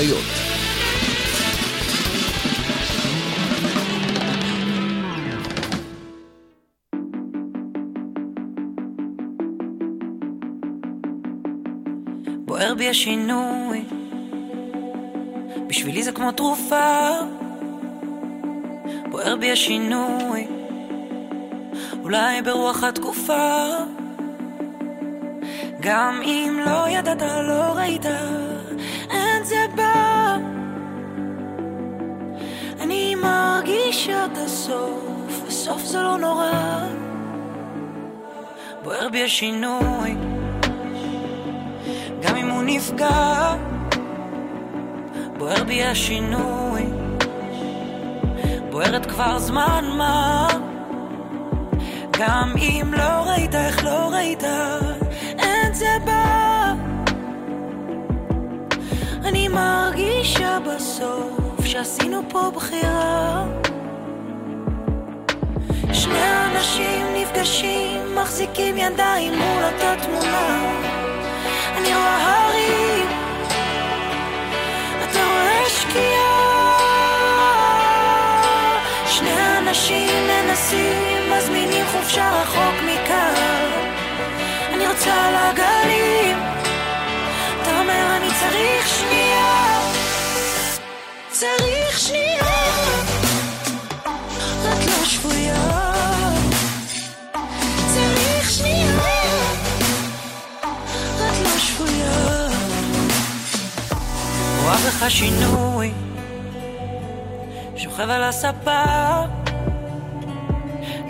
הקריות. בוער בי השינוי, בשבילי זה כמו תרופה. בוער בי השינוי, אולי ברוח התקופה. גם אם לא ידעת, לא ראית, מרגישה את הסוף, וסוף זה לא נורא. בוער בי השינוי, גם אם הוא נפגע, בוער בי השינוי, בוערת כבר זמן מה. גם אם לא ראית, איך לא ראית, אין זה בא. אני מרגישה בסוף שעשינו פה בחירה. נפגשים, מחזיקים ידיים מול אותה תמונה. אני רואה הרים, אתה רואה שקיעה. שני אנשים מנסים, מזמינים חופשה רחוק מכאן. אני רוצה על הגלים, אתה אומר אני צריך שנייה. צריך רואה בך שינוי, שוכב על הספה,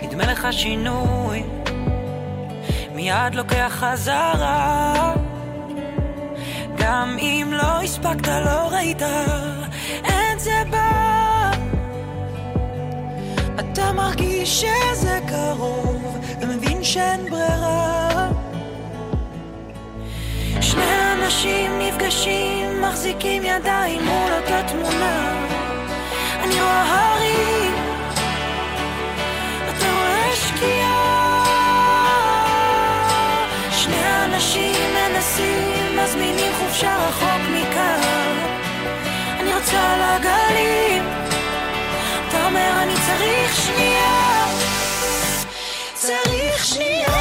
נדמה לך שינוי, מיד לוקח חזרה. גם אם לא הספקת, לא ראית, אין זה בא. אתה מרגיש שזה קרוב, ומבין שאין ברירה. שני אנשים נפגשים, מחזיקים ידיים מול אותה תמונה. אני רואה הרים, אתה רואה שקיעה. שני אנשים מנסים, מזמינים חופשה רחוק מכאן. אני רוצה על הגלים, אתה אומר אני צריך שנייה. צריך שנייה.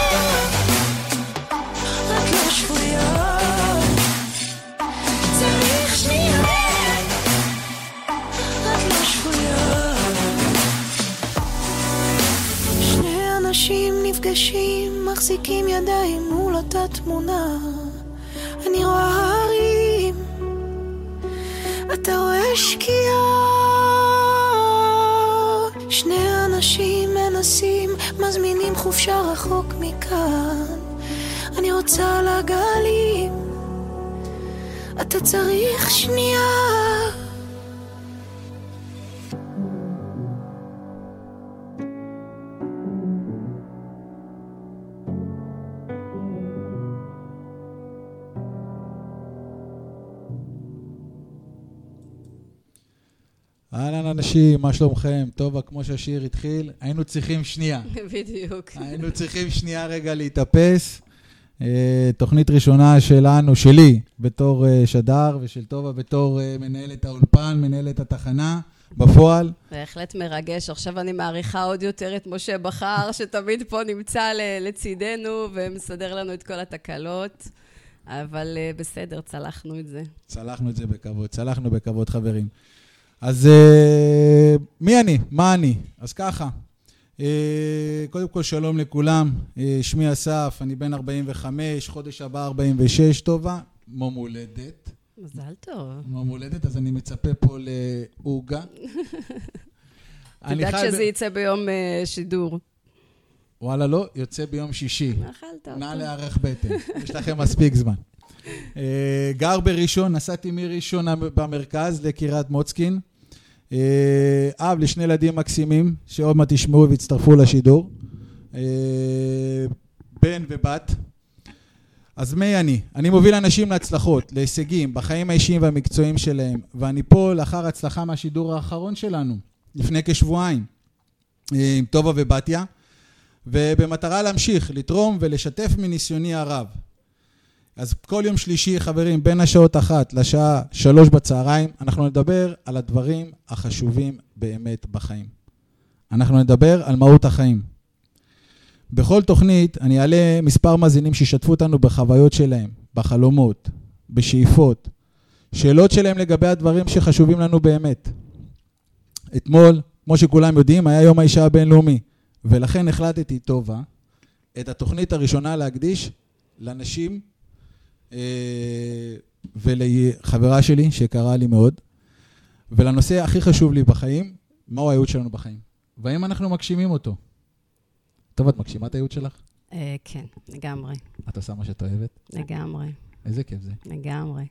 את לא שפויה. אנשים נפגשים, מחזיקים ידיים מול אותה תמונה. אני רואה הרים, אתה רואה שקיעה. שני אנשים מנסים, מזמינים חופשה רחוק מכאן. אני רוצה על הגלים, אתה צריך שנייה. אהלן אנשים, מה שלומכם? טוב, כמו שהשיר התחיל, היינו צריכים שנייה. בדיוק. היינו צריכים שנייה רגע להתאפס. אה, תוכנית ראשונה שלנו, שלי, בתור אה, שדר, ושל טובה בתור אה, מנהלת האולפן, מנהלת התחנה, בפועל. בהחלט מרגש. עכשיו אני מעריכה עוד יותר את משה בכר, שתמיד פה נמצא לצידנו ומסדר לנו את כל התקלות. אבל בסדר, צלחנו את זה. צלחנו את זה בכבוד, צלחנו בכבוד, חברים. אז אה, מי אני? מה אני? אז ככה, אה, קודם כל שלום לכולם, אה, שמי אסף, אני בן 45, חודש הבא 46, טובה, מום הולדת. מזל טוב. מום הולדת, אז אני מצפה פה לעוגה. אני תדאג חי ב- שזה יצא ביום אה, שידור. וואלה, לא, יוצא ביום שישי. אכלת נא אותו. להיערך בטן, יש לכם מספיק זמן. גר בראשון, נסעתי מראשון במרכז לקריית מוצקין. אה, אב לשני ילדים מקסימים, שעוד מעט תשמעו ויצטרפו לשידור. אה, בן ובת. אז מי אני? אני מוביל אנשים להצלחות, להישגים, בחיים האישיים והמקצועיים שלהם, ואני פה לאחר הצלחה מהשידור האחרון שלנו, לפני כשבועיים, אה, עם טובה ובתיה. ובמטרה להמשיך, לתרום ולשתף מניסיוני הרב. אז כל יום שלישי, חברים, בין השעות אחת לשעה שלוש בצהריים, אנחנו נדבר על הדברים החשובים באמת בחיים. אנחנו נדבר על מהות החיים. בכל תוכנית אני אעלה מספר מאזינים שישתפו אותנו בחוויות שלהם, בחלומות, בשאיפות, שאלות שלהם לגבי הדברים שחשובים לנו באמת. אתמול, כמו שכולם יודעים, היה יום האישה הבינלאומי, ולכן החלטתי, טובה, את התוכנית הראשונה להקדיש לנשים ולחברה שלי, שקרה לי מאוד, ולנושא הכי חשוב לי בחיים, מהו הייעוד שלנו בחיים, והאם אנחנו מגשימים אותו. טוב, את מגשימה את הייעוד שלך? אה, כן, לגמרי. את עושה מה שאת אוהבת? לגמרי. איזה כיף זה. לגמרי.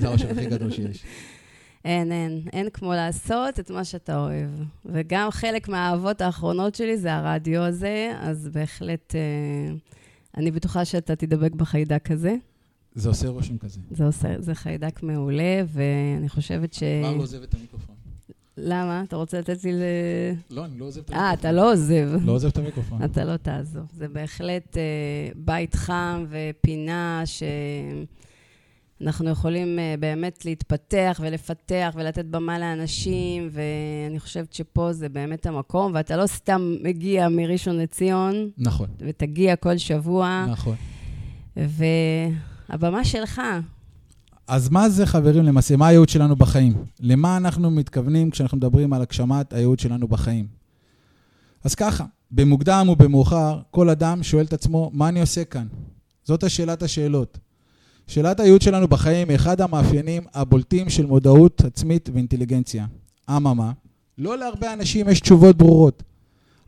זה האושר הכי גדול שיש. אין, אין. אין כמו לעשות את מה שאתה אוהב. וגם חלק מהאהבות האחרונות שלי זה הרדיו הזה, אז בהחלט אה, אני בטוחה שאתה תדבק בחיידק הזה. זה עושה רושם כזה. זה עושה, זה חיידק מעולה, ואני חושבת ש... כבר לא עוזב את המיקרופון. למה? אתה רוצה לתת לי ל... לא, אני לא עוזב את המיקרופון. אה, אתה לא עוזב. לא עוזב את המיקרופון. אתה לא תעזוב. זה בהחלט אה, בית חם ופינה שאנחנו יכולים אה, באמת להתפתח ולפתח ולתת במה לאנשים, ואני חושבת שפה זה באמת המקום, ואתה לא סתם מגיע מראשון לציון, נכון, ותגיע כל שבוע, נכון. והבמה שלך. אז מה זה, חברים, למעשה? מה הייעוד שלנו בחיים? למה אנחנו מתכוונים כשאנחנו מדברים על הגשמת הייעוד שלנו בחיים? אז ככה, במוקדם ובמאוחר, כל אדם שואל את עצמו, מה אני עושה כאן? זאת השאלת השאלות. שאלת הייעוד שלנו בחיים היא אחד המאפיינים הבולטים של מודעות עצמית ואינטליגנציה. אממה, לא להרבה אנשים יש תשובות ברורות.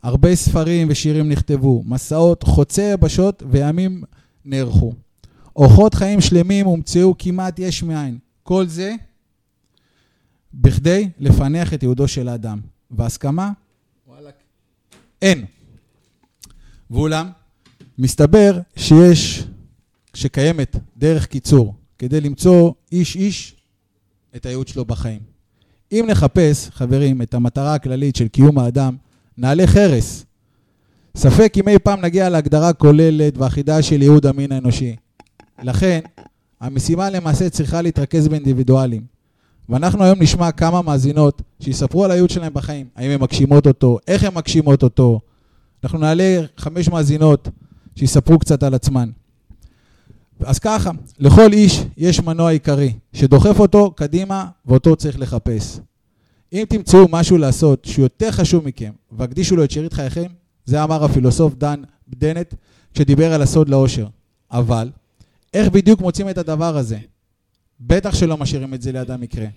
הרבה ספרים ושירים נכתבו, מסעות חוצי יבשות וימים נערכו. אורחות חיים שלמים הומצאו כמעט יש מאין. כל זה בכדי לפענח את ייעודו של האדם. והסכמה? וואלכ. אין. ואולם, מסתבר שיש, שקיימת דרך קיצור כדי למצוא איש-איש את הייעוד שלו בחיים. אם נחפש, חברים, את המטרה הכללית של קיום האדם, נעלה חרס. ספק אם אי פעם נגיע להגדרה כוללת ואחידה של ייעוד המין האנושי. לכן, המשימה למעשה צריכה להתרכז באינדיבידואלים. ואנחנו היום נשמע כמה מאזינות שיספרו על הייעוד שלהם בחיים, האם הן מגשימות אותו, איך הן מגשימות אותו. אנחנו נעלה חמש מאזינות שיספרו קצת על עצמן. אז ככה, לכל איש יש מנוע עיקרי, שדוחף אותו קדימה ואותו צריך לחפש. אם תמצאו משהו לעשות שהוא יותר חשוב מכם, והקדישו לו את שארית חייכם, זה אמר הפילוסוף דן בדנט, כשדיבר על הסוד לאושר. אבל, איך בדיוק מוצאים את הדבר הזה? בטח שלא משאירים את זה ליד המקרה.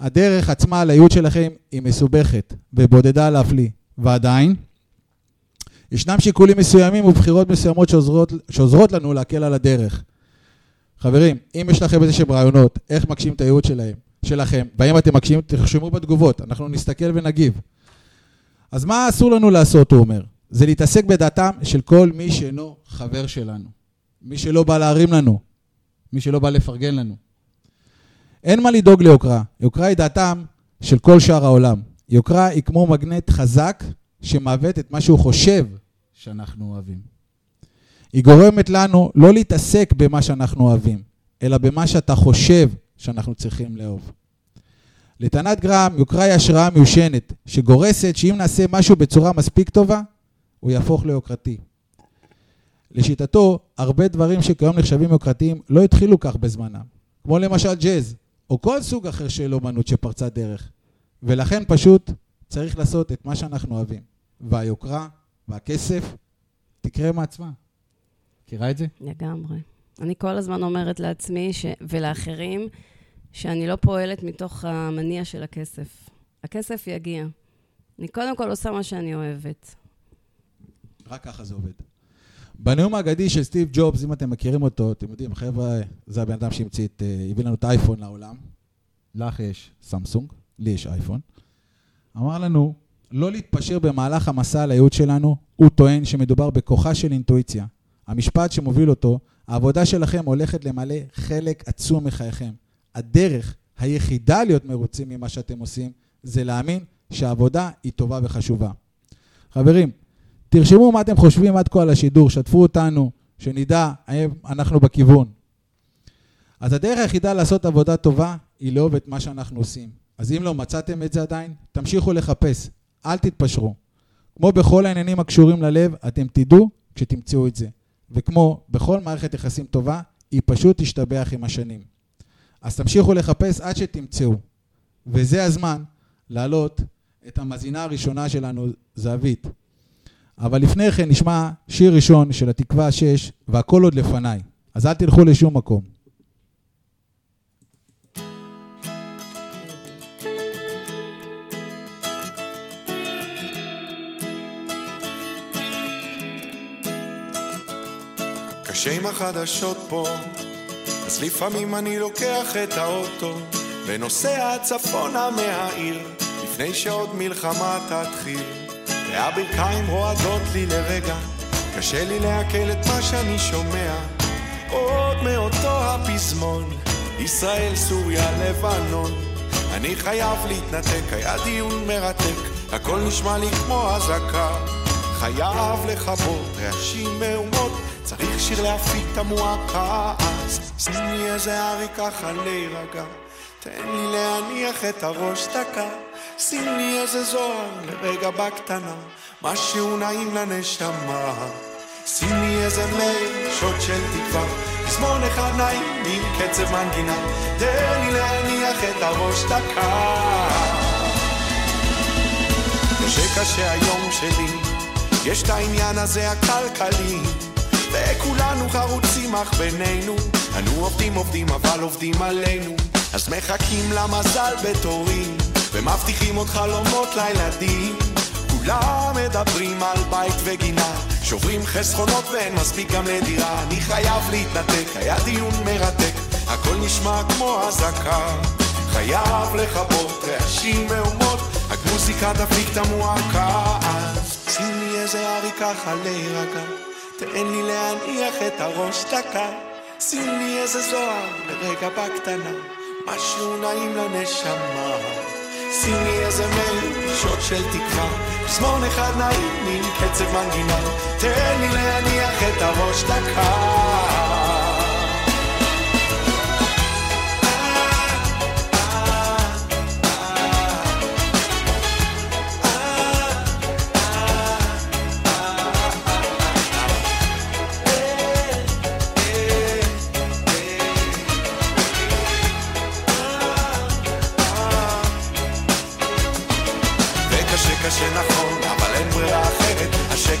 הדרך עצמה לייעוד שלכם היא מסובכת ובודדה להפליא, ועדיין, ישנם שיקולים מסוימים ובחירות מסוימות שעוזרות, שעוזרות לנו להקל על הדרך. חברים, אם יש לכם איזה שהם רעיונות, איך מגשים את הייעוד שלהם, שלכם, והאם אתם מגשים, תרשמו בתגובות, אנחנו נסתכל ונגיב. אז מה אסור לנו לעשות, הוא אומר? זה להתעסק בדעתם של כל מי שאינו חבר שלנו. מי שלא בא להרים לנו, מי שלא בא לפרגן לנו. אין מה לדאוג ליוקרה. יוקרה היא דעתם של כל שאר העולם. יוקרה היא כמו מגנט חזק שמעוות את מה שהוא חושב שאנחנו אוהבים. היא גורמת לנו לא להתעסק במה שאנחנו אוהבים, אלא במה שאתה חושב שאנחנו צריכים לאהוב. לטענת גרם, יוקרה היא השראה מיושנת, שגורסת שאם נעשה משהו בצורה מספיק טובה, הוא יהפוך ליוקרתי. לשיטתו, הרבה דברים שכיום נחשבים יוקרתיים לא התחילו כך בזמנם, כמו למשל ג'אז, או כל סוג אחר של אומנות שפרצה דרך. ולכן פשוט צריך לעשות את מה שאנחנו אוהבים. והיוקרה והכסף תקרה מעצמה. מכירה את זה? לגמרי. אני כל הזמן אומרת לעצמי ש... ולאחרים, שאני לא פועלת מתוך המניע של הכסף. הכסף יגיע. אני קודם כל עושה מה שאני אוהבת. רק ככה זה עובד. בנאום האגדי של סטיב ג'ובס, אם אתם מכירים אותו, אתם יודעים, חבר'ה, זה הבן אדם שהמציא את, אה, הביא לנו את האייפון לעולם. לך יש סמסונג, לי יש אייפון. אמר לנו, לא להתפשר במהלך המסע על הייעוד שלנו, הוא טוען שמדובר בכוחה של אינטואיציה. המשפט שמוביל אותו, העבודה שלכם הולכת למלא חלק עצום מחייכם. הדרך היחידה להיות מרוצים ממה שאתם עושים, זה להאמין שהעבודה היא טובה וחשובה. חברים, תרשמו מה אתם חושבים עד כה על השידור, שתפו אותנו, שנדע האם אנחנו בכיוון. אז הדרך היחידה לעשות עבודה טובה היא לאהוב את מה שאנחנו עושים. אז אם לא מצאתם את זה עדיין, תמשיכו לחפש, אל תתפשרו. כמו בכל העניינים הקשורים ללב, אתם תדעו כשתמצאו את זה. וכמו בכל מערכת יחסים טובה, היא פשוט תשתבח עם השנים. אז תמשיכו לחפש עד שתמצאו. וזה הזמן להעלות את המאזינה הראשונה שלנו, זהבית. אבל לפני כן נשמע שיר ראשון של התקווה 6, והכל עוד לפניי. אז אל תלכו לשום מקום. קשה עם החדשות פה, אז לפעמים אני לוקח את האוטו ונוסע צפונה מהעיר, לפני שעוד מלחמה תתחיל. והברכיים רועדות לי לרגע, קשה לי לעכל את מה שאני שומע. עוד מאותו הפזמון, ישראל, סוריה, לבנון. אני חייב להתנתק, היה דיון מרתק, הכל נשמע לי כמו אזעקה. חייב לכבות רעשים מהומות, צריך שיר להפיק את המועקה. אז שים לי איזה ארי ככה להירגע, תן לי להניח את הראש דקה. שים לי איזה זוהר לרגע בקטנה, משהו נעים לנשמה. שים לי איזה מייל, שוט של תקווה, פזמון אחד נעים עם קצב מנגינה, תן לי להניח את הראש דקה. קשה קשה היום שלי, יש את העניין הזה הכלכלי, וכולנו חרוצים אך בינינו, אנו עובדים עובדים אבל עובדים עלינו, אז מחכים למזל בתורים. ומבטיחים עוד חלומות לילדים. כולם מדברים על בית וגינה שוברים חסכונות ואין מספיק גם לדירה. אני חייב להתנתק, היה דיון מרתק הכל נשמע כמו אזעקה. חייב לכבות רעשים מהומות רק מוזיקה תפיק את המועקה אז שים לי איזה ארי ככה להירגע תן לי להניח את הראש דקה. שים לי איזה זוהר לרגע בקטנה משהו נעים לנשמה שים לי איזה מייל, שוט של תקווה, פזמון אחד נעים עם קצב מנגינה, תן לי להניח את הראש דקה.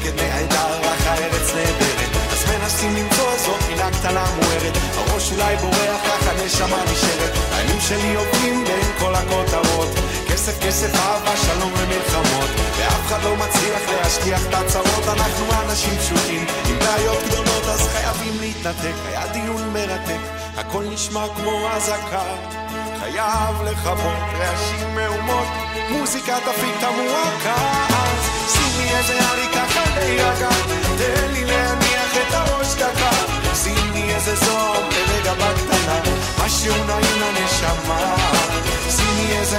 השקט נהדר, רק הארץ נהדרת. אז מנסים למצוא זאת מילה קטנה מוארת, הראש אולי בורח, רק הנשמה נשארת. הימים שלי עובדים בין כל הכותרות, כסף כסף אהבה שלום ומלחמות, ואף אחד לא מצליח להשכיח את הצרות, אנחנו אנשים פשוטים, עם בעיות גדולות אז חייבים להתנתק, היה דיון מרתק, הכל נשמע כמו אזעקה. חייב לכבות רעשים מהומות, מוזיקה תפיק את המועקה. אז שים לי איזה ארי ככה להירגע, תן לי להניח את הראש דקה. שים איזה זוהר לרגע בקטנה, משהו נעים לנשמה. שים איזה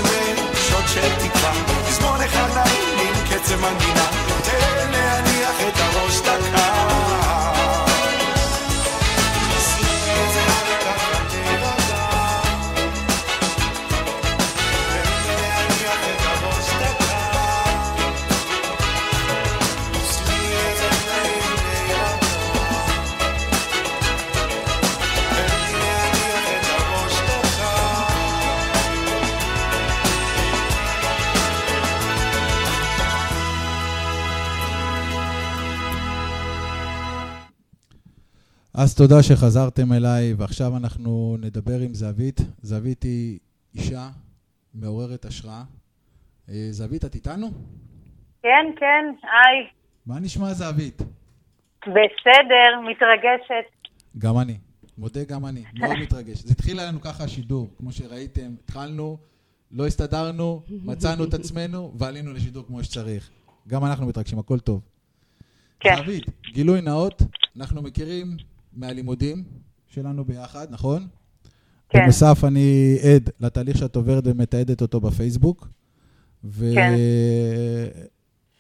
שוט של תקווה, פזמון אחד נעים עם קצב מנגינה, תן להניח את הראש דקה. אז תודה שחזרתם אליי, ועכשיו אנחנו נדבר עם זהבית. זהבית היא אישה מעוררת השראה. אה, זהבית, את איתנו? כן, כן, היי. מה נשמע זהבית? בסדר, מתרגשת. גם אני. מודה גם אני. מאוד מתרגש. זה התחיל לנו ככה השידור, כמו שראיתם. התחלנו, לא הסתדרנו, מצאנו את עצמנו, ועלינו לשידור כמו שצריך. גם אנחנו מתרגשים, הכל טוב. כן. זהבית, גילוי נאות, אנחנו מכירים מהלימודים שלנו ביחד, נכון? כן. בנוסף, אני עד לתהליך שאת עוברת ומתעדת אותו בפייסבוק. כן.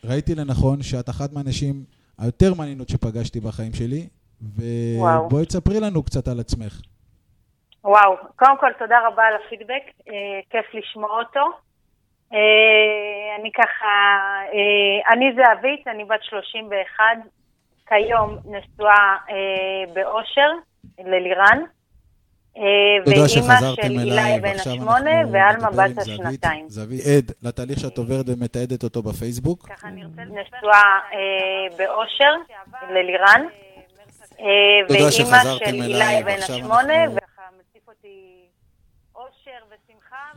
וראיתי לנכון שאת אחת מהנשים היותר מעניינות שפגשתי בחיים שלי. ובואי תספרי לנו קצת על עצמך. וואו, קודם כל תודה רבה על הפידבק, אה, כיף לשמוע אותו. אה, אני ככה, אה, אני זהבית, אני בת 31, כיום נשואה אה, באושר ללירן, אה, תודה שחזרתם אליי, בן ועכשיו אנחנו ועלמה בת. השנתיים. זהבית עד לתהליך שאת עוברת ומתעדת אותו בפייסבוק. ככה אני רוצה נשואה אה, באושר ללירן, אה, ואימא של אילי בן השמונה, וככה מציף אותי אושר.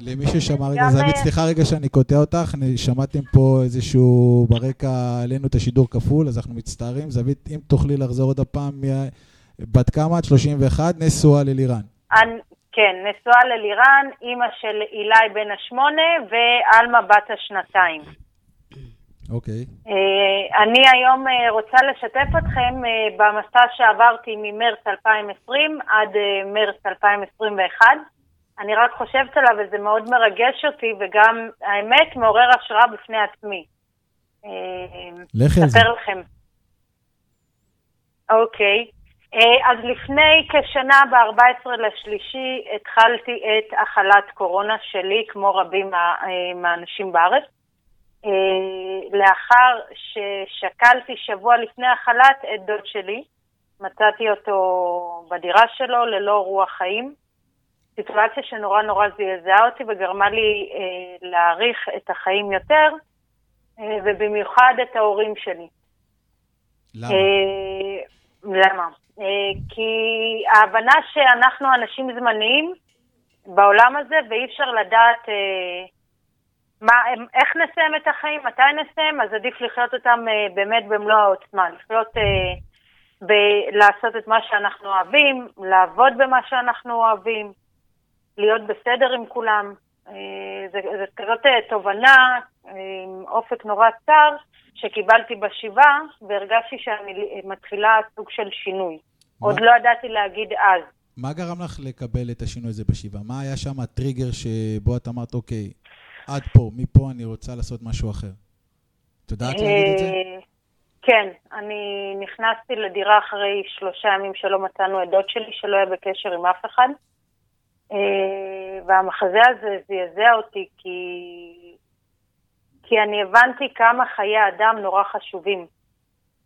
למי ששמע רגע, זהבית, אה, סליחה רגע שאני קוטע אותך, אני- שמעתם פה איזשהו ברקע עלינו את השידור כפול, אז אנחנו מצטערים. זהבית, אם תוכלי לחזור עוד הפעם, בת כמה את? 31, נשואה ללירן. כן, נשואה ללירן, אימא של אילי בן השמונה ועלמה בת השנתיים. אוקיי. אה, אני היום אה, רוצה לשתף אתכם במסע שעברתי ממרץ 2020 עד מרץ 2021. אני רק חושבת עליו וזה מאוד מרגש אותי וגם, האמת, מעורר השראה בפני עצמי. אה, לכי על זה. אספר לכם. אוקיי. אה, אז לפני כשנה, ב-14 לשלישי, התחלתי את החלת קורונה שלי, כמו רבים אה, מהאנשים בארץ. לאחר ששקלתי שבוע לפני החלת את דוד שלי, מצאתי אותו בדירה שלו ללא רוח חיים. סיטואציה שנורא נורא זעזעה אותי וגרמה לי אה, להעריך את החיים יותר, אה, ובמיוחד את ההורים שלי. למה? אה, למה? אה, כי ההבנה שאנחנו אנשים זמניים בעולם הזה, ואי אפשר לדעת אה, מה, איך נסיים את החיים, מתי נסיים, אז עדיף לחיות אותם אה, באמת במלוא העוצמה. לחיות, אה, ב- לעשות את מה שאנחנו אוהבים, לעבוד במה שאנחנו אוהבים, להיות בסדר עם כולם. אה, זה, זה כזאת אה, תובנה אה, עם אופק נורא צר שקיבלתי בשבעה, והרגשתי שאני מתחילה סוג של שינוי. עוד לא ידעתי להגיד אז. מה גרם לך לקבל את השינוי הזה בשבעה? מה היה שם הטריגר שבו את אמרת, אוקיי, עד פה, מפה אני רוצה לעשות משהו אחר? את יודעת להגיד את זה? כן, אני נכנסתי לדירה אחרי שלושה ימים שלא מצאנו את דוד שלי, שלא היה בקשר עם אף אחד. אה, והמחזה הזה זעזע אותי כי... כי אני הבנתי כמה חיי אדם נורא חשובים.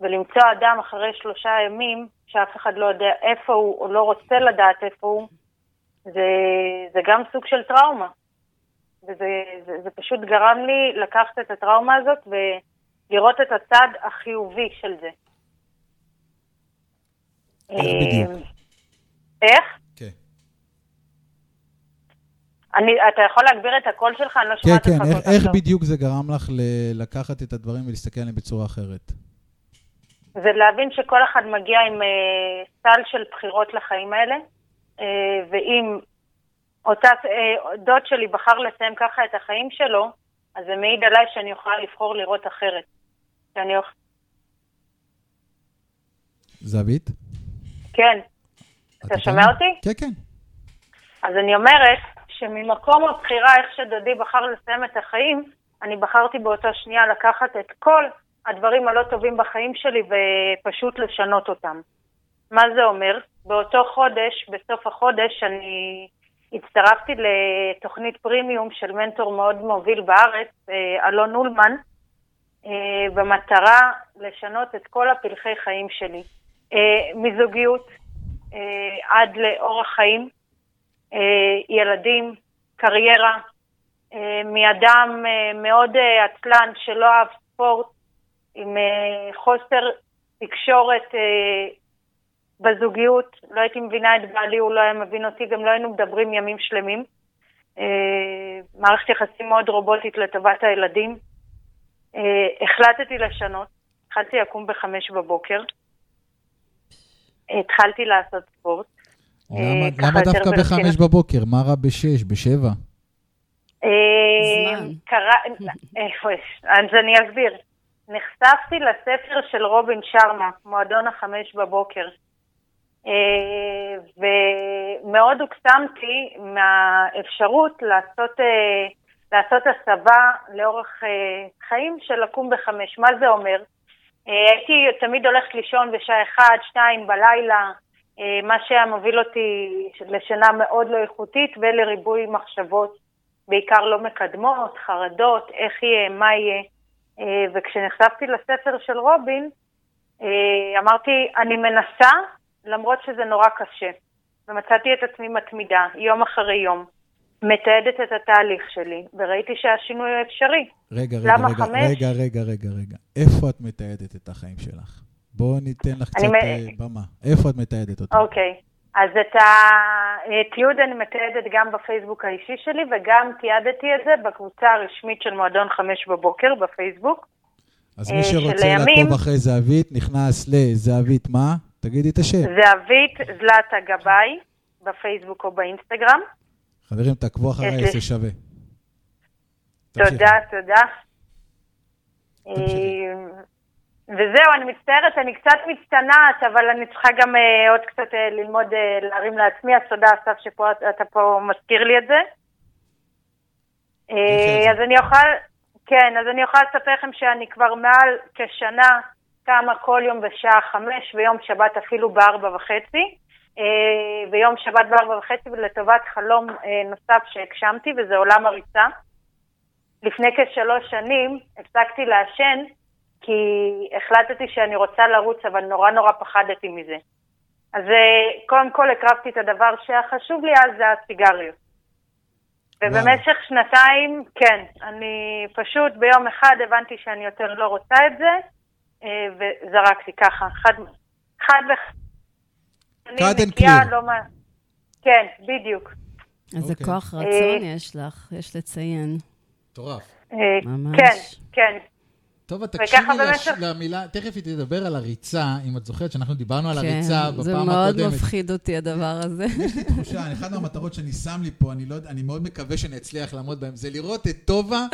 ולמצוא אדם אחרי שלושה ימים, שאף אחד לא יודע איפה הוא, או לא רוצה לדעת איפה הוא, זה, זה גם סוג של טראומה. וזה זה, זה פשוט גרם לי לקחת את הטראומה הזאת ולראות את הצד החיובי של זה. איך בדיוק? אה, איך? כן. אני, אתה יכול להגביר את הקול שלך? אני לא כן, שומעת כן, אותך איך, כל כך איך טוב. בדיוק זה גרם לך ל- לקחת את הדברים ולהסתכל עליהם בצורה אחרת? זה להבין שכל אחד מגיע עם אה, סל של בחירות לחיים האלה, אה, ואם אותה, אה, דוד שלי בחר לסיים ככה את החיים שלו, אז זה מעיד עליי שאני יכולה לבחור לראות אחרת. שאני אוכ... זהבית? כן, את אתה? שומע אותי? כן, כן. אז אני אומרת שממקום הבחירה, איך שדודי בחר לסיים את החיים, אני בחרתי באותה שנייה לקחת את כל הדברים הלא טובים בחיים שלי ופשוט לשנות אותם. מה זה אומר? באותו חודש, בסוף החודש, אני הצטרפתי לתוכנית פרימיום של מנטור מאוד מוביל בארץ, אה, אלון אולמן, אה, במטרה לשנות את כל הפלחי חיים שלי. אה, מזוגיות עד לאורח חיים, ילדים, קריירה, אה, מאדם אה, מאוד אה, עצלן שלא אהב ספורט, עם אה, חוסר תקשורת אה, בזוגיות, לא הייתי מבינה את בעלי, הוא לא היה מבין אותי, גם לא היינו מדברים ימים שלמים. אה, מערכת יחסים מאוד רובוטית לטובת הילדים. אה, החלטתי לשנות, התחלתי לקום בחמש בבוקר, התחלתי לעשות ספורט. למה, אה, למה דווקא. בחמש בבוקר? מה רע בשש, בשבע? אה, זמן. קרא... איפה יש? אז אני אסביר. נחשפתי לספר של רובין שרמה, מועדון החמש בבוקר. אה, ומאוד הוקסמתי מהאפשרות לעשות, לעשות הסבה לאורך חיים של לקום בחמש. מה זה אומר? הייתי תמיד הולכת לישון בשעה 1, 2 בלילה, מה שהיה מוביל אותי לשינה מאוד לא איכותית ולריבוי מחשבות, בעיקר לא מקדמות, חרדות, איך יהיה, מה יהיה. וכשנחשפתי לספר של רובין, אמרתי, אני מנסה, למרות שזה נורא קשה. ומצאתי את עצמי מתמידה, יום אחרי יום, מתעדת את התהליך שלי, וראיתי שהשינוי הוא אפשרי. רגע, רגע, רגע, חמש? רגע, רגע, רגע, רגע. איפה את מתעדת את החיים שלך? בואו ניתן לך קצת מ- אה, במה. איפה את מתעדת אותה? אוקיי. אז את התיעוד אני מתעדת גם בפייסבוק האישי שלי, וגם תיעדתי את זה בקבוצה הרשמית של מועדון חמש בבוקר בפייסבוק. אז אה, מי שרוצה שלימים- לעקוב אחרי זהבית, נכנס לזהבית מה? תגידי את השם. זהבית זלטה גבאי, בפייסבוק או באינסטגרם. חברים, תעקבו אחריי, זה שווה. תודה, תודה. וזהו, אני מצטערת, אני קצת מצטנעת, אבל אני צריכה גם אה, עוד קצת אה, ללמוד אה, להרים לעצמי, אז תודה אסף שפה אתה פה מזכיר לי את זה. אה, אז אני אוכל, כן, אז אני יכולה לספר לכם שאני כבר מעל כשנה קמה כל יום בשעה חמש, ויום שבת אפילו בארבע וחצי. אה, ויום שבת בארבע וחצי לטובת חלום אה, נוסף שהגשמתי, וזה עולם הריצה. לפני כשלוש שנים הפסקתי לעשן, כי החלטתי שאני רוצה לרוץ, אבל נורא נורא פחדתי מזה. אז אה, קודם כל הקרבתי את הדבר שהיה חשוב לי אז, זה הסיגריות. ובמשך שנתיים, כן, אני פשוט ביום אחד הבנתי שאני יותר לא רוצה את זה, אה, וזרקתי ככה, חד, חד וחד. clear. לא מה... כן, בדיוק. איזה אוקיי. כוח אה, רצון יש לך, יש לציין. מטורף. ממש. כן, כן. טוב, את וככה תקשיבי לש- במשך- למילה, תכף היא תדבר על הריצה, אם את זוכרת שאנחנו דיברנו על כן, הריצה זה בפעם מאוד הקודמת. מפחיד אותי הדבר הזה. יש לי תחושה, אחת מהמטרות שאני שם לי פה, אני, לא, אני מאוד מקווה שאני אצליח לעמוד בהן, זה לראות את טובה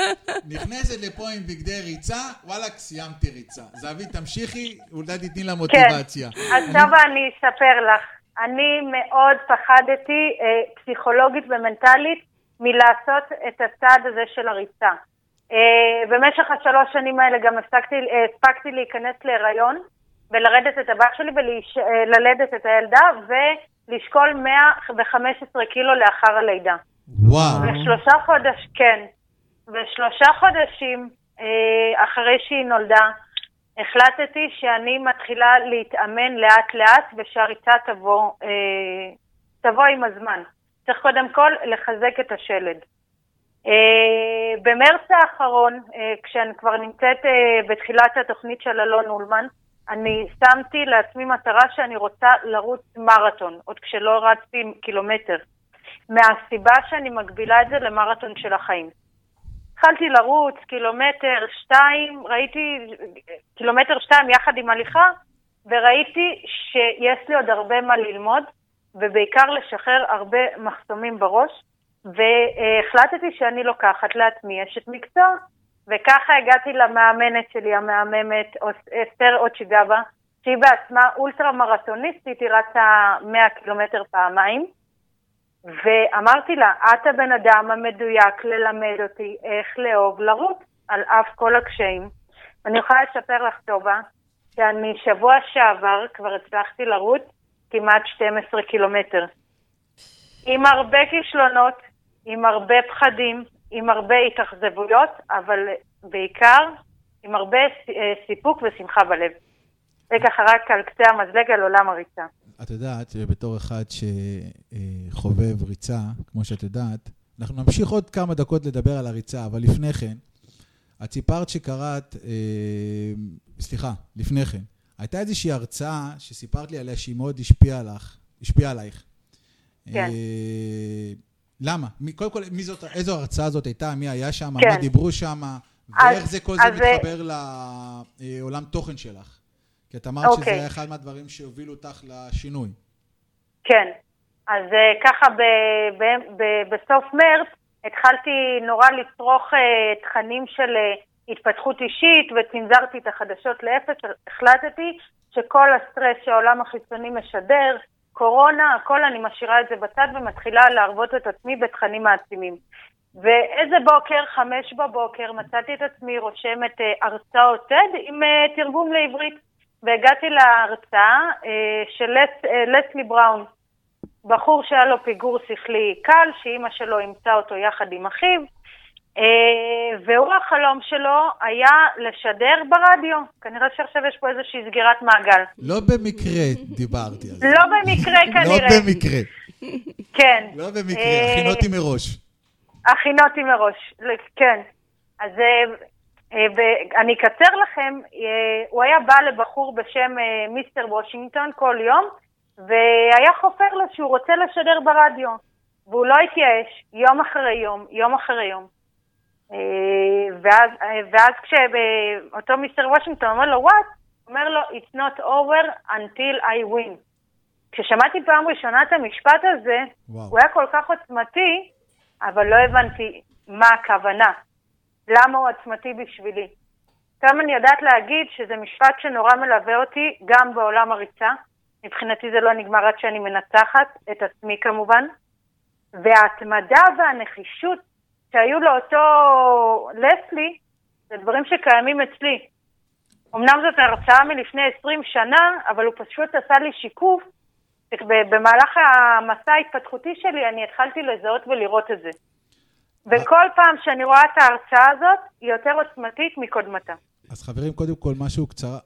נכנסת לפה עם בגדי ריצה, וואלכ, סיימתי ריצה. זהבית, תמשיכי, אולי תתני לה מוטיבציה. אז טובה, אני אספר לך. אני מאוד פחדתי אה, פסיכולוגית ומנטלית מלעשות את הצעד הזה של הריצה. אה, במשך השלוש שנים האלה גם הפסקתי, אה, הספקתי להיכנס להיריון ולרדת את הבת שלי וללדת את הילדה ולשקול 115 קילו לאחר הלידה. וואו. ושלושה חודש, כן. ושלושה חודשים אה, אחרי שהיא נולדה, החלטתי שאני מתחילה להתאמן לאט לאט ושהריצה תבוא, אה, תבוא עם הזמן. צריך קודם כל לחזק את השלד. אה, במרץ האחרון, אה, כשאני כבר נמצאת אה, בתחילת התוכנית של אלון אולמן, אני שמתי לעצמי מטרה שאני רוצה לרוץ מרתון, עוד כשלא רצתי קילומטר. מהסיבה שאני מגבילה את זה למרתון של החיים. התחלתי לרוץ קילומטר שתיים, ראיתי קילומטר שתיים יחד עם הליכה, וראיתי שיש לי עוד הרבה מה ללמוד, ובעיקר לשחרר הרבה מחסומים בראש, והחלטתי שאני לוקחת לעצמי אשת מקצוע, וככה הגעתי למאמנת שלי, המהממת, אסתר אוצ'יגבה, שהיא בעצמה אולטרה מרתוניסטית, היא רצה 100 קילומטר פעמיים. ואמרתי לה, את הבן אדם המדויק ללמד אותי איך לאהוב לרוץ על אף כל הקשיים. אני יכולה לספר לך, טובה, שאני שבוע שעבר כבר הצלחתי לרוץ כמעט 12 קילומטר. עם הרבה כישלונות, עם הרבה פחדים, עם הרבה התאכזבויות, אבל בעיקר עם הרבה אה, סיפוק ושמחה בלב. זה ככה רק על קצה המזלג על עולם הריצה. את יודעת שבתור אחד שחובב ריצה, כמו שאת יודעת, אנחנו נמשיך עוד כמה דקות לדבר על הריצה, אבל לפני כן, את סיפרת שקראת, אה, סליחה, לפני כן, הייתה איזושהי הרצאה שסיפרת לי עליה שהיא מאוד השפיעה עליך, השפיעה עלייך. כן. אה, למה? קודם כל, מי זאת, איזו הרצאה זאת הייתה? מי היה שם? כן. מה דיברו שם? אז- ואיך זה כל זה אז, אה, מתחבר לעולם תוכן שלך? כי את אמרת שזה אוקיי. היה אחד מהדברים שהובילו אותך לשינוי. כן. אז אה, ככה ב- ב- ב- בסוף מרץ התחלתי נורא לצרוך אה, תכנים של אה, התפתחות אישית וצנזרתי את החדשות לאפס. החלטתי שכל הסטרס שהעולם החיצוני משדר, קורונה, הכל אני משאירה את זה בצד ומתחילה להרבות את עצמי בתכנים מעצימים. ואיזה בוקר, חמש בבוקר, מצאתי את עצמי רושמת אה, הרצאות TED עם אה, תרגום לעברית. והגעתי להרצאה אה, של לס, לסלי בראון, בחור שהיה לו פיגור שכלי קל, שאימא שלו אימצה אותו יחד עם אחיו, והוא החלום שלו היה לשדר ברדיו. כנראה שעכשיו יש פה איזושהי סגירת מעגל. לא במקרה דיברתי על זה. לא במקרה לא כנראה. במקרה. כן. לא במקרה, אה, הכינותי מראש. הכינותי מראש, כן. אז אה, אה, אני אקצר לכם, אה, הוא היה בא לבחור בשם אה, מיסטר וושינגטון כל יום, והיה חופר לו שהוא רוצה לשדר ברדיו. והוא לא התייאש, יום אחרי יום, יום אחרי יום. ואז, ואז כשאותו מיסטר וושינגטון אומר לו, what? אומר לו, it's not over until I win. כששמעתי פעם ראשונה את המשפט הזה, וואו. הוא היה כל כך עוצמתי, אבל לא הבנתי מה הכוונה. למה הוא עוצמתי בשבילי. גם אני יודעת להגיד שזה משפט שנורא מלווה אותי גם בעולם הריצה. מבחינתי זה לא נגמר עד שאני מנצחת, את עצמי כמובן. וההתמדה והנחישות שהיו לאותו לסלי, זה דברים שקיימים אצלי. אמנם זאת הרצאה מלפני 20 שנה, אבל הוא פשוט עשה לי שיקוף. במהלך המסע ההתפתחותי שלי אני התחלתי לזהות ולראות את זה. וכל פעם שאני רואה את ההרצאה הזאת, היא יותר עוצמתית מקודמתה. אז חברים, קודם כל משהו קצר,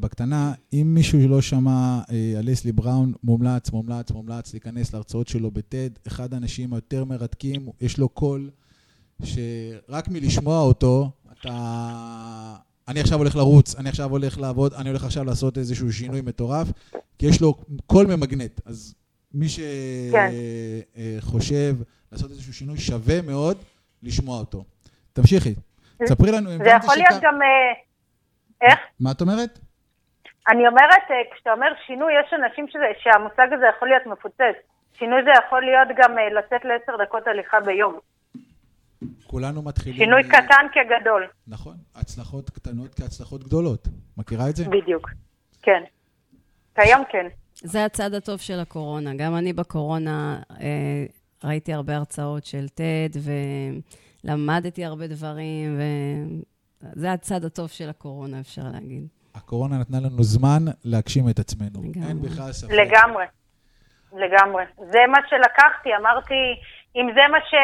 בקטנה, אם מישהו לא שמע אה, על לסלי בראון, מומלץ, מומלץ, מומלץ להיכנס להרצאות שלו בטד, אחד האנשים היותר מרתקים, יש לו קול שרק מלשמוע אותו, אתה... אני עכשיו הולך לרוץ, אני עכשיו הולך לעבוד, אני הולך עכשיו לעשות איזשהו שינוי מטורף, כי יש לו קול ממגנט. אז מי כן. שחושב לעשות איזשהו שינוי, שווה מאוד לשמוע אותו. תמשיכי. תספרי לנו, זה יכול להיות שכ- גם... אה, איך? מה את אומרת? אני אומרת, אה, כשאתה אומר שינוי, יש אנשים שזה, שהמושג הזה יכול להיות מפוצץ. שינוי זה יכול להיות גם אה, לצאת לעשר דקות הליכה ביום. כולנו מתחילים... שינוי מ- קטן כגדול. נכון, הצלחות קטנות כהצלחות גדולות. מכירה את זה? בדיוק. כן. כיום כן. זה הצד הטוב של הקורונה. גם אני בקורונה אה, ראיתי הרבה הרצאות של TED, ולמדתי הרבה דברים, וזה הצד הטוב של הקורונה, אפשר להגיד. הקורונה נתנה לנו זמן להגשים את עצמנו. לגמרי. אין בכלל ספק. לגמרי. לגמרי. זה מה שלקחתי, אמרתי, אם זה מה ש...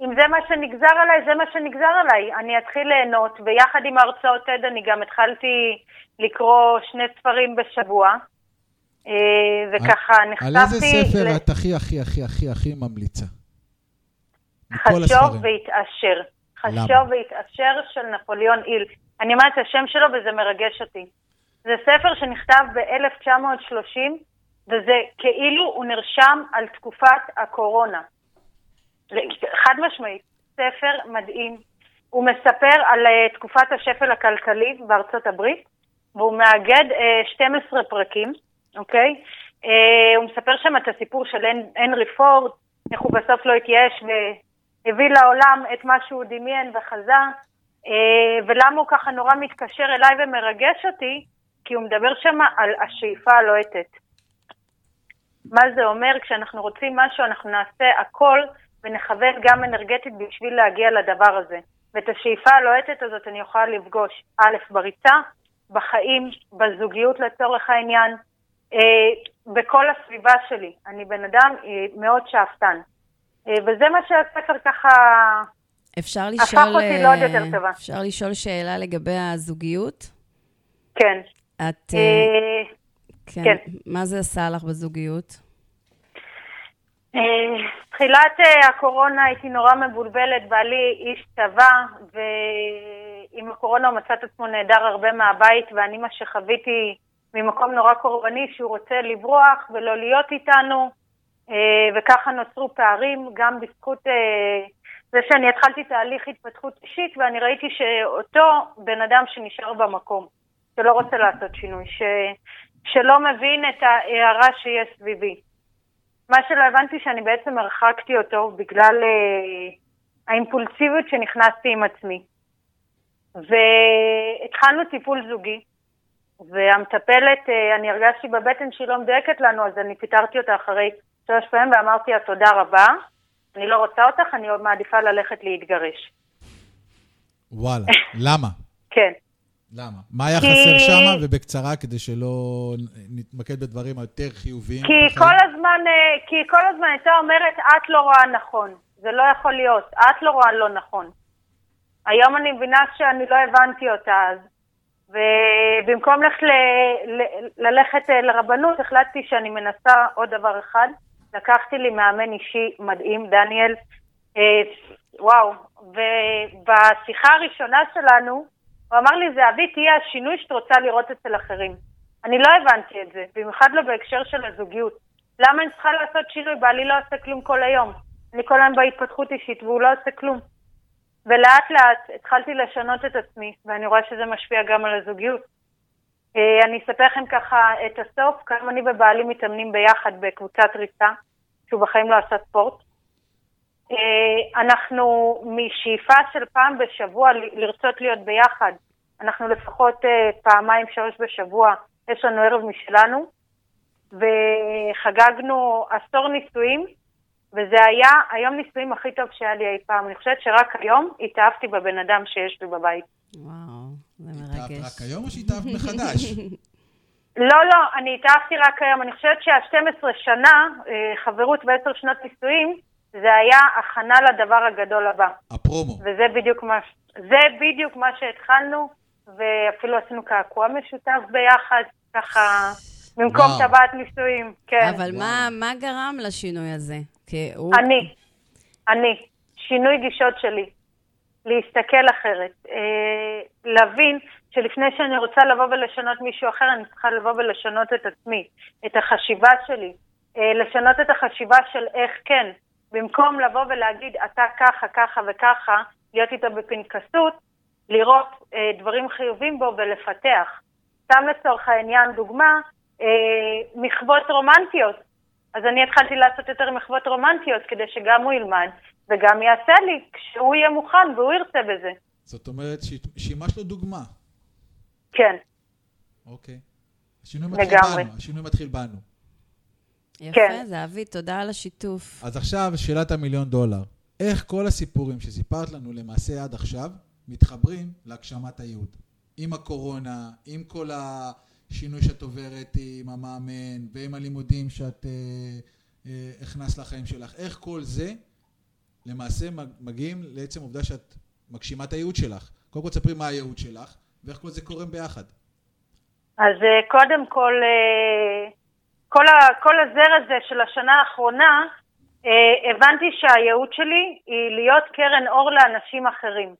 אם זה מה שנגזר עליי, זה מה שנגזר עליי. אני אתחיל ליהנות, ויחד עם ההרצאות TED אני גם התחלתי לקרוא שני ספרים בשבוע. אה, וככה נחשפתי... על איזה ספר ל- את הכי הכי הכי הכי הכי ממליצה? חשוב. והתעשר. חשוב והתעשר של נפוליאון איל. אני אומרת את השם שלו וזה מרגש אותי. זה ספר שנכתב ב-1930, וזה כאילו הוא נרשם על תקופת הקורונה. חד משמעית, ספר מדהים. הוא מספר על אה, תקופת השפל הכלכלי בארצות הברית, והוא מאגד אה, 12 פרקים, אוקיי? אה, הוא מספר שם את הסיפור של הנ- הנרי פורד, איך הוא בסוף לא התייאש והביא לעולם את מה שהוא דמיין וחזה, אה, ולמה הוא ככה נורא מתקשר אליי ומרגש אותי, כי הוא מדבר שם על השאיפה הלוהטת. מה זה אומר? כשאנחנו רוצים משהו, אנחנו נעשה הכל ונכוון גם אנרגטית בשביל להגיע לדבר הזה. ואת השאיפה הלוהטת הזאת אני יכולה לפגוש, א', בריצה, בחיים, בזוגיות לצורך העניין, אה, בכל הסביבה שלי. אני בן אדם אה, מאוד שאפתן. אה, וזה מה שהספר ככה... אפשר הפך לשאול... אותי לעוד אה, יותר טובה. אפשר לשאול שאלה לגבי הזוגיות? כן. את... אה, כן. כן. מה זה עשה לך בזוגיות? אה, תחילת אה, הקורונה הייתי נורא מבולבלת, בעלי איש צבא, ועם הקורונה הוא מצא את עצמו נעדר הרבה מהבית, ואני מה שחוויתי ממקום נורא קורבני, שהוא רוצה לברוח ולא להיות איתנו, אה, וככה נוצרו פערים, גם בזכות זה שאני התחלתי תהליך התפתחות אישית, ואני ראיתי שאותו בן אדם שנשאר במקום, שלא רוצה לעשות שינוי, ש... שלא מבין את ההערה שיש סביבי. מה שלא הבנתי שאני בעצם הרחקתי אותו בגלל אה, האימפולסיביות שנכנסתי עם עצמי. והתחלנו טיפול זוגי, והמטפלת, אה, אני הרגשתי בבטן שהיא לא מדויקת לנו, אז אני פיטרתי אותה אחרי שלוש פעמים ואמרתי לה תודה רבה. אני לא רוצה אותך, אני מעדיפה ללכת להתגרש. וואלה, למה? כן. למה? מה היה כי- חסר שם, ובקצרה, כדי שלא נתמקד בדברים היותר חיוביים? כי בחיים? כל הזמן, אה, כי כל הזמן הייתה אומרת, את לא רואה נכון. זה לא יכול להיות, את לא רואה לא נכון. היום אני מבינה שאני לא הבנתי אותה אז. ובמקום ללכת, ל- ל- ללכת אה, לרבנות, החלטתי שאני מנסה עוד דבר אחד. לקחתי לי מאמן אישי מדהים, דניאל. אה, וואו. ובשיחה הראשונה שלנו, הוא אמר לי, זהבי, תהיה השינוי שאת רוצה לראות אצל אחרים. אני לא הבנתי את זה, במיוחד לא בהקשר של הזוגיות. למה אני צריכה לעשות שינוי? בעלי לא עושה כלום כל היום. אני כל היום בהתפתחות אישית והוא לא עושה כלום. ולאט לאט התחלתי לשנות את עצמי, ואני רואה שזה משפיע גם על הזוגיות. אה, אני אספר לכם ככה את הסוף, כמה אני ובעלי מתאמנים ביחד בקבוצת ריצה, שהוא בחיים לא עשה ספורט. אה, אנחנו משאיפה של פעם בשבוע לרצות להיות ביחד. אנחנו לפחות אה, פעמיים, שלוש בשבוע, יש לנו ערב משלנו, וחגגנו עשור נישואים, וזה היה היום נישואים הכי טוב שהיה לי אי פעם. אני חושבת שרק היום התאהבתי בבן אדם שיש לי בבית. וואו, זה התאהבת מרגש. רק היום או שהתאהבת מחדש? לא, לא, אני התאהבתי רק היום. אני חושבת שה-12 שנה, אה, חברות ועשר שנות נישואים, זה היה הכנה לדבר הגדול הבא. הפרומו. וזה בדיוק מה, זה בדיוק מה שהתחלנו, ואפילו עשינו קעקוע משותף ביחד, ככה, במקום וואו. טבעת נישואים, כן. אבל מה, מה גרם לשינוי הזה? כי הוא... אני, אני, שינוי גישות שלי, להסתכל אחרת, אה, להבין שלפני שאני רוצה לבוא ולשנות מישהו אחר, אני צריכה לבוא ולשנות את עצמי, את החשיבה שלי, אה, לשנות את החשיבה של איך כן, במקום לבוא ולהגיד אתה ככה, ככה וככה, להיות איתו בפנקסות, לראות אה, דברים חיובים בו ולפתח. סתם לצורך העניין דוגמה, אה, מחוות רומנטיות. אז אני התחלתי לעשות יותר מחוות רומנטיות כדי שגם הוא ילמד וגם יעשה לי כשהוא יהיה מוכן והוא ירצה בזה. זאת אומרת, ש- שימשת לו דוגמה. כן, אוקיי. השינוי מתחיל לגמרי. בנו, השינוי מתחיל בנו. יפה, כן. זהבי, תודה על השיתוף. אז עכשיו, שאלת המיליון דולר. איך כל הסיפורים שסיפרת לנו למעשה עד עכשיו, מתחברים להגשמת הייעוד? עם הקורונה, עם כל השינוי שאת עוברת עם המאמן, ועם הלימודים שאת אה, אה, הכנסת לחיים שלך. איך כל זה למעשה מג- מגיעים לעצם העובדה שאת מגשימה את הייעוד שלך? קודם כל תספרי מה הייעוד שלך, ואיך כל זה קורם ביחד. אז אה, קודם כל, אה, כל, ה, כל הזר הזה של השנה האחרונה, אה, הבנתי שהייעוד שלי היא להיות קרן אור לאנשים אחרים.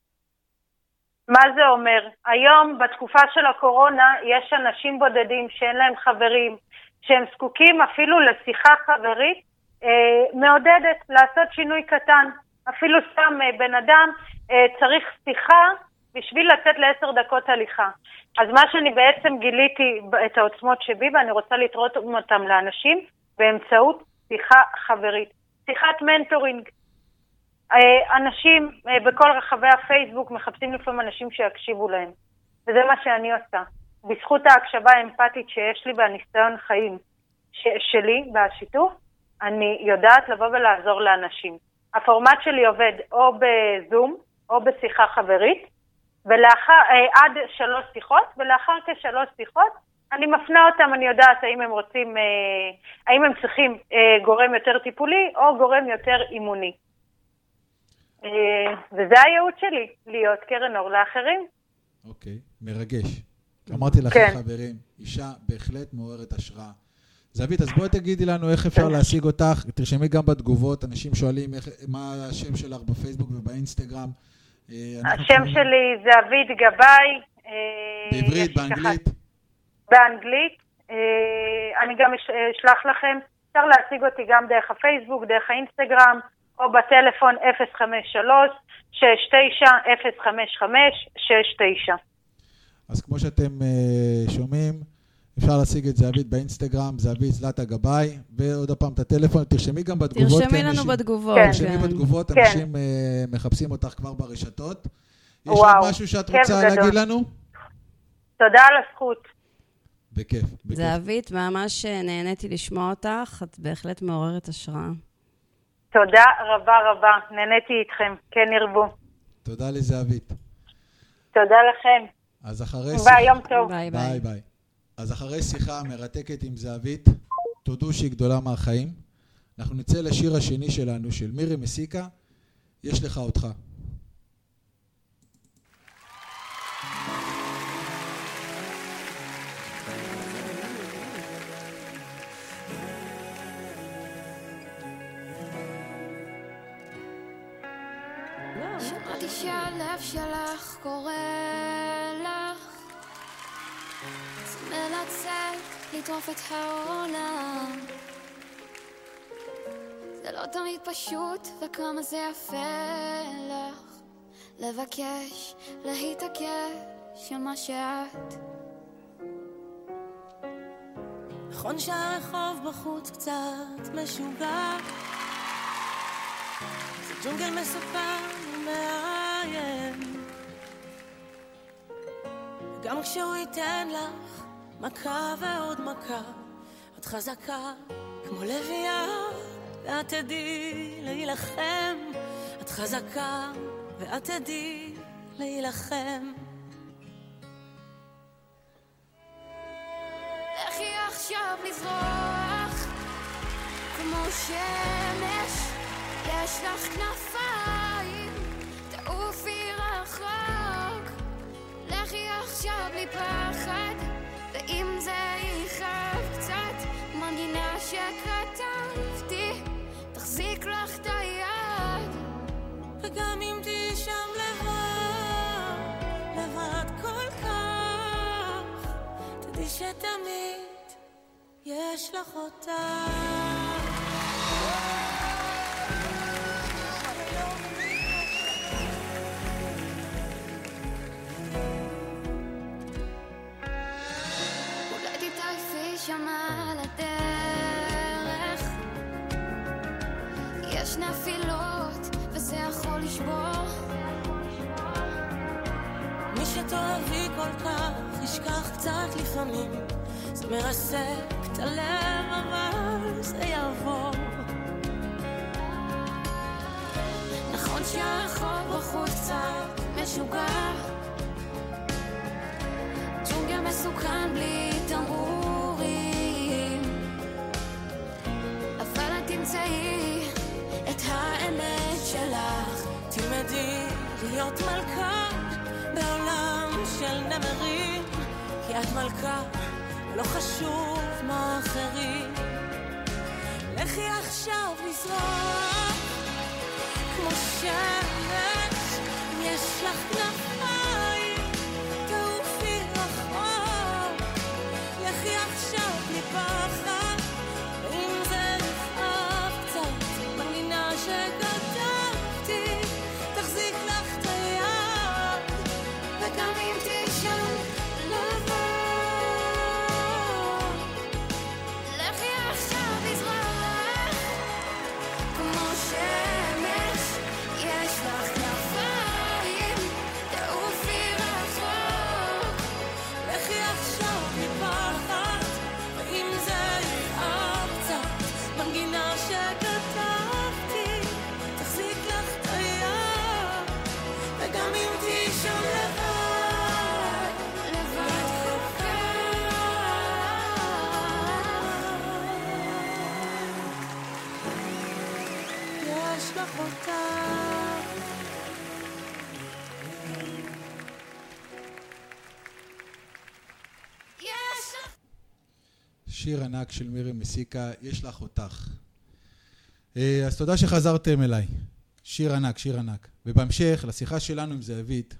מה זה אומר? היום, בתקופה של הקורונה, יש אנשים בודדים שאין להם חברים, שהם זקוקים אפילו לשיחה חברית אה, מעודדת, לעשות שינוי קטן. אפילו סתם אה, בן אדם אה, צריך שיחה בשביל לצאת לעשר דקות הליכה. אז מה שאני בעצם גיליתי את העוצמות שבי, ואני רוצה לתרום אותם לאנשים באמצעות שיחה חברית. שיחת מנטורינג. אה, אנשים אה, בכל רחבי הפייסבוק מחפשים לפעמים אנשים שיקשיבו להם. וזה מה שאני עושה. בזכות ההקשבה האמפתית שיש לי והניסיון חיים ש- שלי בשיתוף, אני יודעת לבוא ולעזור לאנשים. הפורמט שלי עובד או בזום או בשיחה חברית, ולאחר, אה, עד שלוש שיחות, ולאחר כשלוש שיחות אני מפנה אותם, אני יודעת האם הם רוצים, אה, האם הם צריכים אה, גורם יותר טיפולי או גורם יותר אימוני. וזה הייעוד שלי, להיות קרן אור לאחרים. אוקיי, מרגש. אמרתי לכם, כן. חברים, אישה בהחלט מעוררת השראה. זווית, אז בואי תגידי לנו איך אפשר להשיג אותך. תרשמי גם בתגובות, אנשים שואלים איך, מה השם שלך בפייסבוק ובאינסטגרם. אה, השם שלי זה אביד גבאי. אה, בעברית, באנגלית. באנגלית. אה, אני גם אש- אשלח לכם, אפשר להשיג אותי גם דרך הפייסבוק, דרך האינסטגרם, או בטלפון 053-69-055-69. אז כמו שאתם שומעים, אפשר להשיג את זהבית באינסטגרם, זהבית זלטה גבאי, ועוד פעם את הטלפון, תרשמי גם בתגובות. תרשמי לנו אנשים- בתגובות. כן. תרשמי גם. בתגובות, כן. אנשים אה, מחפשים אותך כבר ברשתות. יש וואו, עוד משהו שאת רוצה. להגיד לנו? תודה על הזכות. בכיף, בכיף. זהבית, ממש נהניתי לשמוע אותך, את בהחלט מעוררת השראה. תודה רבה רבה, נהניתי איתכם, כן ירבו. תודה לזהבית. תודה לכם. אז אחרי ביי, יום טוב. ביי ביי ביי. ביי. אז אחרי שיחה מרתקת עם זהבית, תודו שהיא גדולה מהחיים. אנחנו נצא לשיר השני שלנו, של מירי מסיקה, יש לך אותך. שמעתי שהלב שלך קורא לך מנצל לטרוף את העולם. זה לא תמיד פשוט וכמה זה יפה לך לבקש, להתעקש על מה שאת. נכון שהרחוב בחוץ קצת משוגע. זה ג'ונגל מסופר ומאיים. גם כשהוא ייתן לך מכה ועוד מכה את חזקה כמו לביאה ואת תדעי להילחם. את חזקה ואת תדעי להילחם. לכי עכשיו לזרוח כמו שמש יש לך כנפיים תעופי רחוק. לכי עכשיו בלי ואם זה יכאב קצת מנגינה שכתבתי תחזיק לך את היד וגם אם תהיי שם לבד, לבד כל כך, תדעי שתמיד יש לך אותה. וזה יכול לשבור מי שתאהבי כל כך, ישכח קצת לפעמים. זה מרסק את הלב, אבל זה יעבור. נכון שהרחוב בחוץ קצת משוגע ג'ונגל מסוכן בלי תמרורים אבל את תמצאי את האמת תלמדי להיות מלכה בעולם של נמרים, כי את מלכה, לא חשוב מה אחרים. לכי עכשיו כמו שמש, יש לך שיר ענק של מירי מסיקה, יש לך אותך. אה, אז תודה שחזרתם אליי. שיר ענק, שיר ענק. ובהמשך, לשיחה שלנו עם זהבית,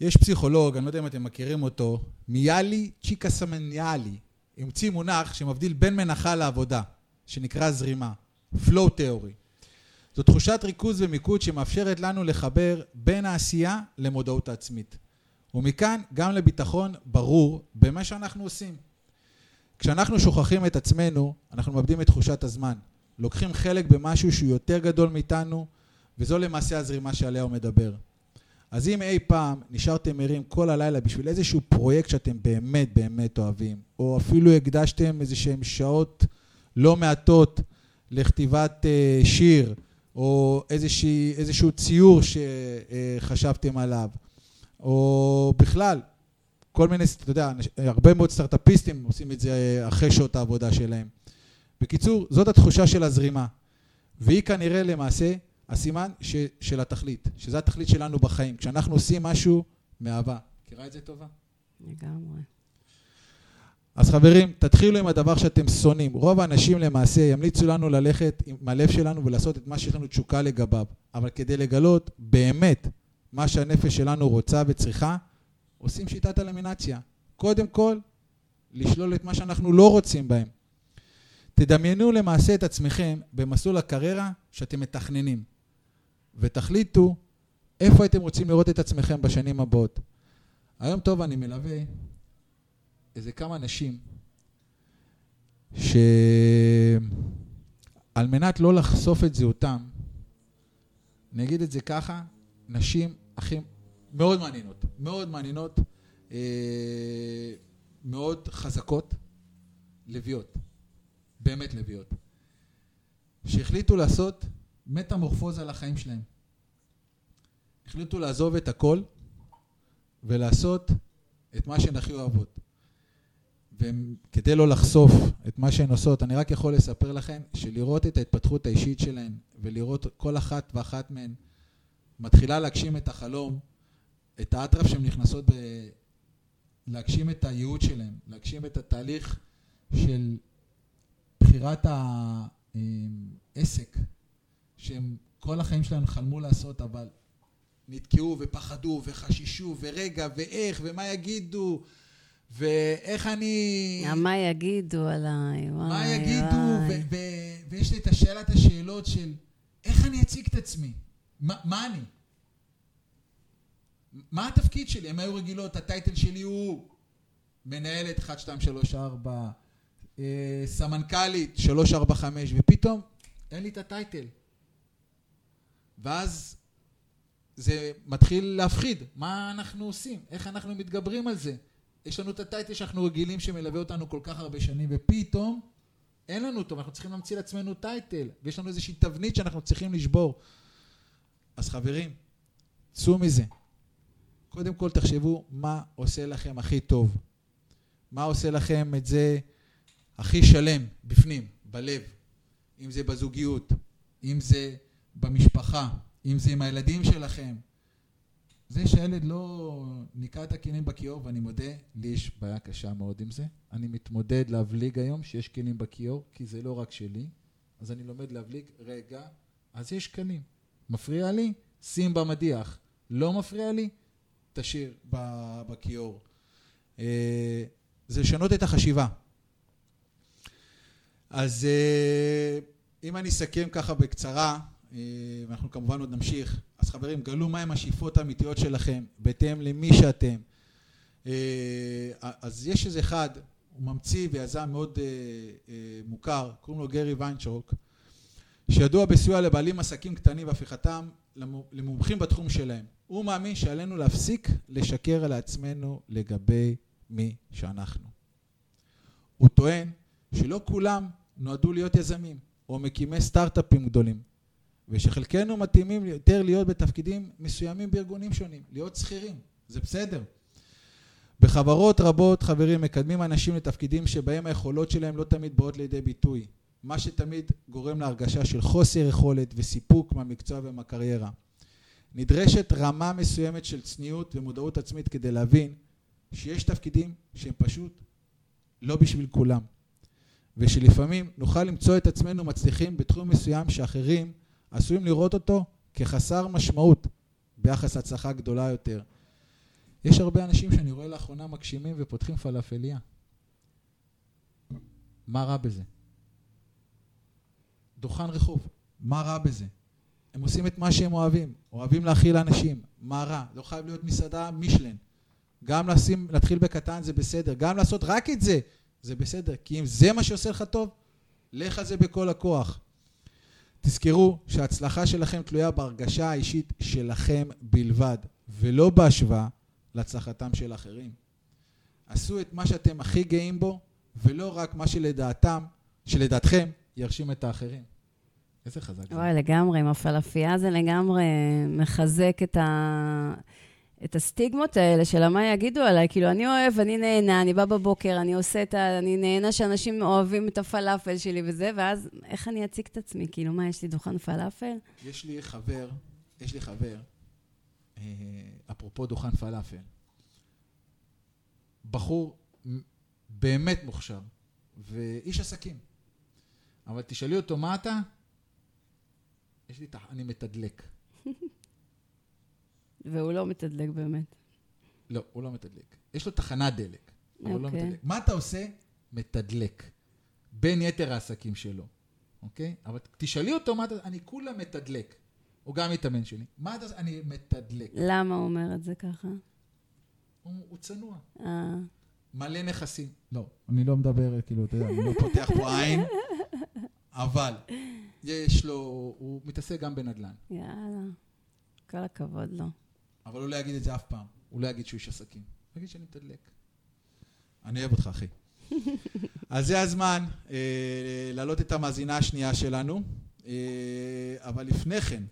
יש פסיכולוג, אני לא יודע אם אתם מכירים אותו, מיאלי צ'יקה סמניאלי, המציא מונח שמבדיל בין מנחה לעבודה, שנקרא זרימה, flow theory. זו תחושת ריכוז ומיקוד שמאפשרת לנו לחבר בין העשייה למודעות העצמית. ומכאן גם לביטחון ברור במה שאנחנו עושים. כשאנחנו שוכחים את עצמנו, אנחנו מאבדים את תחושת הזמן. לוקחים חלק במשהו שהוא יותר גדול מאיתנו, וזו למעשה הזרימה שעליה הוא מדבר. אז אם אי פעם נשארתם ערים כל הלילה בשביל איזשהו פרויקט שאתם באמת באמת אוהבים, או אפילו הקדשתם איזה שהם שעות לא מעטות לכתיבת אה, שיר, או איזושהי, איזשהו ציור שחשבתם עליו, או בכלל, כל מיני, אתה יודע, הרבה מאוד סטארט-אפיסטים עושים את זה אחרי שעות העבודה שלהם. בקיצור, זאת התחושה של הזרימה, והיא כנראה למעשה הסימן ש, של התכלית, שזה התכלית שלנו בחיים, כשאנחנו עושים משהו מאהבה. מכירה את זה טובה? לגמרי. אז חברים, תתחילו עם הדבר שאתם שונאים. רוב האנשים למעשה ימליצו לנו ללכת עם הלב שלנו ולעשות את מה שיש לנו תשוקה לגביו. אבל כדי לגלות באמת מה שהנפש שלנו רוצה וצריכה, עושים שיטת אלמינציה. קודם כל, לשלול את מה שאנחנו לא רוצים בהם. תדמיינו למעשה את עצמכם במסלול הקריירה שאתם מתכננים, ותחליטו איפה הייתם רוצים לראות את עצמכם בשנים הבאות. היום טוב אני מלווה איזה כמה נשים שעל מנת לא לחשוף את זהותם, אני אגיד את זה ככה, נשים הכי מאוד מעניינות, מאוד מעניינות, אה, מאוד חזקות, לביאות, באמת לביאות, שהחליטו לעשות מטמורפוזה לחיים שלהם. החליטו לעזוב את הכל ולעשות את מה שהן הכי אוהבות. וכדי לא לחשוף את מה שהן עושות, אני רק יכול לספר לכם שלראות את ההתפתחות האישית שלהן ולראות כל אחת ואחת מהן מתחילה להגשים את החלום, את האטרף שהן נכנסות ב... להגשים את הייעוד שלהן, להגשים את התהליך של בחירת העסק שהם כל החיים שלהם חלמו לעשות, אבל נתקעו ופחדו וחששו ורגע ואיך ומה יגידו ואיך אני... מה יגידו עליי, וואי, מה יגידו, ויש לי את השאלת השאלות של איך אני אציג את עצמי? מה, מה אני? מה התפקיד שלי? הם היו רגילות, הטייטל שלי הוא מנהלת 1, 2, 3, 4, סמנכ"לית 3, 4, 5, ופתאום אין לי את הטייטל. ואז זה מתחיל להפחיד, מה אנחנו עושים? איך אנחנו מתגברים על זה? יש לנו את הטייטל שאנחנו רגילים שמלווה אותנו כל כך הרבה שנים, ופתאום אין לנו אותו, ואנחנו צריכים להמציא לעצמנו טייטל, ויש לנו איזושהי תבנית שאנחנו צריכים לשבור. אז חברים, צאו מזה. קודם כל תחשבו מה עושה לכם הכי טוב. מה עושה לכם את זה הכי שלם, בפנים, בלב. אם זה בזוגיות, אם זה במשפחה, אם זה עם הילדים שלכם, זה שהילד לא ניקה את הכלים בכיור, ואני מודה, לי יש בעיה קשה מאוד עם זה. אני מתמודד להבליג היום שיש כלים בכיור, כי זה לא רק שלי, אז אני לומד להבליג, רגע, אז יש כלים. מפריע לי? שים במדיח. לא מפריע לי? תשאיר בכיור. אה, זה לשנות את החשיבה. אז אה, אם אני אסכם ככה בקצרה, אה, ואנחנו כמובן עוד נמשיך. אז חברים, גלו מהם השאיפות האמיתיות שלכם, בהתאם למי שאתם. אז יש איזה אחד, הוא ממציא ויזם מאוד מוכר, קוראים לו גרי ויינרצ'וק, שידוע בסיוע לבעלים עסקים קטנים והפיכתם למומחים בתחום שלהם. הוא מאמין שעלינו להפסיק לשקר לעצמנו לגבי מי שאנחנו. הוא טוען שלא כולם נועדו להיות יזמים או מקימי סטארט-אפים גדולים. ושחלקנו מתאימים יותר להיות בתפקידים מסוימים בארגונים שונים, להיות שכירים, זה בסדר. בחברות רבות, חברים, מקדמים אנשים לתפקידים שבהם היכולות שלהם לא תמיד באות לידי ביטוי, מה שתמיד גורם להרגשה של חוסר יכולת וסיפוק מהמקצוע ומהקריירה. נדרשת רמה מסוימת של צניעות ומודעות עצמית כדי להבין שיש תפקידים שהם פשוט לא בשביל כולם, ושלפעמים נוכל למצוא את עצמנו מצליחים בתחום מסוים שאחרים עשויים לראות אותו כחסר משמעות ביחס להצלחה גדולה יותר. יש הרבה אנשים שאני רואה לאחרונה מגשימים ופותחים פלאפליה. מה רע בזה? דוכן רחוב, מה רע בזה? הם עושים את מה שהם אוהבים, אוהבים להכיל אנשים, מה רע? לא חייב להיות מסעדה מישלן. גם לשים, להתחיל בקטן זה בסדר, גם לעשות רק את זה, זה בסדר, כי אם זה מה שעושה לך טוב, לך על זה בכל הכוח. תזכרו שההצלחה שלכם תלויה בהרגשה האישית שלכם בלבד, ולא בהשוואה להצלחתם של אחרים. עשו את מה שאתם הכי גאים בו, ולא רק מה שלדעתם, שלדעתכם, ירשים את האחרים. איזה חזק זה. וואי, לגמרי, עם הפלאפייה זה לגמרי מחזק את, ה... את הסטיגמות האלה של מה יגידו עליי. כאילו, אני אוהב, אני נהנה, אני בא בבוקר, אני עושה את ה... אני נהנה שאנשים אוהבים את הפלאפל שלי וזה, ואז איך אני אציג את עצמי? כאילו, מה, יש לי דוכן פלאפל? יש לי חבר, יש לי חבר, אה, אפרופו דוכן פלאפל, בחור באמת מוכשר, ואיש עסקים. אבל תשאלי אותו, מה אתה? יש לי, תח- אני מתדלק. והוא לא מתדלק באמת. לא, הוא לא מתדלק. יש לו תחנת דלק, אבל הוא לא אוקיי. מתדלק. מה אתה עושה? מתדלק. בין יתר העסקים שלו, אוקיי? אבל תשאלי אותו מה אתה... אני כולה מתדלק. הוא גם מתאמן שלי. מה אתה עושה? אני מתדלק. למה הוא אומר את זה ככה? הוא, הוא צנוע. אה, מלא נכסים. לא, אני לא מדבר, כאילו, אתה יודע, אני לא פותח פה עין, אבל יש לו, הוא מתעסק גם בנדל"ן. יאללה. כל הכבוד לו. אבל הוא לא יגיד את זה אף פעם. הוא לא יגיד שהוא איש עסקים. הוא יגיד שאני מתדלק. אני אוהב אותך, אחי. אז זה הזמן אה, להעלות את המאזינה השנייה שלנו. אה, אבל לפני כן,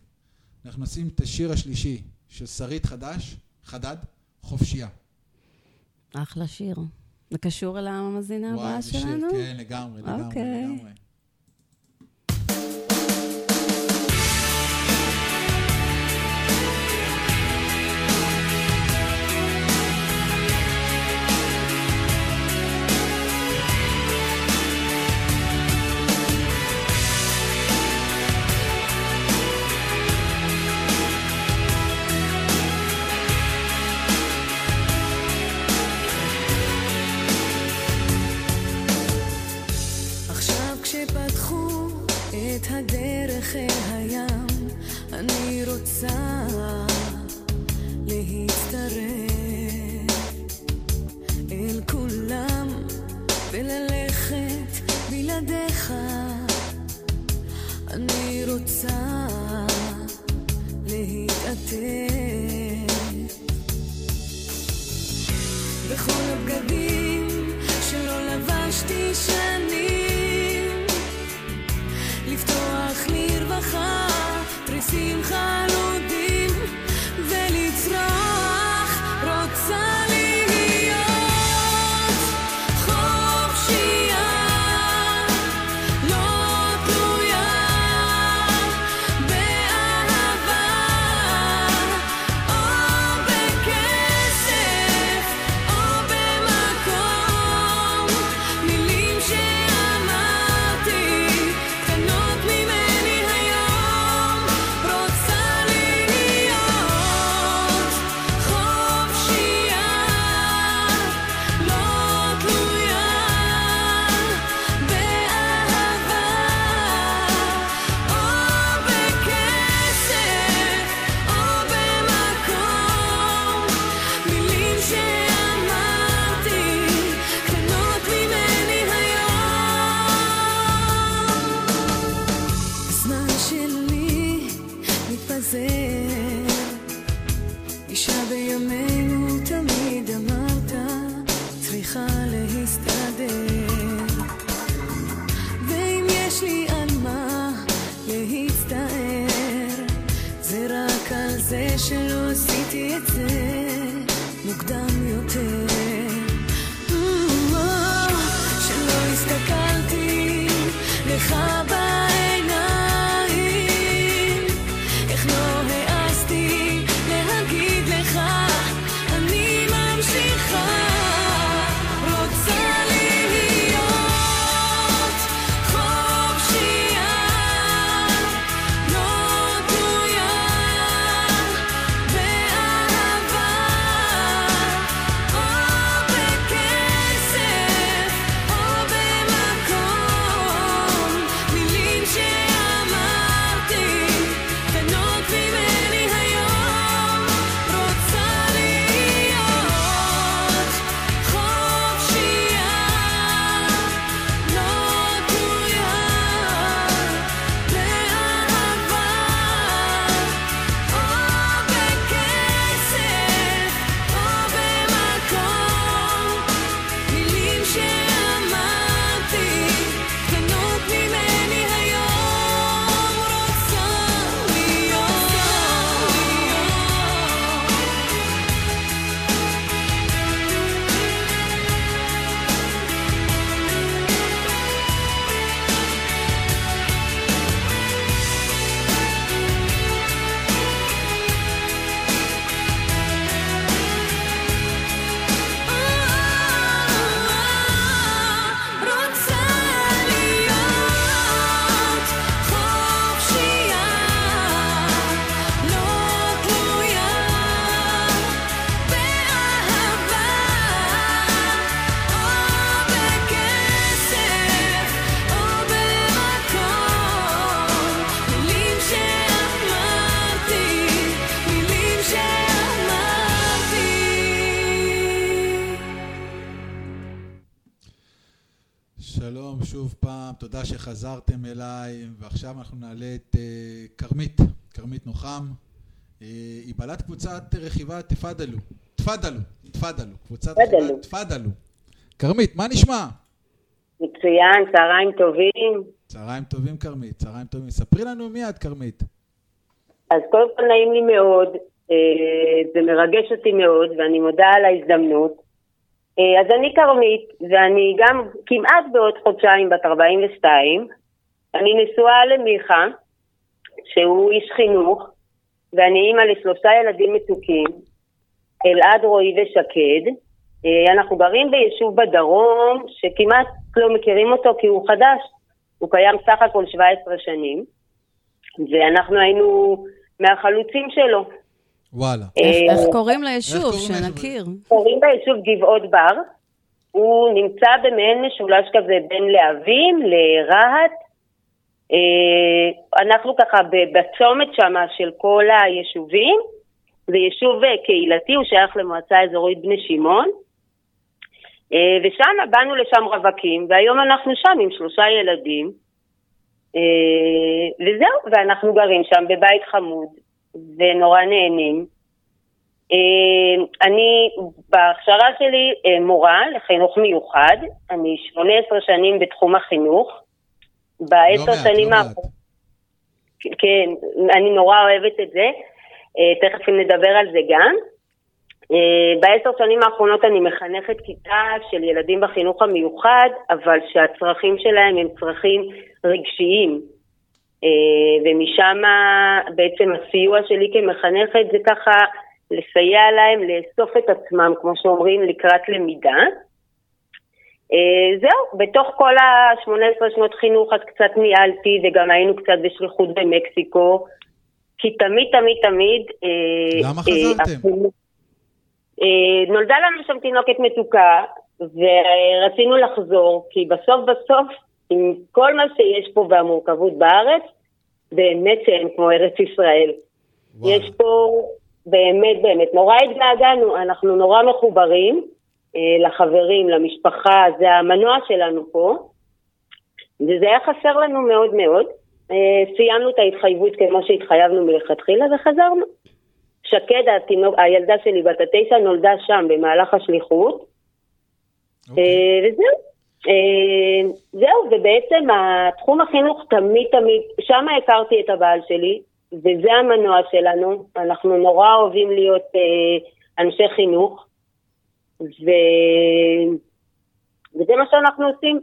אנחנו נשים את השיר השלישי של שרית חדש, חדד, חופשייה. אחלה שיר. זה קשור אל המאזינה הבאה איזה שיר, שלנו? כן, לגמרי, לגמרי, אוקיי. לגמרי. אל הים, אני רוצה להצטרף אל כולם וללכת בלעדיך. אני רוצה להתעטף בכל הבגדים שלא לבשתי שנים לרווחה תריסים חלודים רכיבה תפאדלו, תפאדלו, תפאדלו, קבוצת רכיבה תפאדלו. כרמית, מה נשמע? מצוין, צהריים טובים. צהריים טובים כרמית, צהריים טובים. ספרי לנו מי את כרמית. אז קודם כל נעים לי מאוד, זה מרגש אותי מאוד, ואני מודה על ההזדמנות. אה, אז אני כרמית, ואני גם כמעט בעוד חודשיים בת 42. אני נשואה למיכה, שהוא איש חינוך, ואני אימא לשלושה ילדים מתוקים, אלעד, רועי ושקד. אה, אנחנו גרים ביישוב בדרום, שכמעט לא מכירים אותו כי הוא חדש. הוא קיים סך הכל 17 שנים, ואנחנו היינו מהחלוצים שלו. וואלה. איך קוראים ליישוב, שנכיר? קוראים ליישוב גבעות בר. הוא נמצא במעין משולש כזה בין להבים לרהט. אה, אנחנו ככה בצומת שמה של כל היישובים. זה יישוב אה, קהילתי, הוא שייך למועצה אזורית בני שמעון. אה, ושם באנו לשם רווקים, והיום אנחנו שם עם שלושה ילדים. וזהו, ואנחנו גרים שם בבית חמוד. ונורא נהנים. אה, אני בהכשרה שלי אה, מורה לחינוך מיוחד, אני 18 שנים בתחום החינוך. בעשר לא שנים לא האחרונות... כן, אני נורא אוהבת את זה, אה, תכף נדבר על זה גם. בעשר שנים האחרונות אני מחנכת כיתה של ילדים בחינוך המיוחד, אבל שהצרכים שלהם הם צרכים רגשיים. אה, ומשם בעצם הסיוע שלי כמחנכת זה ככה לסייע להם לאסוף את עצמם, כמו שאומרים, לקראת למידה. אה, זהו, בתוך כל ה-18 שנות חינוך אז קצת ניהלתי וגם היינו קצת בשליחות במקסיקו, כי תמיד, תמיד, תמיד... אה, למה חזרתם? נולדה לנו שם תינוקת מתוקה, ורצינו לחזור, כי בסוף בסוף, עם כל מה שיש פה והמורכבות בארץ, באמת שאין כמו ארץ ישראל. וואו. יש פה באמת, באמת, נורא התגעגענו, אנחנו נורא מחוברים אה, לחברים, למשפחה, זה המנוע שלנו פה, וזה היה חסר לנו מאוד מאוד. אה, סיימנו את ההתחייבות כמו שהתחייבנו מלכתחילה וחזרנו. שקד, התינוק, הילדה שלי בת התשע, נולדה שם במהלך השליחות. Okay. אוקיי. אה, וזהו. אה, זהו, ובעצם התחום החינוך תמיד תמיד, שם הכרתי את הבעל שלי, וזה המנוע שלנו, אנחנו נורא אוהבים להיות אנשי חינוך, ו... וזה מה שאנחנו עושים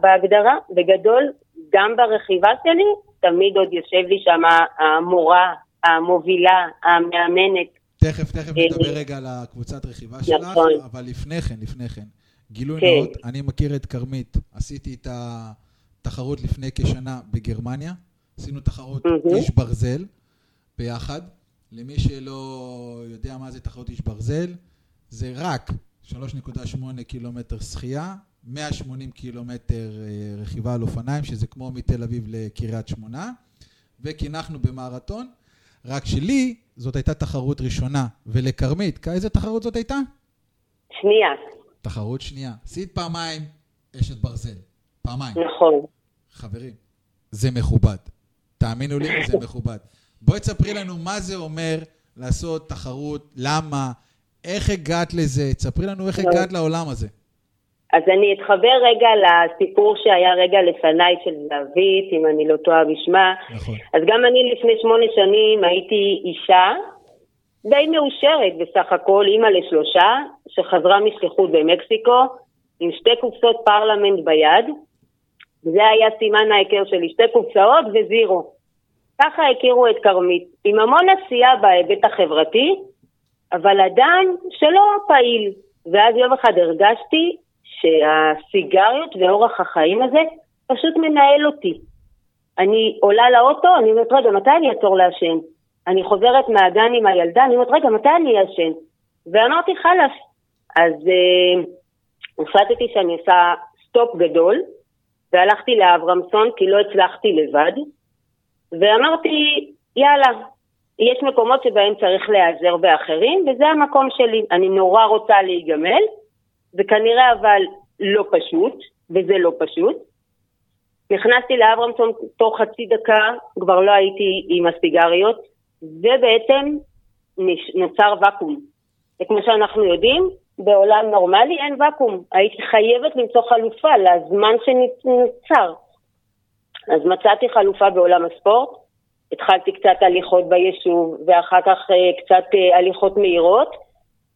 בהגדרה, בגדול, גם ברכיבה שלי, תמיד עוד יושב לי שם המורה, המובילה, המאמנת. תכף, תכף אה, נדבר רגע על הקבוצת רכיבה שלך, נכון. אבל לפני כן, לפני כן. גילוי כן. נאות, אני מכיר את כרמית, עשיתי את התחרות לפני כשנה בגרמניה, עשינו תחרות mm-hmm. איש ברזל ביחד. למי שלא יודע מה זה תחרות איש ברזל, זה רק 3.8 קילומטר שחייה, 180 קילומטר אה, רכיבה על אופניים, שזה כמו מתל אביב לקריית שמונה, וקנחנו במרתון. רק שלי, זאת הייתה תחרות ראשונה, ולכרמית, איזה תחרות זאת הייתה? שנייה. תחרות שנייה. עשית פעמיים אשת ברזל. פעמיים. נכון. חברים, זה מכובד. תאמינו לי, זה מכובד. בואי תספרי לנו מה זה אומר לעשות תחרות, למה, איך הגעת לזה, תספרי לנו איך הגעת לעולם הזה. אז אני אתחבר רגע לסיפור שהיה רגע לפניי של זהבית, אם אני לא טועה בשמה. נכון. אז גם אני לפני שמונה שנים הייתי אישה די מאושרת בסך הכל, אימא לשלושה, שחזרה משליחות במקסיקו, עם שתי קופסות פרלמנט ביד. זה היה סימן ההיכר שלי, שתי קופסאות וזירו. ככה הכירו את כרמית, עם המון עשייה בהיבט החברתי, אבל אדם שלא פעיל. ואז יום אחד הרגשתי שהסיגריות ואורח החיים הזה פשוט מנהל אותי. אני עולה לאוטו, אני אומרת, רגע, מתי אני אעצור לעשן? אני חוזרת מהגן עם הילדה, אני אומרת, רגע, מתי אני אעשן? ואמרתי, חלאס. אז uh, החלטתי שאני עושה סטופ גדול, והלכתי לאברמסון כי לא הצלחתי לבד, ואמרתי, יאללה, יש מקומות שבהם צריך להיעזר באחרים, וזה המקום שלי. אני נורא רוצה להיגמל, וכנראה אבל לא פשוט, וזה לא פשוט, נכנסתי לאברמסון תוך חצי דקה, כבר לא הייתי עם הסיגריות, ובעצם נוצר ואקום. וכמו שאנחנו יודעים, בעולם נורמלי אין ואקום. הייתי חייבת למצוא חלופה לזמן שנוצר. אז מצאתי חלופה בעולם הספורט, התחלתי קצת הליכות ביישוב, ואחר כך אה, קצת אה, הליכות מהירות.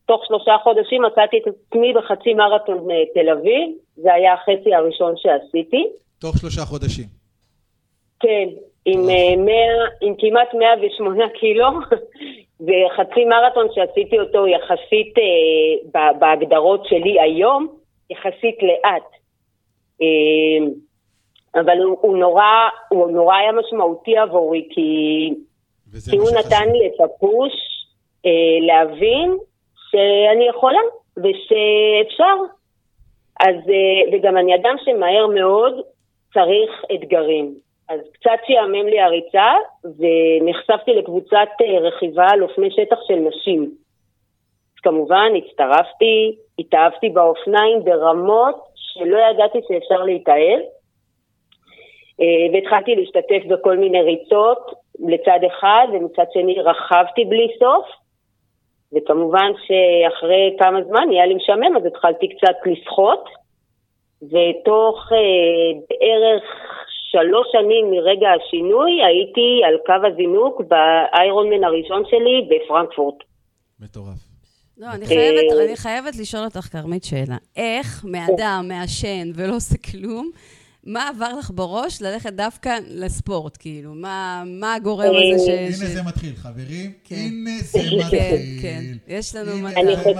תוך שלושה חודשים מצאתי את עצמי בחצי מרתון אה, תל אביב, זה היה החצי הראשון שעשיתי. תוך שלושה חודשים. כן, עם, 100, עם כמעט 108 קילו, וחצי מרתון שעשיתי אותו יחסית, בהגדרות שלי היום, יחסית לאט. אבל הוא, הוא, נורא, הוא נורא היה משמעותי עבורי, כי, כי הוא נתן לי את הפוש אה, להבין שאני יכולה ושאפשר. אז, אה, וגם אני אדם שמהר מאוד צריך אתגרים. אז קצת שיאמם לי הריצה, ונחשפתי לקבוצת אה, רכיבה על אופני שטח של נשים. אז כמובן, הצטרפתי, התאהבתי באופניים ברמות שלא ידעתי שאפשר להתאהב. אה, והתחלתי להשתתף בכל מיני ריצות לצד אחד, ומצד שני רכבתי בלי סוף, וכמובן שאחרי כמה זמן נהיה לי משעמם, אז התחלתי קצת לשחות, ותוך אה, בערך שלוש שנים מרגע השינוי הייתי על קו הזינוק באיירונמן הראשון שלי בפרנקפורט. מטורף. לא, אני חייבת, אני חייבת לשאול אותך, כרמית, שאלה. איך מאדם מעשן ולא עושה כלום, מה עבר לך בראש ללכת דווקא לספורט, כאילו? מה, מה הגורם הזה ש... הנה זה מתחיל, חברים. כן. הנה זה מתחיל. כן, כן, יש לנו מתחיל. אני חושבת...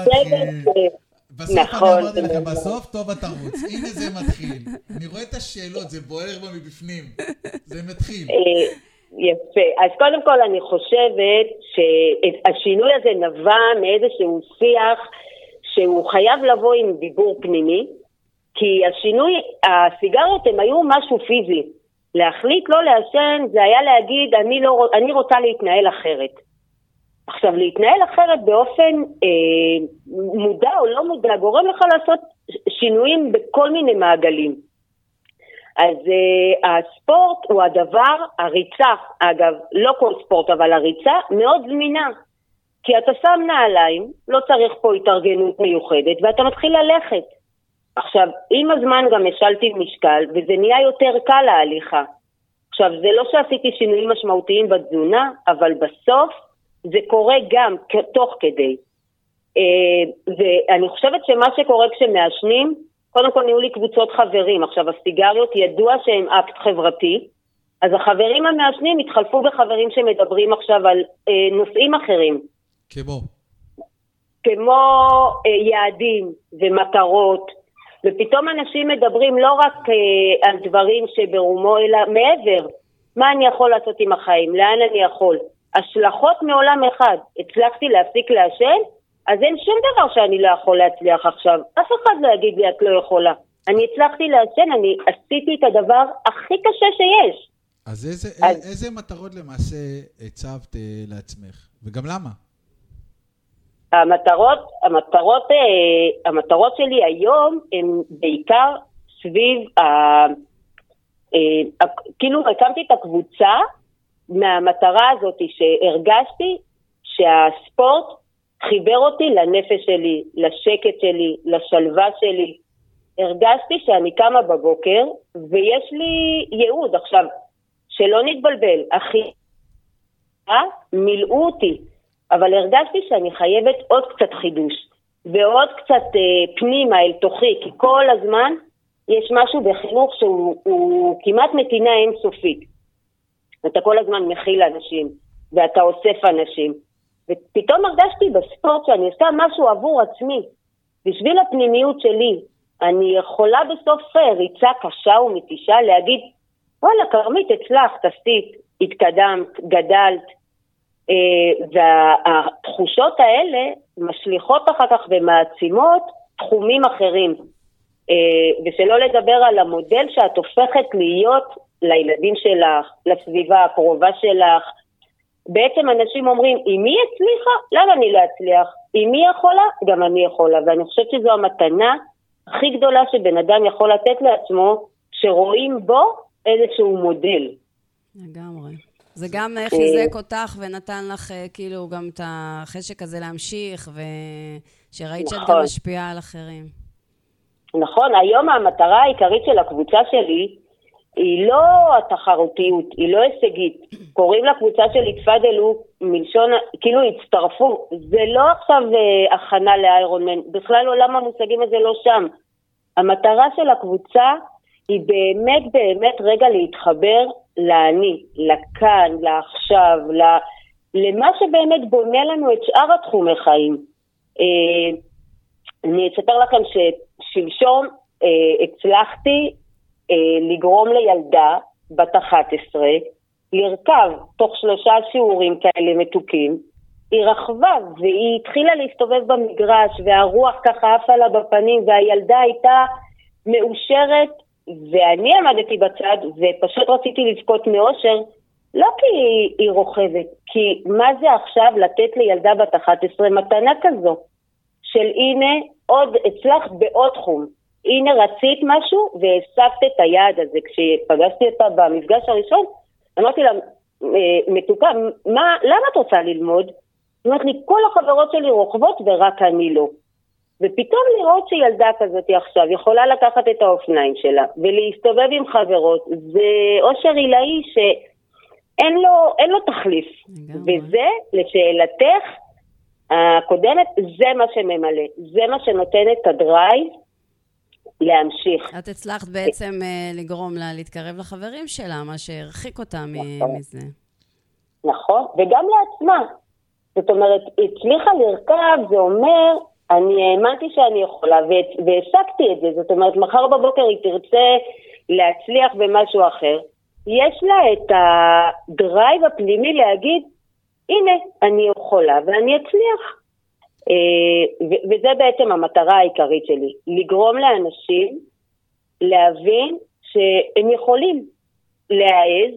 בסוף נכון, אני אמרתי לכם, בסוף טוב התרוץ. הנה זה מתחיל. אני רואה את השאלות, זה בוער בה מבפנים. זה מתחיל. אה, יפה. אז קודם כל אני חושבת שהשינוי הזה נבע מאיזשהו שיח שהוא חייב לבוא עם דיבור פנימי. כי השינוי, הסיגריות הם היו משהו פיזי. להחליט לא לעשן זה היה להגיד, אני, לא, אני רוצה להתנהל אחרת. עכשיו, להתנהל אחרת באופן אה, מודע או לא מודע גורם לך לעשות שינויים בכל מיני מעגלים. אז אה, הספורט הוא הדבר, הריצה, אגב, לא כל ספורט, אבל הריצה מאוד זמינה. כי אתה שם נעליים, לא צריך פה התארגנות מיוחדת, ואתה מתחיל ללכת. עכשיו, עם הזמן גם השלתי משקל, וזה נהיה יותר קל ההליכה. עכשיו, זה לא שעשיתי שינויים משמעותיים בתזונה, אבל בסוף זה קורה גם תוך כדי. אה, ואני חושבת שמה שקורה כשמעשנים, קודם כל נהיו לי קבוצות חברים. עכשיו, הסיגריות ידוע שהן אקט חברתי, אז החברים המעשנים התחלפו בחברים שמדברים עכשיו על אה, נושאים אחרים. כמו? כמו אה, יעדים ומטרות. ופתאום אנשים מדברים לא רק אה, על דברים שברומו, אלא מעבר. מה אני יכול לעשות עם החיים? לאן אני יכול? השלכות מעולם אחד. הצלחתי להפסיק לעשן, אז אין שום דבר שאני לא יכול להצליח עכשיו. אף אחד לא יגיד לי, את לא יכולה. אני הצלחתי לעשן, אני עשיתי את הדבר הכי קשה שיש. אז איזה, אז... איזה מטרות למעשה הצבת אה, לעצמך? וגם למה? המטרות, המטרות, אה, המטרות שלי היום הן בעיקר סביב, ה, אה, כאילו הקמתי את הקבוצה מהמטרה הזאת שהרגשתי שהספורט חיבר אותי לנפש שלי, לשקט שלי, לשלווה שלי. הרגשתי שאני קמה בבוקר ויש לי ייעוד. עכשיו, שלא נתבלבל, אחי, מילאו אותי. אבל הרגשתי שאני חייבת עוד קצת חידוש, ועוד קצת אה, פנימה אל תוכי, כי כל הזמן יש משהו בחינוך שהוא כמעט נתינה אינסופית. אתה כל הזמן מכיל אנשים, ואתה אוסף אנשים. ופתאום הרגשתי בספורט שאני עושה משהו עבור עצמי, בשביל הפנימיות שלי. אני יכולה בסוף אה, ריצה קשה ומתישה להגיד, וואלה, כרמית, הצלחת, עשית, התקדמת, גדלת, והתחושות האלה משליכות אחר כך ומעצימות תחומים אחרים. אה, ושלא לדבר על המודל שאת הופכת להיות לילדים שלך, לסביבה הקרובה שלך. בעצם אנשים אומרים, אם היא הצליחה, למה אני לא אצליח? אם היא יכולה, גם אני יכולה. ואני חושבת שזו המתנה הכי גדולה שבן אדם יכול לתת לעצמו, שרואים בו איזשהו מודל. לגמרי. זה גם חיזק אותך ונתן לך כאילו גם את החשק הזה להמשיך, ושראית שאת גם נכון. משפיעה על אחרים. נכון, היום המטרה העיקרית של הקבוצה שלי היא לא התחרותיות, היא לא הישגית. קוראים לקבוצה שלי תפאדלו מלשון, כאילו הצטרפו. זה לא עכשיו אה, הכנה לאיירון מן, בכלל עולם המושגים הזה לא שם. המטרה של הקבוצה היא באמת באמת רגע להתחבר לאני, לכאן, לעכשיו, למה שבאמת בונה לנו את שאר התחומי חיים. אה, אני אספר לכם ששלשום אה, הצלחתי אה, לגרום לילדה בת 11 לרכב תוך שלושה שיעורים כאלה מתוקים. היא רכבה והיא התחילה להסתובב במגרש והרוח ככה עפה לה בפנים והילדה הייתה מאושרת ואני עמדתי בצד ופשוט רציתי לבכות מאושר לא כי היא, רוכבת, כי מה זה עכשיו לתת לילדה בת 11 מתנה כזו של הנה עוד הצלחת בעוד תחום, הנה רצית משהו והשגת את היעד הזה. כשפגשתי אותה במפגש הראשון, אמרתי לה, אה, מתוקה, מה, למה את רוצה ללמוד? היא אומרת לי, כל החברות שלי רוכבות ורק אני לא. ופתאום לראות שילדה כזאת עכשיו יכולה לקחת את האופניים שלה ולהסתובב עם חברות, זה אושר עילאי שאין לו, לו תחליף. וזה, לשאלתך הקודמת, זה מה שממלא, זה מה שנותן את הדרייב להמשיך. את הצלחת בעצם uh, לגרום לה להתקרב לחברים שלה, מה שהרחיק אותה נכון. מזה. נכון, וגם לעצמה. זאת אומרת, הצליחה לרכב, זה אומר, אני האמנתי שאני יכולה, והעסקתי את זה. זאת אומרת, מחר בבוקר היא תרצה להצליח במשהו אחר. יש לה את הדרייב הפנימי להגיד, הנה, אני יכולה ואני אצליח. אה, וזה בעצם המטרה העיקרית שלי, לגרום לאנשים להבין שהם יכולים להעז,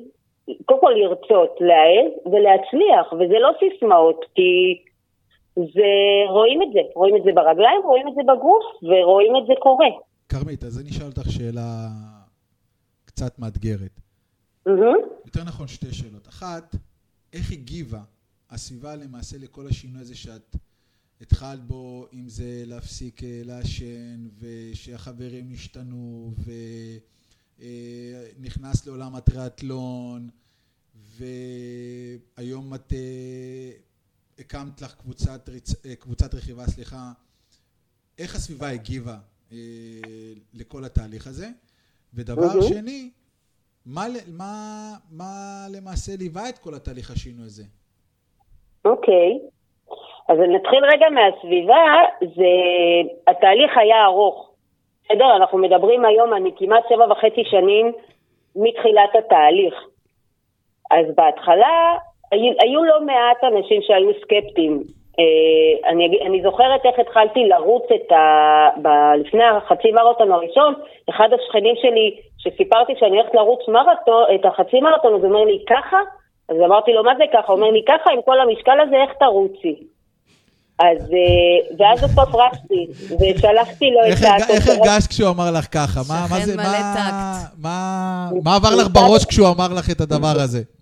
קודם כל לרצות להעז ולהצליח, וזה לא סיסמאות, כי זה, רואים את זה, רואים את זה ברגליים, רואים את זה בגוף, ורואים את זה קורה. כרמית, אז אני אשאל אותך שאלה קצת מאתגרת. Mm-hmm. יותר נכון שתי שאלות. אחת, איך הגיבה הסביבה למעשה לכל השינוי הזה שאת התחלת בו, אם זה להפסיק אה, לעשן, ושהחברים השתנו, ונכנס לעולם הטריאטלון, והיום את אה, הקמת לך קבוצת, אה, קבוצת רכיבה, סליחה, איך הסביבה הגיבה לכל התהליך הזה? ודבר שני, מה, מה, מה למעשה ליווה את כל התהליך השינוי הזה? אוקיי. Okay. אז נתחיל רגע מהסביבה, זה, התהליך היה ארוך. בסדר, אנחנו מדברים היום, אני כמעט שבע וחצי שנים מתחילת התהליך. אז בהתחלה היו, היו לא מעט אנשים שהיו סקפטיים. אה, אני, אני זוכרת איך התחלתי לרוץ את ה... ב, לפני החצי מרתון הראשון, אחד השכנים שלי, שסיפרתי שאני הולכת לרוץ מרתון, את החצי מרתון, אז הוא אומר לי, ככה? אז אמרתי לו, מה זה ככה? הוא אומר לי, ככה עם כל המשקל הזה, איך תרוצי? אז, אה, ואז בסוף רצתי, ושלחתי לו את הכותרות. איך הרגשת כשהוא אמר לך ככה? מה, מה זה, מה, מה, מה עבר לך בראש כשהוא אמר לך את הדבר הזה?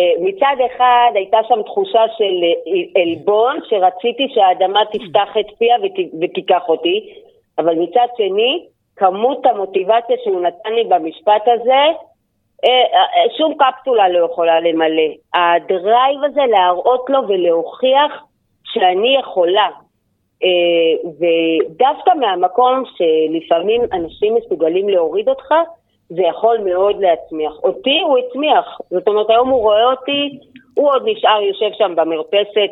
אה, מצד אחד הייתה שם תחושה של אה, עלבון, שרציתי שהאדמה תפתח את פיה ותיקח אותי, אבל מצד שני, כמות המוטיבציה שהוא נתן לי במשפט הזה, שום קפסולה לא יכולה למלא. הדרייב הזה להראות לו ולהוכיח שאני יכולה. אה, ודווקא מהמקום שלפעמים אנשים מסוגלים להוריד אותך, זה יכול מאוד להצמיח. אותי הוא הצמיח, זאת אומרת היום הוא רואה אותי, הוא עוד נשאר יושב שם במרפסת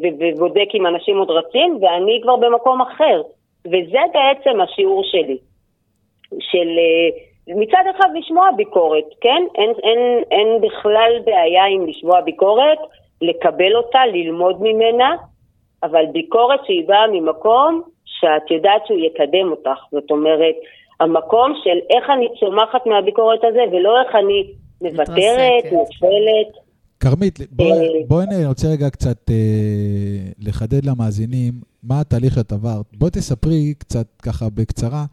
ובודק אם אנשים עוד רצים, ואני כבר במקום אחר. וזה בעצם השיעור שלי. של אה, מצד אחד לשמוע ביקורת, כן? אין, אין, אין בכלל בעיה עם לשמוע ביקורת, לקבל אותה, ללמוד ממנה, אבל ביקורת שהיא באה ממקום שאת יודעת שהוא יקדם אותך. זאת אומרת, המקום של איך אני צומחת מהביקורת הזה, ולא איך אני מוותרת, נופלת. כרמית, בואי בוא, אני רוצה רגע קצת אה, לחדד למאזינים מה התהליך שאת עברת. בואי תספרי קצת ככה בקצרה.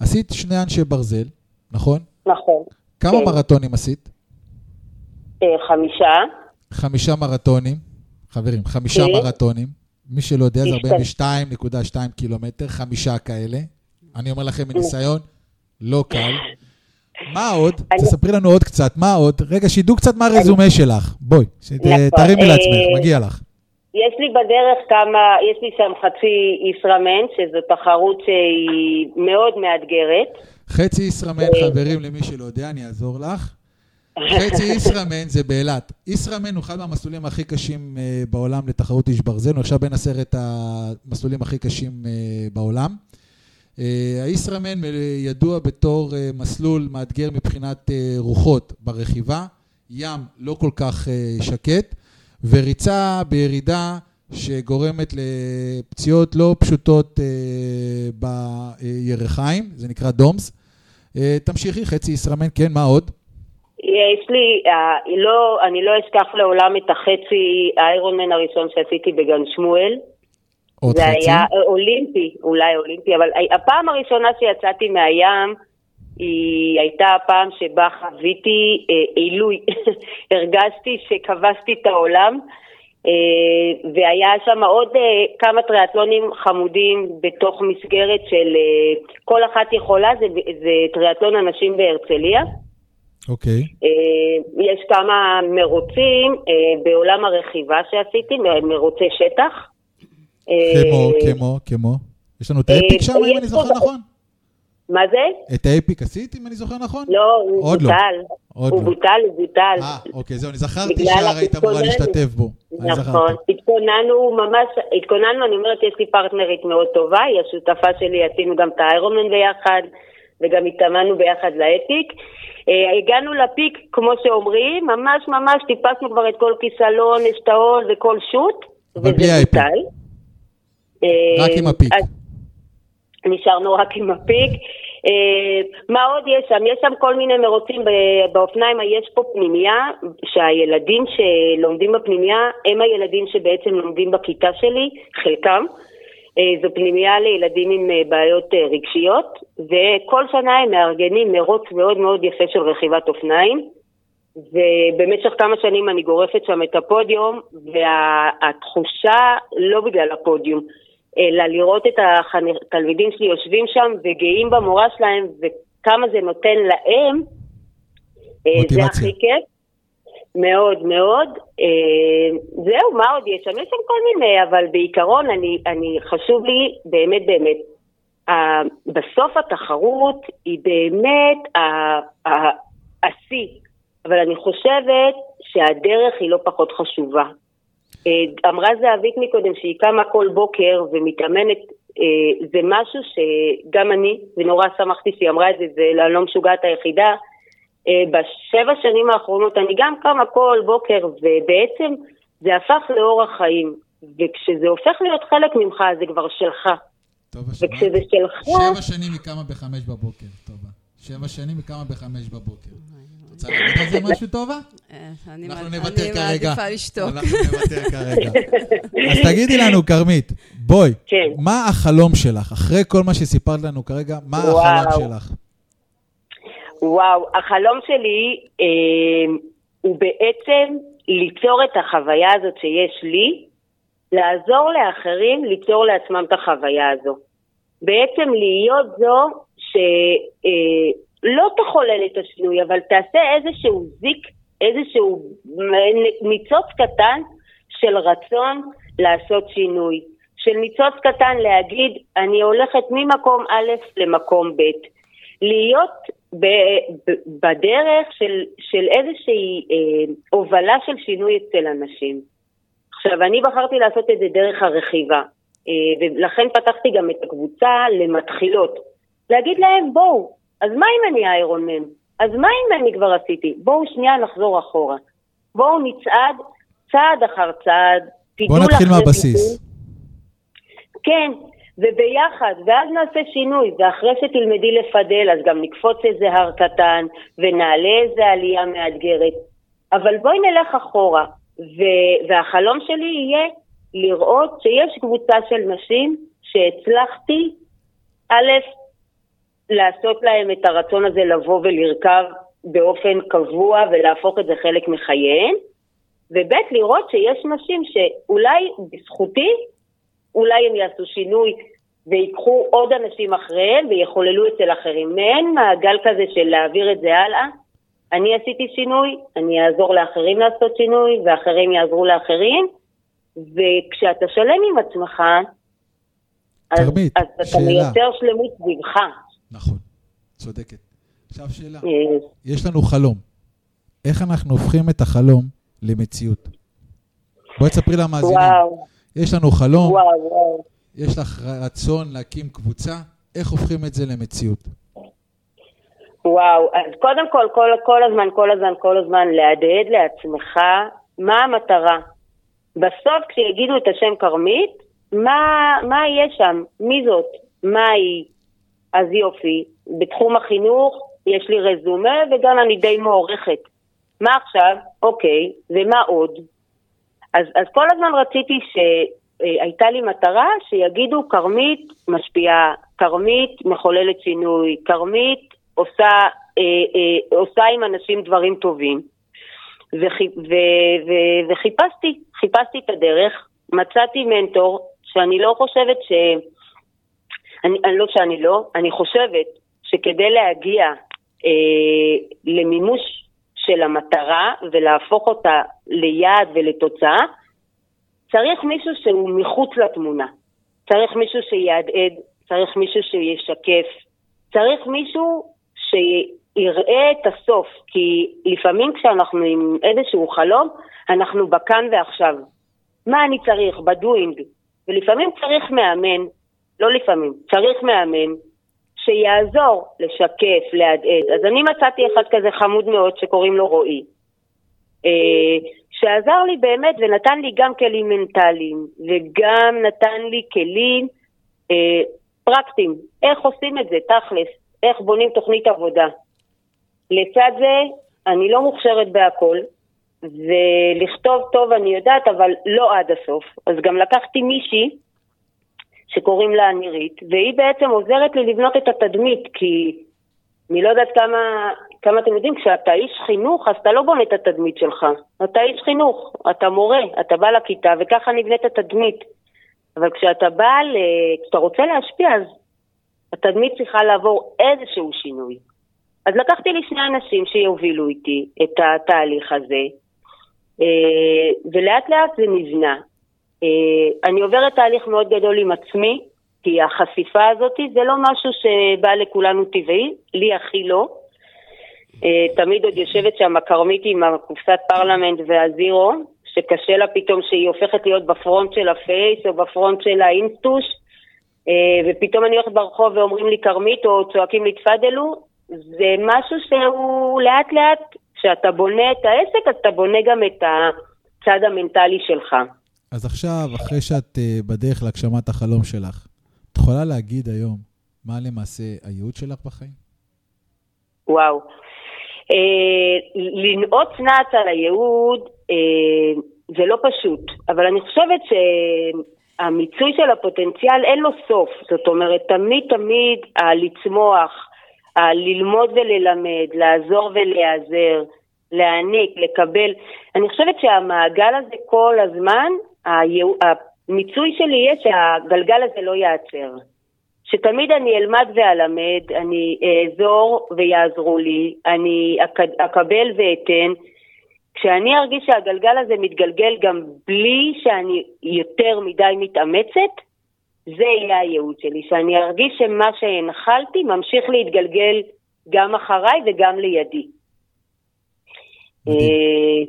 עשית שני אנשי ברזל, נכון? נכון. כמה כן. מרתונים עשית? אה, חמישה. חמישה מרתונים. חברים, חמישה כן. מרתונים. מי שלא יודע, זה השתת- 42.2 קילומטר, חמישה כאלה. אני אומר לכם מניסיון, לא קל. מה עוד? תספרי לנו עוד קצת, מה עוד? רגע, שידעו קצת מה הרזומה שלך. בואי, נכון, תרימי אה, לעצמך, מגיע לך. יש לי בדרך כמה, יש לי שם חצי ישראמן, שזו תחרות שהיא מאוד מאתגרת. חצי ישראמן, אה. חברים, למי שלא יודע, אני אעזור לך. חצי ישראמן זה באילת. ישראמן הוא אחד מהמסלולים הכי קשים אה, בעולם לתחרות איש ברזל, הוא עכשיו בין עשרת המסלולים הכי קשים בעולם. אה, הישראמן ידוע בתור אה, מסלול מאתגר מבחינת אה, רוחות ברכיבה, ים לא כל כך שקט, וריצה בירידה שגורמת לפציעות לא פשוטות בירכיים, זה נקרא דומס. תמשיכי, חצי ישראמן, כן, מה עוד? יש לי, לא, אני לא אשכח לעולם את החצי האיירונמן הראשון שעשיתי בגן שמואל. עוד זה חצי? היה אה, אולימפי, אולי אולימפי, אבל הפעם הראשונה שיצאתי מהים, היא הייתה הפעם שבה חוויתי אה, עילוי. הרגשתי שכבשתי את העולם, אה, והיה שם עוד אה, כמה טריאטלונים חמודים בתוך מסגרת של אה, כל אחת יכולה, זה, זה טריאטלון הנשים בהרצליה. אוקיי. אה, יש כמה מרוצים אה, בעולם הרכיבה שעשיתי, מרוצי שטח. אה, כמו, כמו, כמו. יש לנו את האפיק שם, אם אני זוכר נכון? מה זה? את האפיק עשית, אם אני זוכר נכון? לא, הוא עוד לא. בוטל. הוא לא. בוטל, הוא בוטל. אה, אוקיי, זהו, אני זכרתי שהיית אמורה. להשתתף בו. אני נכון. התכוננו ממש, התכוננו, אני אומרת, יש לי פרטנרית מאוד טובה, היא השותפה שלי, עשינו גם את האיירומן ביחד, וגם התאמנו ביחד לאפיק. אה, הגענו לפיק, כמו שאומרים, ממש ממש טיפסנו כבר את כל כיסלון, אשתאול וכל שוט, האפיק. בוטל. אה, רק עם הפיק. נשארנו רק עם הפיק. אה, מה עוד יש שם? יש שם כל מיני מרוצים באופניים, יש פה פנימייה, שהילדים שלומדים בפנימייה הם הילדים שבעצם לומדים בכיתה שלי, חלקם. אה, זו פנימייה לילדים עם בעיות רגשיות, וכל שנה הם מארגנים מרוץ מאוד מאוד יפה של רכיבת אופניים. ובמשך כמה שנים אני גורפת שם את הפודיום, והתחושה, לא בגלל הפודיום, אלא לראות את התלמידים שלי יושבים שם וגאים במורה שלהם, וכמה זה נותן להם, אה, זה מוטיבציה. הכי כיף. מאוד מאוד. אה, זהו, מה עוד יש שם? יש שם כל מיני, אבל בעיקרון אני, אני חשוב לי באמת באמת. אה, בסוף התחרות היא באמת השיא, אבל אני חושבת שהדרך היא לא פחות חשובה. אה, אמרה זהבית מקודם שהיא קמה כל בוקר ומתאמנת, אה, זה משהו שגם אני, ונורא שמחתי שהיא אמרה את זה, זה אני לא משוגעת היחידה. אה, בשבע שנים האחרונות אני גם קמה כל בוקר, ובעצם זה הפך לאורח חיים. וכשזה הופך להיות חלק ממך, זה כבר שלך. טוב, וכשזה שלך... שבע שנים היא קמה בחמש בבוקר, טובה. שבע שנים היא קמה בחמש בבוקר. רוצה להגיד על זה משהו, טובה? אה, אני. מעדיפה לשתוק. אנחנו נוותר כרגע. אז תגידי לנו, כרמית, בואי, כן. מה החלום שלך? אחרי כל מה שסיפרת לנו כרגע, מה. החלום שלך? וואו, החלום שלי אה, הוא בעצם ליצור את החוויה הזאת שיש לי, לעזור לאחרים ליצור לעצמם את החוויה הזו. בעצם להיות זו שלא תחולל את השינוי, אבל תעשה איזשהו זיק, איזשהו ניצוץ קטן של רצון לעשות שינוי. של ניצוץ קטן להגיד, אני הולכת ממקום א' למקום ב'. להיות ב- ב- בדרך של, של איזושהי אה, הובלה של שינוי אצל אנשים. עכשיו, אני בחרתי לעשות את זה דרך הרכיבה, אה, ולכן פתחתי גם את הקבוצה למתחילות. להגיד להם, בואו, אז מה אם אני איירון מן? אז מה אם אני כבר עשיתי? בואו שנייה נחזור אחורה. בואו נצעד צעד אחר צעד. בוא תדעו נתחיל מהבסיס. כן, וביחד, ואז נעשה שינוי, ואחרי שתלמדי לפדל, אז גם נקפוץ איזה הר קטן, ונעלה איזה עלייה מאתגרת. אבל בואי נלך אחורה, ו- והחלום שלי יהיה לראות שיש קבוצה של נשים שהצלחתי, א', לעשות להם את הרצון הזה לבוא ולרכב באופן קבוע ולהפוך את זה חלק מחייהן, וב' לראות שיש נשים שאולי בזכותי, אולי הם יעשו שינוי ויקחו עוד אנשים אחריהם ויחוללו אצל אחרים. מעין מעגל כזה של להעביר את זה הלאה. אני עשיתי שינוי, אני אעזור לאחרים לעשות שינוי, ואחרים יעזרו לאחרים, וכשאתה שלם עם עצמך, אז, כרמית, אז אתה שאלה. מייצר שלמות סביבך. נכון, צודקת. עכשיו שאלה, אה, יש לנו חלום. איך אנחנו הופכים את החלום למציאות? בואי תספרי למאזינים. וואו, יש לנו חלום, וואו, וואו. יש לך רצון להקים קבוצה, איך הופכים את זה למציאות? וואו, אז קודם כל, כל, כל הזמן, כל הזמן, כל הזמן, להדהד לעצמך מה המטרה. בסוף, כשיגידו את השם כרמית, מה, מה יהיה שם? מי זאת? מה היא? אז יופי, בתחום החינוך יש לי רזומה וגם אני די מוערכת. מה עכשיו? אוקיי, ומה עוד? אז, אז כל הזמן רציתי שהייתה לי מטרה שיגידו כרמית משפיעה, כרמית מחוללת שינוי, כרמית עושה, אה, אה, עושה עם אנשים דברים טובים. וחיפשתי, חיפשתי את הדרך, מצאתי מנטור שאני לא חושבת ש... אני, אני לא שאני לא, אני חושבת שכדי להגיע אה, למימוש של המטרה ולהפוך אותה ליעד ולתוצאה, צריך מישהו שהוא מחוץ לתמונה. צריך מישהו שיהדהד, צריך מישהו שישקף, צריך מישהו שיראה את הסוף, כי לפעמים כשאנחנו עם איזשהו חלום, אנחנו בכאן ועכשיו. מה אני צריך? בדואינג. ולפעמים צריך מאמן, לא לפעמים, צריך מאמן שיעזור לשקף, להדהד. אז אני מצאתי אחד כזה חמוד מאוד שקוראים לו רועי, אה, שעזר לי באמת ונתן לי גם כלים מנטליים וגם נתן לי כלים אה, פרקטיים, איך עושים את זה, תכלס, איך בונים תוכנית עבודה. לצד זה, אני לא מוכשרת בהכל, ולכתוב טוב אני יודעת, אבל לא עד הסוף. אז גם לקחתי מישהי שקוראים לה נירית, והיא בעצם עוזרת לי לבנות את התדמית, כי אני לא יודעת כמה, כמה אתם יודעים, כשאתה איש חינוך, אז אתה לא בונה את התדמית שלך. אתה איש חינוך, אתה מורה, אתה בא לכיתה, וככה נבנית התדמית. אבל כשאתה בא, ל... כשאתה רוצה להשפיע, אז התדמית צריכה לעבור איזשהו שינוי. אז לקחתי לי שני אנשים שיובילו איתי את התהליך הזה, אה, ולאט לאט זה נבנה. אה, אני עוברת תהליך מאוד גדול עם עצמי, כי החשיפה הזאת זה לא משהו שבא לכולנו טבעי, לי הכי לא. אה, תמיד עוד יושבת שם הכרמית עם הקופסת פרלמנט והזירו, שקשה לה פתאום שהיא הופכת להיות ב front של הפייס או ב front של האינסטוש, ופתאום אני הולכת ברחוב ואומרים לי כרמית או צועקים לי תפדלו, זה משהו שהוא לאט לאט, כשאתה בונה את העסק, אז אתה בונה גם את הצד המנטלי שלך. אז עכשיו, אחרי שאת uh, בדרך להגשמת החלום שלך, את יכולה להגיד היום מה למעשה הייעוד שלך בחיים? וואו. אה, לנעוץ נעץ על הייעוד אה, זה לא פשוט, אבל אני חושבת שהמיצוי של הפוטנציאל אין לו סוף. זאת אומרת, תמיד תמיד הלצמוח, הללמוד וללמד, לעזור ולהיעזר, להעניק, לקבל. אני חושבת שהמעגל הזה כל הזמן, המיצוי שלי יהיה שהגלגל הזה לא ייעצר. שתמיד אני אלמד ואלמד, אני אעזור ויעזרו לי, אני אקבל ואתן. כשאני ארגיש שהגלגל הזה מתגלגל גם בלי שאני יותר מדי מתאמצת, זה יהיה הייעוד שלי, שאני ארגיש שמה שהנחלתי ממשיך להתגלגל גם אחריי וגם לידי. מדהים, אה,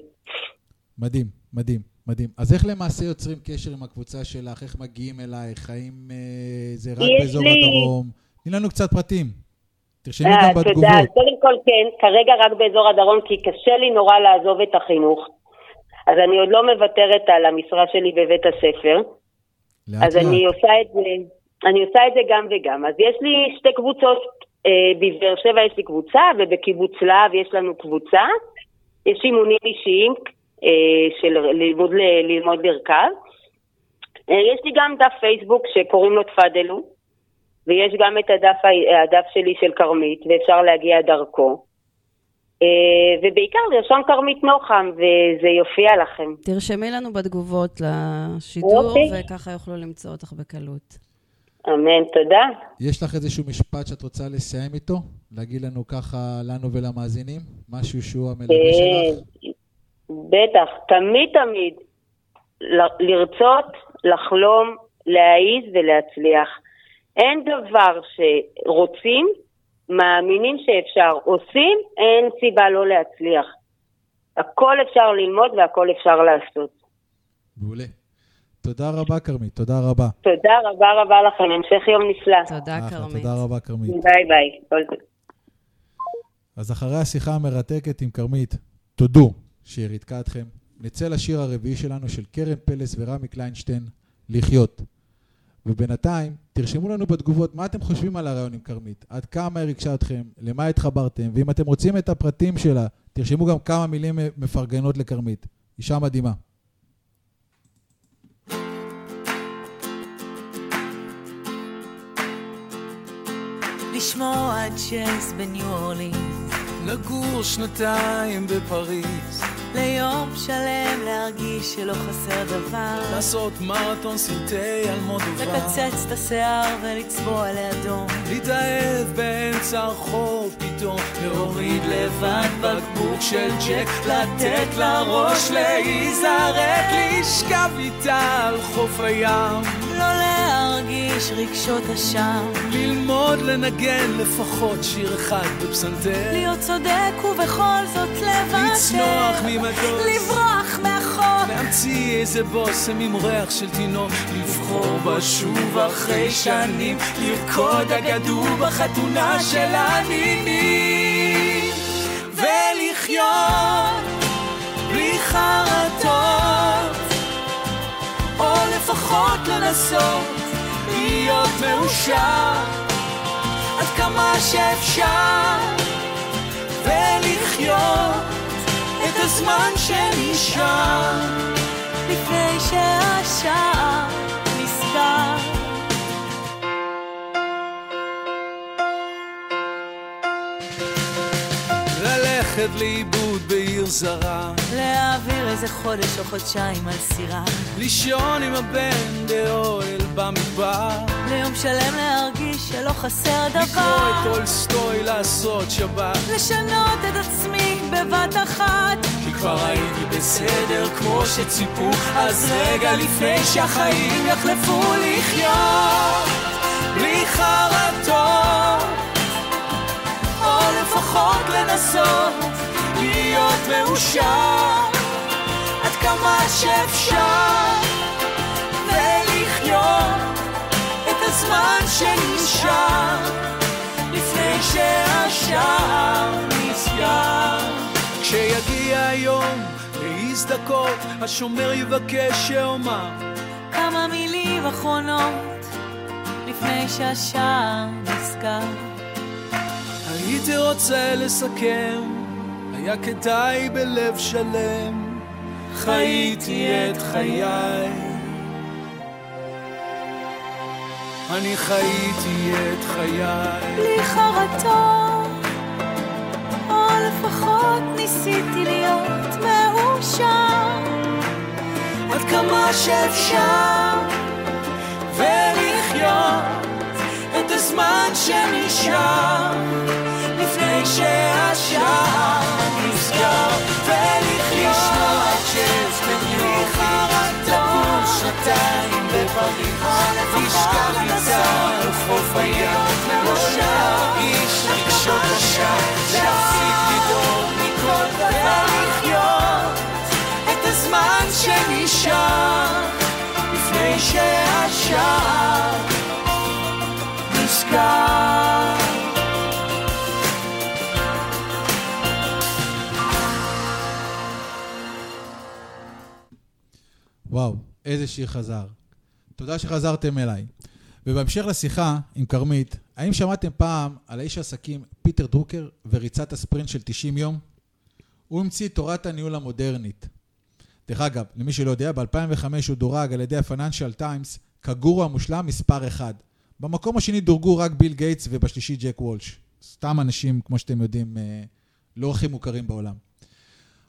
מדהים, מדהים, מדהים. אז איך למעשה יוצרים קשר עם הקבוצה שלך? איך מגיעים אלייך? האם אה, זה רק באזור לי- הדרום? תני לנו קצת פרטים. תרשמי אה, גם תודה. בתגובות. קודם כל כן, כרגע רק באזור הדרום, כי קשה לי נורא לעזוב את החינוך. אז אני עוד לא מוותרת על המשרה שלי בבית הספר. לאט אז אני לאט. עושה את זה, אני עושה את זה גם וגם. אז יש לי שתי קבוצות, אה, בבאר שבע יש לי קבוצה, ובקיבוץ להב יש לנו קבוצה. יש אימונים אישיים של ללמוד, ללמוד לרכב. אה, יש לי גם דף פייסבוק שקוראים לו תפדלו, ויש גם את הדף, הדף שלי של כרמית, ואפשר להגיע דרכו. ובעיקר לרשום כרמית נוחם, וזה יופיע לכם. תרשמי לנו בתגובות לשידור, אוקיי. וככה יוכלו למצוא אותך בקלות. אמן, תודה. יש לך איזשהו משפט שאת רוצה לסיים איתו? להגיד לנו ככה, לנו ולמאזינים? משהו שהוא המלווה שלך? בטח, תמיד תמיד לרצות, לחלום, להעיז ולהצליח. אין דבר שרוצים, מאמינים שאפשר, עושים, אין סיבה לא להצליח. הכל אפשר ללמוד והכל אפשר לעשות. מעולה. תודה רבה, כרמית, תודה רבה. תודה רבה רבה לכם, המשך יום נפלא. תודה, כרמית. תודה רבה, כרמית. ביי ביי. אז אחרי השיחה המרתקת עם כרמית, תודו שהיא ריתקה אתכם. נצא לשיר הרביעי שלנו של קרן פלס ורמי קליינשטיין, לחיות. ובינתיים, תרשמו לנו בתגובות מה אתם חושבים על הרעיון עם כרמית, עד כמה היא ריגשה אתכם, למה התחברתם, ואם אתם רוצים את הפרטים שלה, תרשמו גם כמה מילים מפרגנות לכרמית. אישה מדהימה. לשמוע ג'אז בניו אורלינס. לגור שנתיים בפריז. ליום שלם להרגיש שלא חסר דבר. לעשות מרתון סרטי על מודובר. לקצץ את השיער ולצבוע לאדום. להתאהב באמצע הרחוב פתאום. להוריד לבד בקבוק של ג'ק. לתת לראש להיזרק. לשכב איתה על חוף הים. להרגיש רגשות אשם. ללמוד לנגן לפחות שיר אחד בפסנתר. להיות צודק ובכל זאת לוותר. לצנוח ממטוס. לברוח מהחוק. להמציא איזה בושם עם ריח של תינוק. לבחור בשוב אחרי שנים. לרקוד אגדו בחתונה של הנינים. ולחיות בלי חרטות. או לפחות לנסות להיות מאושר עד כמה שאפשר ולחיות את הזמן שנשאר. לפני שהשער נסגר. ללכת לאיבוד בעיר זרה. להעביר איזה חודש או חודשיים על סירה. לישון עם הבן באוהל במדבר. ליום שלם להרגיש שלא חסר דבר. לקרוא את טולסטוי לעשות שבת. לשנות את עצמי בבת אחת. כי כבר הייתי בסדר כמו שציפו, אז רגע לפני שהחיים יחלפו לחיות. בלי חרטות. או לפחות לנסות להיות מאושר עד כמה שאפשר ולחיות את הזמן שנשאר לפני שהשער נסגר. כשיגיע היום להזדכות השומר יבקש שאומר כמה מילים אחרונות לפני שהשער נסגר. הייתי רוצה לסכם, היה כדאי בלב שלם, חייתי את חיי. אני חייתי את חיי. בלי חרטות, או לפחות ניסיתי להיות מאושר. עד כמה שאפשר, ולחיות את הזמן שנשאר. לפני שהשער שנתיים בפריז איתה על חוף הים לא להרגיש רגשות אשם להפסיק לדאוג מכל דבר לחיות את הזמן שנשאר לפני שהשער נסגר וואו, איזה שיר חזר. תודה שחזרתם אליי. ובהמשך לשיחה עם כרמית, האם שמעתם פעם על האיש העסקים פיטר דרוקר וריצת הספרינט של 90 יום? הוא המציא תורת הניהול המודרנית. דרך אגב, למי שלא יודע, ב-2005 הוא דורג על ידי טיימס כגורו המושלם מספר 1. במקום השני דורגו רק ביל גייטס ובשלישי ג'ק וולש. סתם אנשים, כמו שאתם יודעים, אה, לא הכי מוכרים בעולם.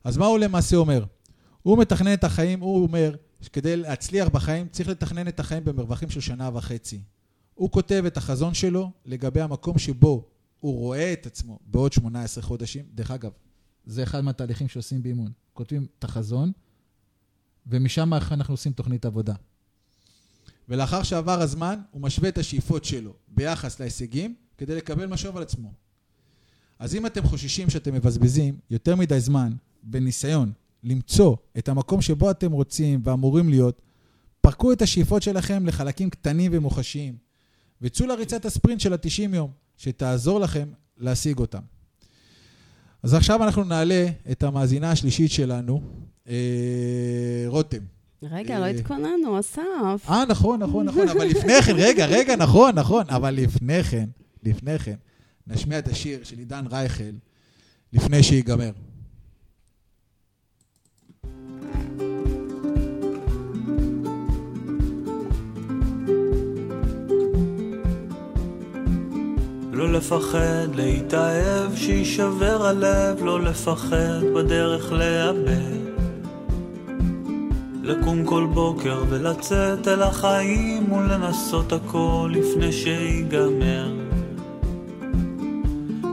אז מה הוא למעשה אומר? הוא מתכנן את החיים, הוא אומר שכדי להצליח בחיים צריך לתכנן את החיים במרווחים של שנה וחצי. הוא כותב את החזון שלו לגבי המקום שבו הוא רואה את עצמו בעוד 18 חודשים. דרך אגב, זה אחד מהתהליכים שעושים באימון. כותבים את החזון, ומשם אנחנו עושים תוכנית עבודה. ולאחר שעבר הזמן, הוא משווה את השאיפות שלו ביחס להישגים, כדי לקבל משוב על עצמו. אז אם אתם חוששים שאתם מבזבזים יותר מדי זמן בניסיון למצוא את המקום שבו אתם רוצים ואמורים להיות, פרקו את השאיפות שלכם לחלקים קטנים ומוחשיים, וצאו לריצת הספרינט של ה-90 יום, שתעזור לכם להשיג אותם. אז עכשיו אנחנו נעלה את המאזינה השלישית שלנו, אה, רותם. רגע, לא אה, התכוננו, אסף. אה, נכון, נכון, נכון, אבל לפני כן, רגע, רגע, נכון, נכון, אבל לפני כן, לפני כן, נשמיע את השיר של עידן רייכל, לפני שיגמר. לא לפחד להתאהב, שיישבר הלב, לא לפחד בדרך לאבד. לקום כל בוקר ולצאת אל החיים ולנסות הכל לפני שיגמר.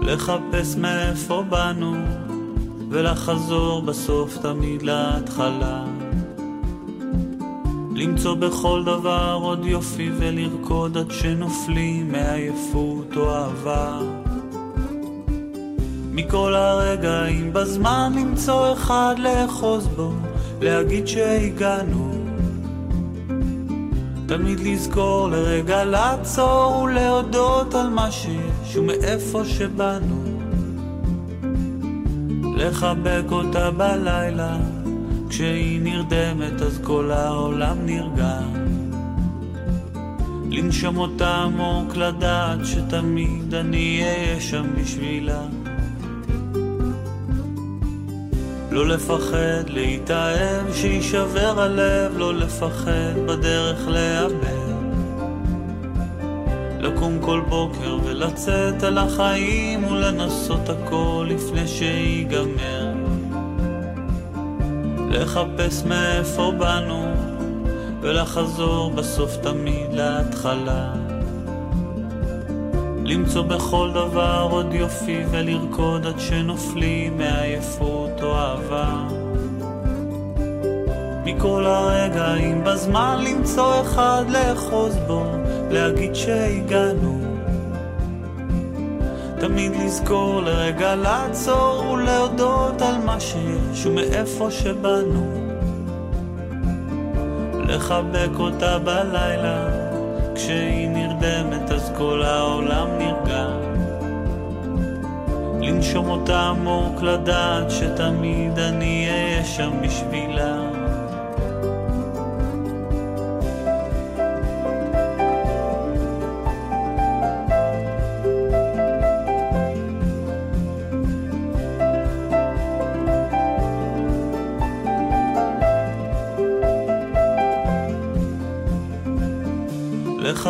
לחפש מאיפה באנו ולחזור בסוף תמיד להתחלה. למצוא בכל דבר עוד יופי ולרקוד עד שנופלים מעייפות או אהבה. מכל הרגעים בזמן למצוא אחד לאחוז בו, להגיד שהגענו. תמיד לזכור לרגע לעצור ולהודות על מה שיש ומאיפה שבאנו. לחבק אותה בלילה כשהיא נרדמת אז כל העולם נרגע. לנשום אותה עמוק לדעת שתמיד אני אהיה שם בשבילה. לא לפחד להתאהב, שיישבר הלב, לא לפחד בדרך לאבד. לקום כל בוקר ולצאת על החיים ולנסות הכל לפני שיגמר. לחפש מאיפה באנו, ולחזור בסוף תמיד להתחלה. למצוא בכל דבר עוד יופי ולרקוד עד שנופלים מעייפות או אהבה. מכל הרגעים בזמן למצוא אחד לאחוז בו, להגיד שהגענו. תמיד לזכור לרגע לעצור ולהודות על מה שיש ומאיפה שבאנו. לחבק אותה בלילה, כשהיא נרדמת אז כל העולם נרגע. לנשום אותה עמוק לדעת שתמיד אני אהיה שם בשבילה.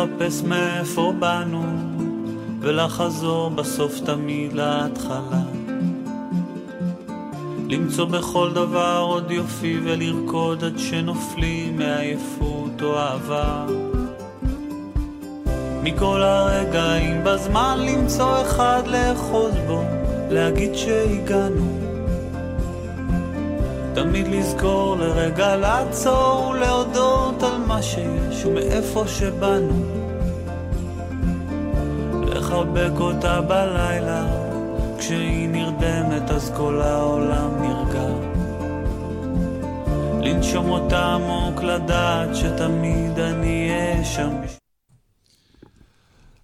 לחפש מאיפה באנו, ולחזור בסוף תמיד להתחלה. למצוא בכל דבר עוד יופי ולרקוד עד שנופלים מעייפות או אהבה. מכל הרגעים בזמן למצוא אחד לאחוז בו, להגיד שהגענו. תמיד לזכור לרגע לעצור ולהודות על מה שיש ומאיפה שבאנו. לחבק אותה בלילה, כשהיא נרדמת אז כל העולם נרגע. לנשום אותה עמוק לדעת שתמיד אני אהיה שם.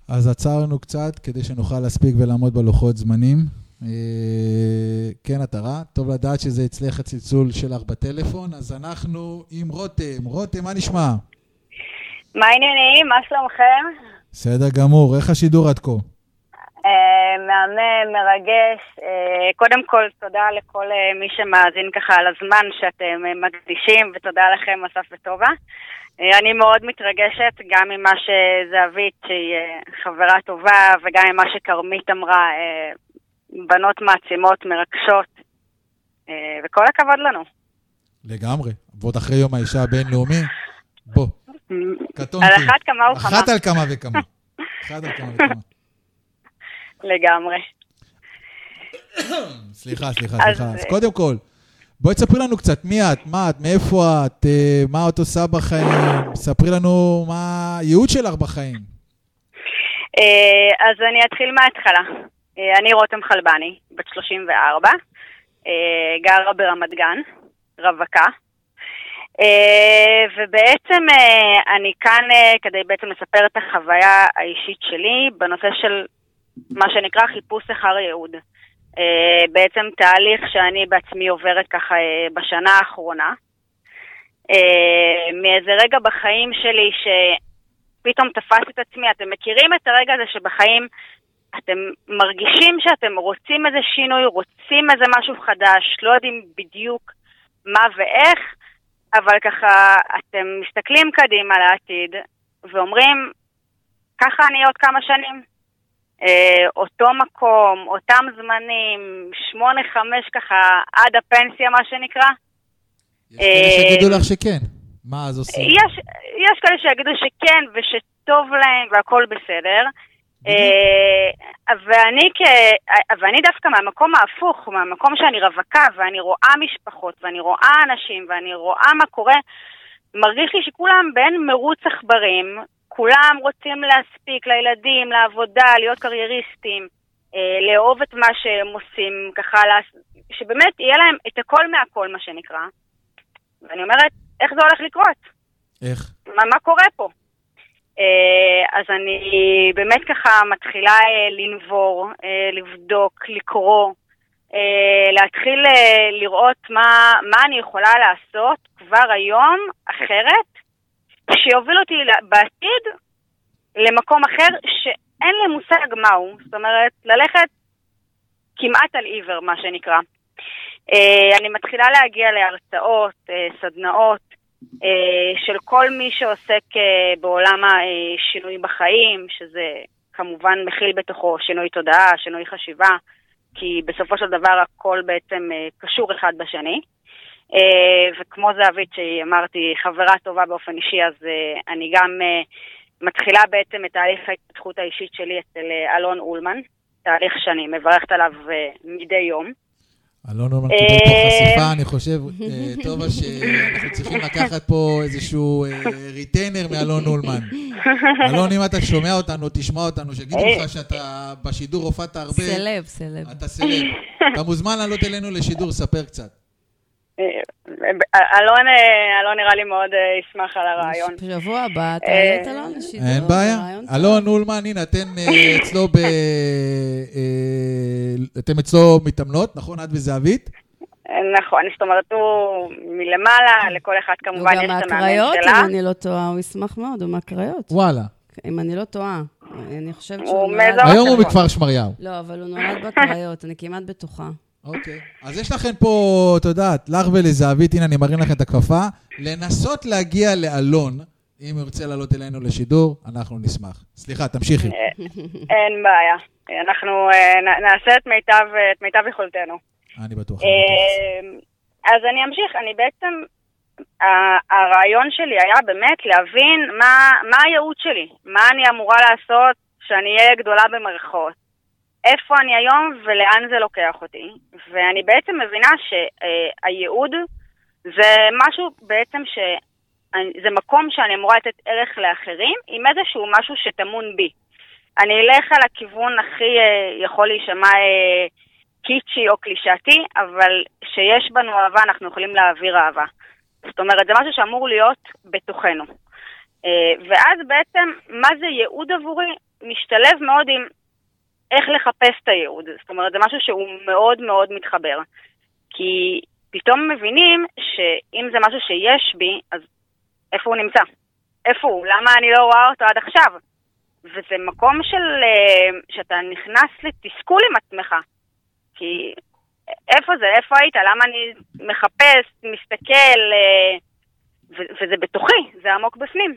אז עצרנו קצת כדי שנוכל להספיק ולעמוד בלוחות זמנים. אה, כן, אתה רע. טוב לדעת שזה אצלך הצלצול שלך בטלפון, אז אנחנו עם רותם. רותם, מה נשמע? מה העניינים? מה שלומכם? בסדר גמור. איך השידור עד כה? אה, מהמם, מרגש. אה, קודם כל, תודה לכל מי שמאזין ככה על הזמן שאתם מקדישים, ותודה לכם, אסף וטובה. אני מאוד מתרגשת, גם ממה שזהבית, שהיא חברה טובה, וגם ממה שכרמית אמרה, בנות מעצימות, מרגשות, אה, וכל הכבוד לנו. לגמרי. ועוד אחרי יום האישה הבינלאומי, בוא, קטונתי. על אחת כמה וכמה. אחת על כמה וכמה. אחת על כמה וכמה. לגמרי. סליחה, סליחה, סליחה. אז אה, קודם כל, בואי תספרי לנו קצת מי את, מה את, מאיפה את, אה, מה את עושה בחיים, ספרי לנו מה הייעוד שלך בחיים. אה, אז אני אתחיל מההתחלה. אני רותם חלבני, בת 34, אה, גרה ברמת גן, רווקה. ובעצם אני כאן כדי בעצם לספר את החוויה האישית שלי בנושא של מה שנקרא חיפוש אחר ייעוד. אה, בעצם תהליך שאני בעצמי עוברת ככה אה, בשנה האחרונה. אה, מאיזה רגע בחיים שלי שפתאום תפס את עצמי, אתם מכירים את הרגע הזה שבחיים אתם מרגישים שאתם רוצים איזה שינוי, רוצים איזה משהו חדש, לא יודעים בדיוק מה ואיך, אבל ככה אתם מסתכלים קדימה לעתיד ואומרים, ככה אני עוד כמה שנים. אה, אותו מקום, אותם זמנים, שמונה, חמש ככה, עד הפנסיה מה שנקרא. יש כאלה שיגידו לך שכן. מה אז עושים? יש, יש כאלה שיגידו שכן ושטוב להם והכל בסדר. אה, ואני, כ... ואני דווקא מהמקום ההפוך, מהמקום שאני רווקה ואני רואה משפחות ואני רואה אנשים ואני רואה מה קורה, מרגיש לי שכולם בין מרוץ עכברים, כולם רוצים להספיק לילדים, לעבודה, להיות קרייריסטים, אה, לאהוב את מה שהם עושים, ככה, שבאמת יהיה להם את הכל מהכל, מה שנקרא. ואני אומרת, איך זה הולך לקרות? איך? מה, מה קורה פה? אה, אז אני באמת ככה מתחילה אה, לנבור, אה, לבדוק, לקרוא, להתחיל לראות מה, מה אני יכולה לעשות כבר היום אחרת, שיוביל אותי בעתיד למקום אחר שאין לי מושג מהו. זאת אומרת, ללכת כמעט על עיוור, מה שנקרא. אני מתחילה להגיע להרצאות, סדנאות, אה, של כל מי שעוסק אה, בעולם השינוי בחיים, שזה כמובן מכיל בתוכו שינוי תודעה, שינוי חשיבה, כי בסופו של דבר הכל בעצם אה, קשור אחד בשני. וכמו זהבית שאמרתי, חברה טובה באופן אישי, אז אני גם מתחילה בעצם את תהליך ההתפתחות האישית שלי אצל אלון אולמן, תהליך שאני מברכת עליו מדי יום. אלון אולמן קיבל פה אה, חשיפה, אני חושב, אה, טובה, שאנחנו צריכים לקחת פה איזשהו retainer אה, מאלון אולמן. אלון, אם אתה שומע אותנו, תשמע אותנו, שיגידו לך שאתה בשידור הופעת הרבה. סלב, סלב. אתה סלב. אתה מוזמן לעלות אלינו לשידור, ספר קצת. אלון, אלון נראה לי מאוד ישמח על הרעיון. בשבוע הבא תעלה את אלון לשידור. אין בעיה. אלון אולמן, הנה, אתן אצלו ב... אתם אצלו מתאמנות, נכון? את וזהבית? נכון, זאת אומרת, הוא מלמעלה, לכל אחד כמובן יש את המאמן שלה. הוא גם מהקריות, אם אני לא טועה, הוא ישמח מאוד, הוא מהקריות. וואלה. אם אני לא טועה. אני חושבת שהוא נולד... היום הוא בכפר שמריהו. לא, אבל הוא נולד בקריות, אני כמעט בטוחה. אוקיי. אז יש לכם פה, את יודעת, לך ולזהבית, הנה אני מרים לכם את הכפפה, לנסות להגיע לאלון, אם הוא ירצה לעלות אלינו לשידור, אנחנו נשמח. סליחה, תמשיכי. אין בעיה. אנחנו אה, נעשה את מיטב, את מיטב יכולתנו. אני בטוח. אה, אז אני אמשיך, אני בעצם, הרעיון שלי היה באמת להבין מה, מה הייעוד שלי, מה אני אמורה לעשות שאני אהיה גדולה במרכאות. איפה אני היום ולאן זה לוקח אותי. ואני בעצם מבינה שהייעוד זה משהו בעצם ש... זה מקום שאני אמורה לתת ערך לאחרים עם איזשהו משהו שטמון בי. אני אלך על הכיוון הכי אה, יכול להישמע אה, קיצ'י או קלישאתי, אבל שיש בנו אהבה אנחנו יכולים להעביר אהבה. זאת אומרת, זה משהו שאמור להיות בתוכנו. אה, ואז בעצם, מה זה ייעוד עבורי? משתלב מאוד עם איך לחפש את הייעוד. זאת אומרת, זה משהו שהוא מאוד מאוד מתחבר. כי פתאום מבינים שאם זה משהו שיש בי, אז איפה הוא נמצא? איפה הוא? למה אני לא רואה אותו עד עכשיו? וזה מקום של... אה, שאתה נכנס לתסכול עם עצמך. כי איפה זה? איפה היית? למה אני מחפש, מסתכל, אה, וזה בתוכי, זה עמוק בפנים.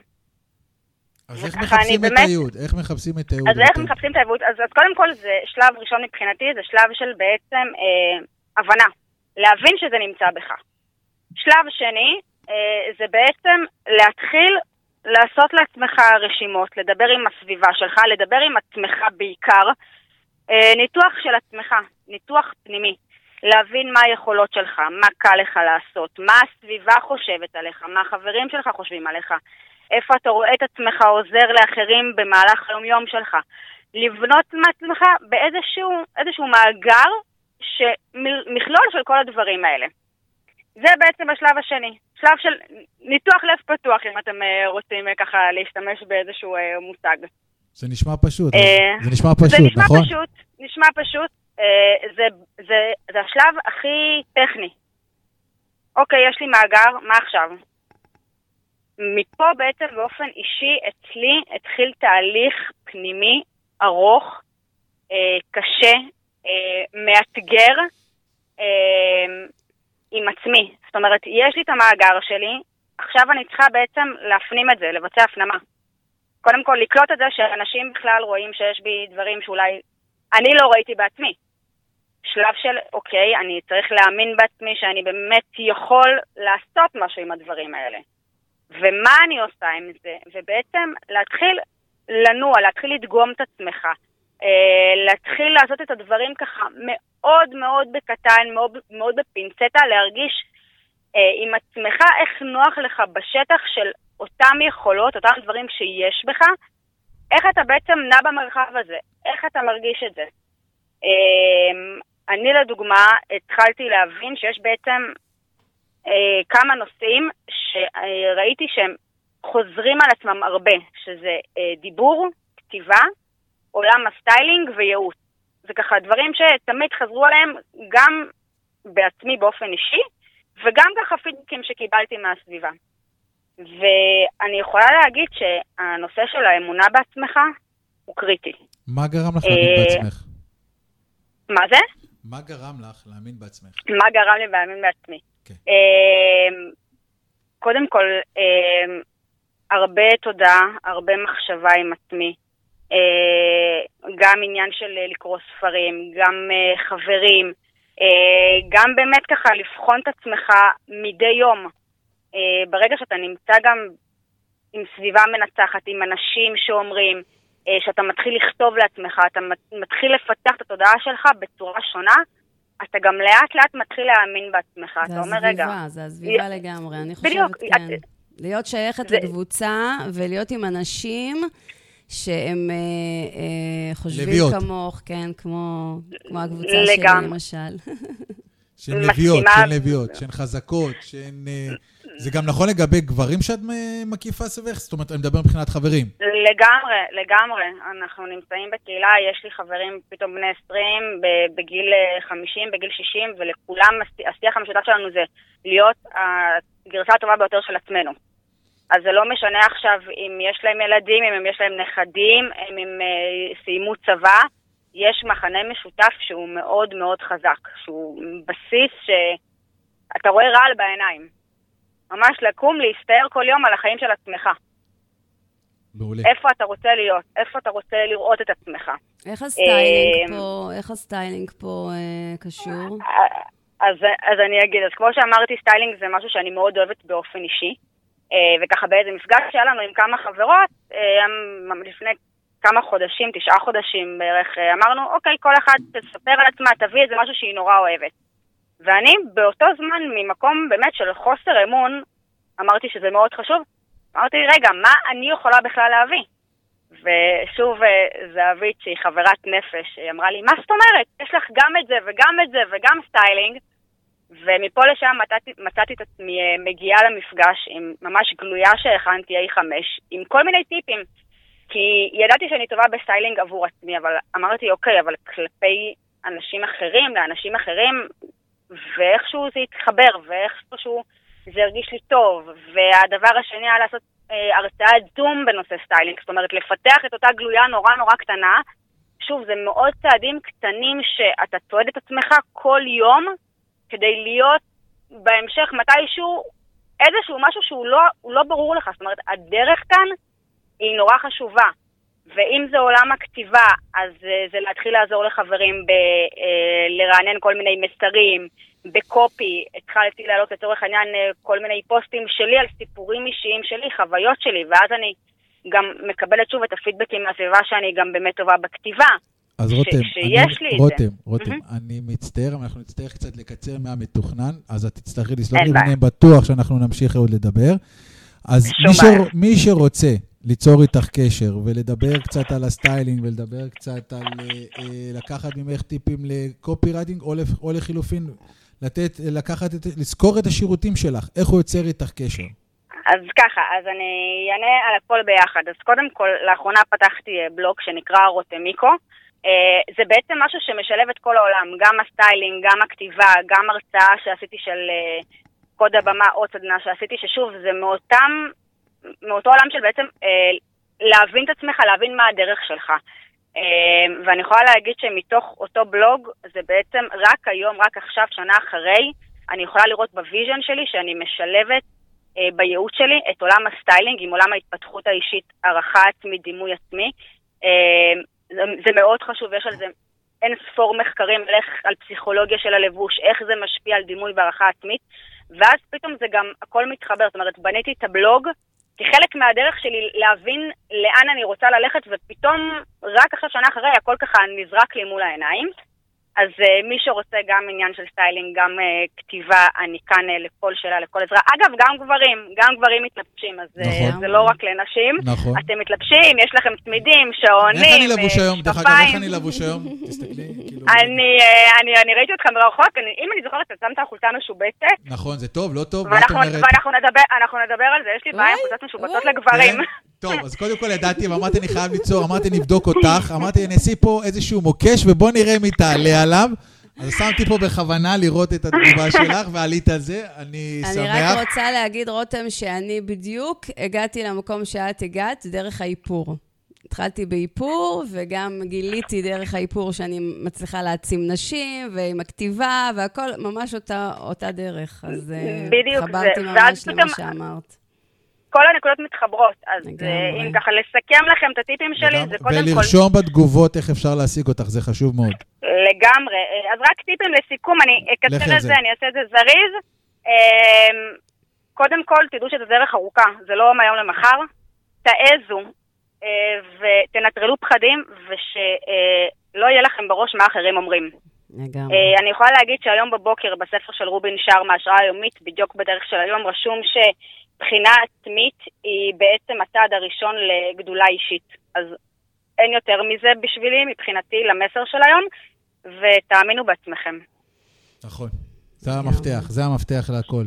אז איך מחפשים. את הייעוד? איך מחפשים את הייעוד? אז איך מחפשים את הייעוד? אז, אז קודם כל זה שלב ראשון מבחינתי, זה שלב של בעצם אה, הבנה, להבין שזה נמצא בך. שלב שני, אה, זה בעצם להתחיל לעשות לעצמך רשימות, לדבר עם הסביבה שלך, לדבר עם עצמך בעיקר, אה, ניתוח של עצמך, ניתוח פנימי. להבין מה היכולות שלך, מה קל לך לעשות, מה הסביבה חושבת עליך, מה החברים שלך חושבים עליך, איפה אתה רואה את עצמך עוזר לאחרים במהלך היום-יום שלך. לבנות מעצמך באיזשהו מאגר, מכלול של כל הדברים האלה. זה בעצם השלב השני. שלב של ניתוח לב פתוח, אם אתם אה, רוצים אה, ככה להשתמש באיזשהו אה, מושג. זה נשמע פשוט, זה נשמע פשוט, זה נשמע נכון? פשוט, נשמע פשוט. זה, זה, זה השלב הכי טכני. אוקיי, יש לי מאגר, מה עכשיו? מפה בעצם באופן אישי אצלי התחיל תהליך פנימי ארוך, אה, קשה, אה, מאתגר אה, עם עצמי. זאת אומרת, יש לי את המאגר שלי, עכשיו אני צריכה בעצם להפנים את זה, לבצע הפנמה. קודם כל, לקלוט את זה שאנשים בכלל רואים שיש בי דברים שאולי אני לא ראיתי בעצמי. שלב של, אוקיי, אני צריך להאמין בעצמי שאני באמת יכול לעשות משהו עם הדברים האלה. ומה אני עושה עם זה? ובעצם להתחיל לנוע, להתחיל לדגום את עצמך, אה, להתחיל לעשות את הדברים ככה מאוד מאוד בקטן, מאוד, מאוד בפינצטה, להרגיש אה, עם עצמך איך נוח לך בשטח של אותם יכולות, אותם דברים שיש בך, איך אתה בעצם נע במרחב הזה, איך אתה מרגיש את זה. אה, אני לדוגמה התחלתי להבין שיש בעצם אה, כמה נושאים שראיתי שהם חוזרים על עצמם הרבה, שזה אה, דיבור, כתיבה, עולם הסטיילינג וייעוץ. זה ככה דברים שתמיד חזרו עליהם גם בעצמי באופן אישי, וגם ככה פידבקים שקיבלתי מהסביבה. ואני יכולה להגיד שהנושא של האמונה בעצמך הוא קריטי. מה גרם לך להאמין אה, בעצמך? מה זה? מה גרם לך להאמין בעצמך? מה גרם לי להאמין בעצמי? כן. קודם כל, הרבה תודה, הרבה מחשבה עם עצמי. אה, גם עניין של לקרוא ספרים, גם אה, חברים, אה, גם באמת ככה לבחון את עצמך מדי יום. ברגע שאתה נמצא גם עם סביבה מנצחת, עם אנשים שאומרים, שאתה מתחיל לכתוב לעצמך, אתה מתחיל לפתח את התודעה שלך בצורה שונה, אתה גם לאט לאט מתחיל להאמין בעצמך. אתה אומר, רגע... זה הסביבה, זה הסביבה לגמרי. אני חושבת, בדיוק, כן. את... להיות שייכת זה... לקבוצה ולהיות עם אנשים שהם אה, אה, חושבים לביאות. כמוך, כן, כמו, כמו הקבוצה לגמרי. שלי, למשל. שהן לביאות, שהן לביאות, שהן חזקות, שהן... אה, זה גם נכון לגבי גברים שאת מקיפה סביבך? זאת אומרת, אני מדבר מבחינת חברים. לגמרי, לגמרי. אנחנו נמצאים בקהילה, יש לי חברים פתאום בני 20, בגיל 50, בגיל 60, ולכולם השיח המשותף שלנו זה להיות הגרסה הטובה ביותר של עצמנו. אז זה לא משנה עכשיו אם יש להם ילדים, אם יש להם נכדים, אם הם אה, סיימו צבא, יש מכנה משותף שהוא מאוד מאוד חזק, שהוא בסיס שאתה רואה רעל בעיניים. ממש לקום, להסתער כל יום על החיים של עצמך. מעולה. איפה אתה רוצה להיות, איפה אתה רוצה לראות את עצמך. איך הסטיילינג אה, פה, איך הסטיילינג פה אה, קשור? אז, אז אני אגיד, אז כמו שאמרתי, סטיילינג זה משהו שאני מאוד אוהבת באופן אישי. אה, וככה באיזה מפגש שהיה לנו עם כמה חברות, אה, לפני כמה חודשים, תשעה חודשים בערך, אה, אמרנו, אוקיי, כל אחת תספר על עצמה, תביא איזה משהו שהיא נורא אוהבת. ואני באותו זמן, ממקום באמת של חוסר אמון, אמרתי שזה מאוד חשוב, אמרתי, רגע, מה אני יכולה בכלל להביא? ושוב, זהבית, שהיא חברת נפש, היא אמרה לי, מה זאת אומרת? יש לך גם את זה וגם את זה וגם סטיילינג, ומפה לשם מצאתי, מצאתי את עצמי אה, מגיעה למפגש עם ממש גלויה שהכנתי A5, עם כל מיני טיפים. כי ידעתי שאני טובה בסטיילינג עבור עצמי, אבל אמרתי, אוקיי, אבל כלפי אנשים אחרים, לאנשים אחרים, ואיכשהו זה התחבר, ואיכשהו זה הרגיש לי טוב. והדבר השני היה לעשות אה, הרצאת זום בנושא סטיילינג, זאת אומרת, לפתח את אותה גלויה נורא נורא קטנה. שוב, זה מאוד צעדים קטנים שאתה צועד את עצמך כל יום כדי להיות בהמשך מתישהו איזשהו משהו שהוא לא, לא ברור לך. זאת אומרת, הדרך כאן היא נורא חשובה. ואם זה עולם הכתיבה, אז אה, זה להתחיל לעזור לחברים בלרענן כל מיני מסרים, בקופי, התחלתי להעלות לצורך העניין כל מיני פוסטים שלי על סיפורים אישיים שלי, חוויות שלי, ואז אני גם מקבלת שוב את הפידבקים מהסביבה שאני גם באמת טובה בכתיבה. אז רותם, אני, אני, רותם, רותם, mm-hmm. אני מצטער, אנחנו נצטרך קצת לקצר מהמתוכנן, אז את תצטרכי לסלוח לי, ואני בטוח שאנחנו נמשיך עוד לדבר. אז מי, ש... מי שרוצה ליצור איתך קשר ולדבר קצת על הסטיילינג ולדבר קצת על אה, אה, לקחת ממך טיפים ל copywriting, או, לחילופין, לתת, לקחת, לשכור את השירותים שלך, איך הוא יוצר איתך קשר? אז ככה, אז אני אענה על הכל ביחד. אז קודם כל, לאחרונה פתחתי אה, בלוג שנקרא רוטמיקו. זה בעצם משהו שמשלב את כל העולם, גם הסטיילינג, גם הכתיבה, גם הרצאה שעשיתי של אה, קוד הבמה או סדנה שעשיתי, ששוב, זה מאותם, מאותו עולם של בעצם להבין את עצמך, להבין מה הדרך שלך. ואני יכולה להגיד שמתוך אותו בלוג, זה בעצם רק היום, רק עכשיו, שנה אחרי, אני יכולה לראות ב vision שלי שאני משלבת אה, בייעוץ שלי את עולם הסטיילינג עם עולם ההתפתחות האישית, הערכה עצמית, דימוי עצמי. אה, זה, זה מאוד חשוב, יש על זה אין ספור מחקרים על, איך, על פסיכולוגיה של הלבוש, איך זה משפיע על דימוי והערכה עצמית, ואז פתאום זה גם הכל מתחבר, זאת אומרת, בניתי את הבלוג כחלק מהדרך שלי להבין לאן אני רוצה ללכת, ופתאום, רק עכשיו שנה אחרי, הכל ככה נזרק לי מול העיניים. אז אה, מי שרוצה גם עניין של סטיילינג, גם אה, כתיבה, אני כאן אה, לכל שאלה, לכל עזרה. אגב, גם גברים, גם גברים מתלבשים, אז נכון. זה לא רק לנשים. נכון. אתם מתלבשים, יש לכם צמידים, שעונים, איך אני לבוש היום? דרך אגב, איך אני לבוש היום? תסתכלי. אני, uh, אני, אני ראיתי אותך מרחוק, אם אני זוכרת, אתה שמת חולצה משובצת. נכון, זה טוב, לא טוב, מה את אומרת? ואנחנו נדבר, נדבר על זה, יש לי בעיה עם חולצות משובצות לגברים. כן? טוב, אז קודם כל ידעתי, ואמרתי, אני חייב ליצור, אמרתי, נבדוק אותך, אמרתי, אני אשים פה איזשהו מוקש, ובוא נראה היא תעלה עליו. אז שמתי פה בכוונה לראות את התגובה שלך, ועלית על זה, אני שמח. אני רק רוצה להגיד, רותם, שאני בדיוק הגעתי למקום שאת הגעת דרך האיפור. התחלתי באיפור, וגם גיליתי דרך האיפור שאני מצליחה להעצים נשים, ועם הכתיבה, והכל ממש אותה, אותה דרך. אז אה, בדיוק, חברתי ממש למה שאמרת. כל הנקודות מתחברות. אז אה, אם ככה לסכם לכם את הטיפים שלי, זה קודם כל... ולרשום בתגובות איך אפשר להשיג אותך, זה חשוב מאוד. לגמרי. אה, אז רק טיפים לסיכום, אני אקצר את זה, אני אעשה את זה זריז. קודם כל, תדעו שזו דרך ארוכה, זה לא מהיום למחר. תעזו ותנטרלו פחדים, ושלא יהיה לכם בראש מה אחרים אומרים. לגמרי. אני יכולה להגיד שהיום בבוקר בספר של רובין שרמה, השראה היומית, בדיוק בדרך של היום, רשום ש... בחינה עצמית היא בעצם הצעד הראשון לגדולה אישית. אז אין יותר מזה בשבילי, מבחינתי, למסר של היום, ותאמינו בעצמכם. נכון, זה המפתח, זה המפתח להכל.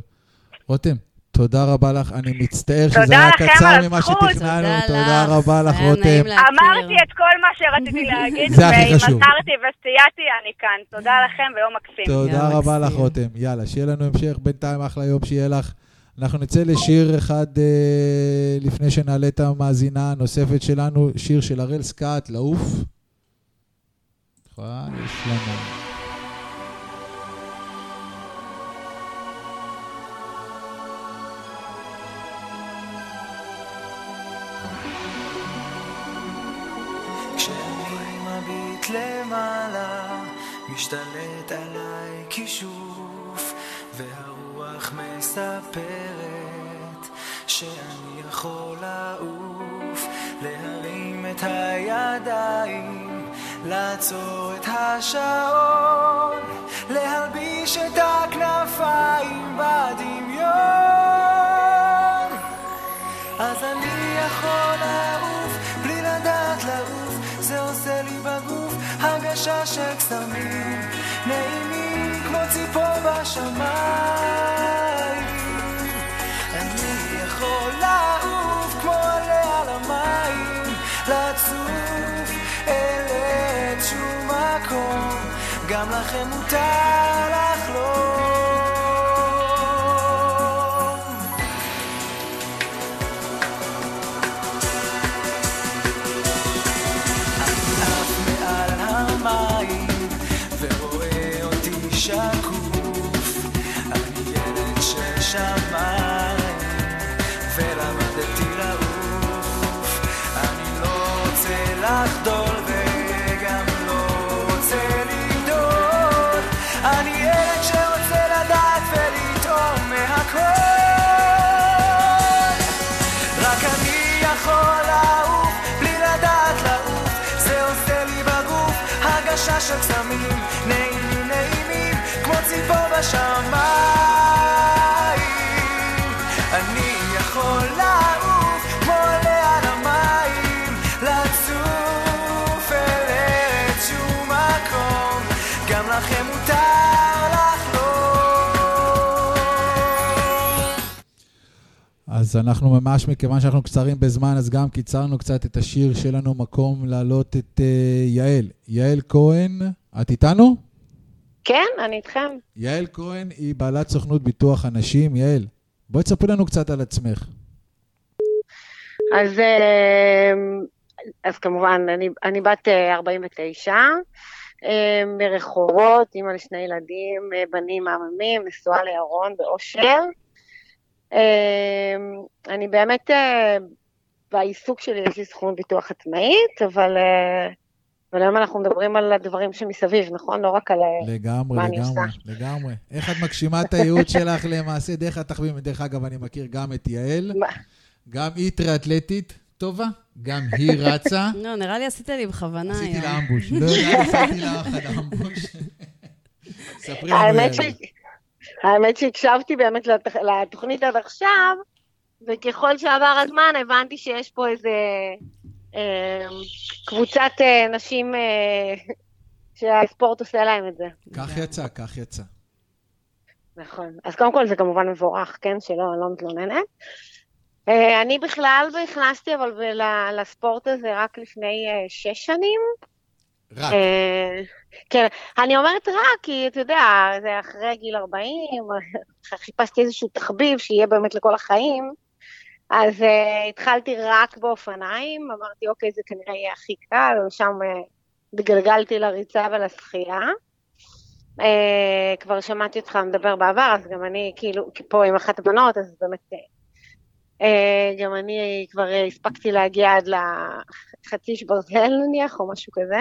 רותם, תודה רבה לך, אני מצטער שזה היה קצר ממה שתכננו, תודה רבה לך, רותם. אמרתי את כל מה שרציתי להגיד, ואם עזרתי וסייעתי, אני כאן. תודה לכם ויום מקסים. תודה רבה לך, רותם. יאללה, שיהיה לנו המשך, בינתיים אחלה יום שיהיה לך. אנחנו נצא לשיר אחד אה, לפני שנעלה את המאזינה הנוספת שלנו, שיר של הראל סקאט, לעוף. נכון, יש לנו... למעלה, משתלט עליי כישוף, וה... הרוח מספרת שאני יכול לעוף, להרים את הידיים, לעצור את השעון, להלביש את הכנפיים בדמיון. נעימים כמו. אני כמו עלה על המים, גם לכם מותר לחלום. אז אנחנו ממש, מכיוון שאנחנו קצרים בזמן, אז גם קיצרנו קצת את השיר שלנו, מקום להעלות את uh, יעל. יעל כהן, את איתנו? כן, אני איתכם. יעל כהן היא בעלת סוכנות ביטוח אנשים. יעל, בואי תספרי לנו קצת על עצמך. אז, אה, אז כמובן, אני, אני בת אה, 49, אה, מרחובות, אימא לשני ילדים, אה, בנים מהממים, נשואה לירון באושר. אה, אני באמת, אה, בעיסוק שלי יש לי סכום ביטוח עצמאית, אבל, אה, אבל היום אנחנו מדברים על הדברים שמסביב, נכון? לא רק על אה, לגמרי, מה אני לגמרי, עושה. לגמרי. איך את מגשימה את הייעוד שלך למעשה דרך התחביבים? דרך אגב, אני מכיר גם את יעל, גם היא טריאטלטית טובה, גם היא רצה. לא, נראה לי עשית לי בכוונה עשיתי. לה אמבוש. לא יודע, עשיתי לה אחד אמבוש. ספרי לנו, האמת, יעל. ש... האמת שהקשבתי באמת. לתוכנית עד עכשיו, וככל שעבר הזמן הבנתי שיש פה איזה קבוצת אה, נשים אה, שהספורט עושה להם את זה. כך יצא, כך יצא. נכון. אז קודם כל זה כמובן מבורך, כן? שלא, אני לא מתלוננת. אה, אני בכלל נכנסתי אבל ל- לספורט הזה רק לפני שש שנים. רק. כן, אני אומרת רק, כי אתה יודע, זה אחרי גיל 40, חיפשתי איזשהו תחביב שיהיה באמת לכל החיים, אז uh, התחלתי רק באופניים, אמרתי, אוקיי, זה כנראה יהיה הכי קל, ושם uh, התגלגלתי לריצה ולשחייה. Uh, כבר שמעתי אותך מדבר בעבר, אז גם אני כאילו פה עם אחת הבנות, אז באמת uh, גם אני כבר הספקתי להגיע עד לחצי איש ברזל נניח, או משהו כזה.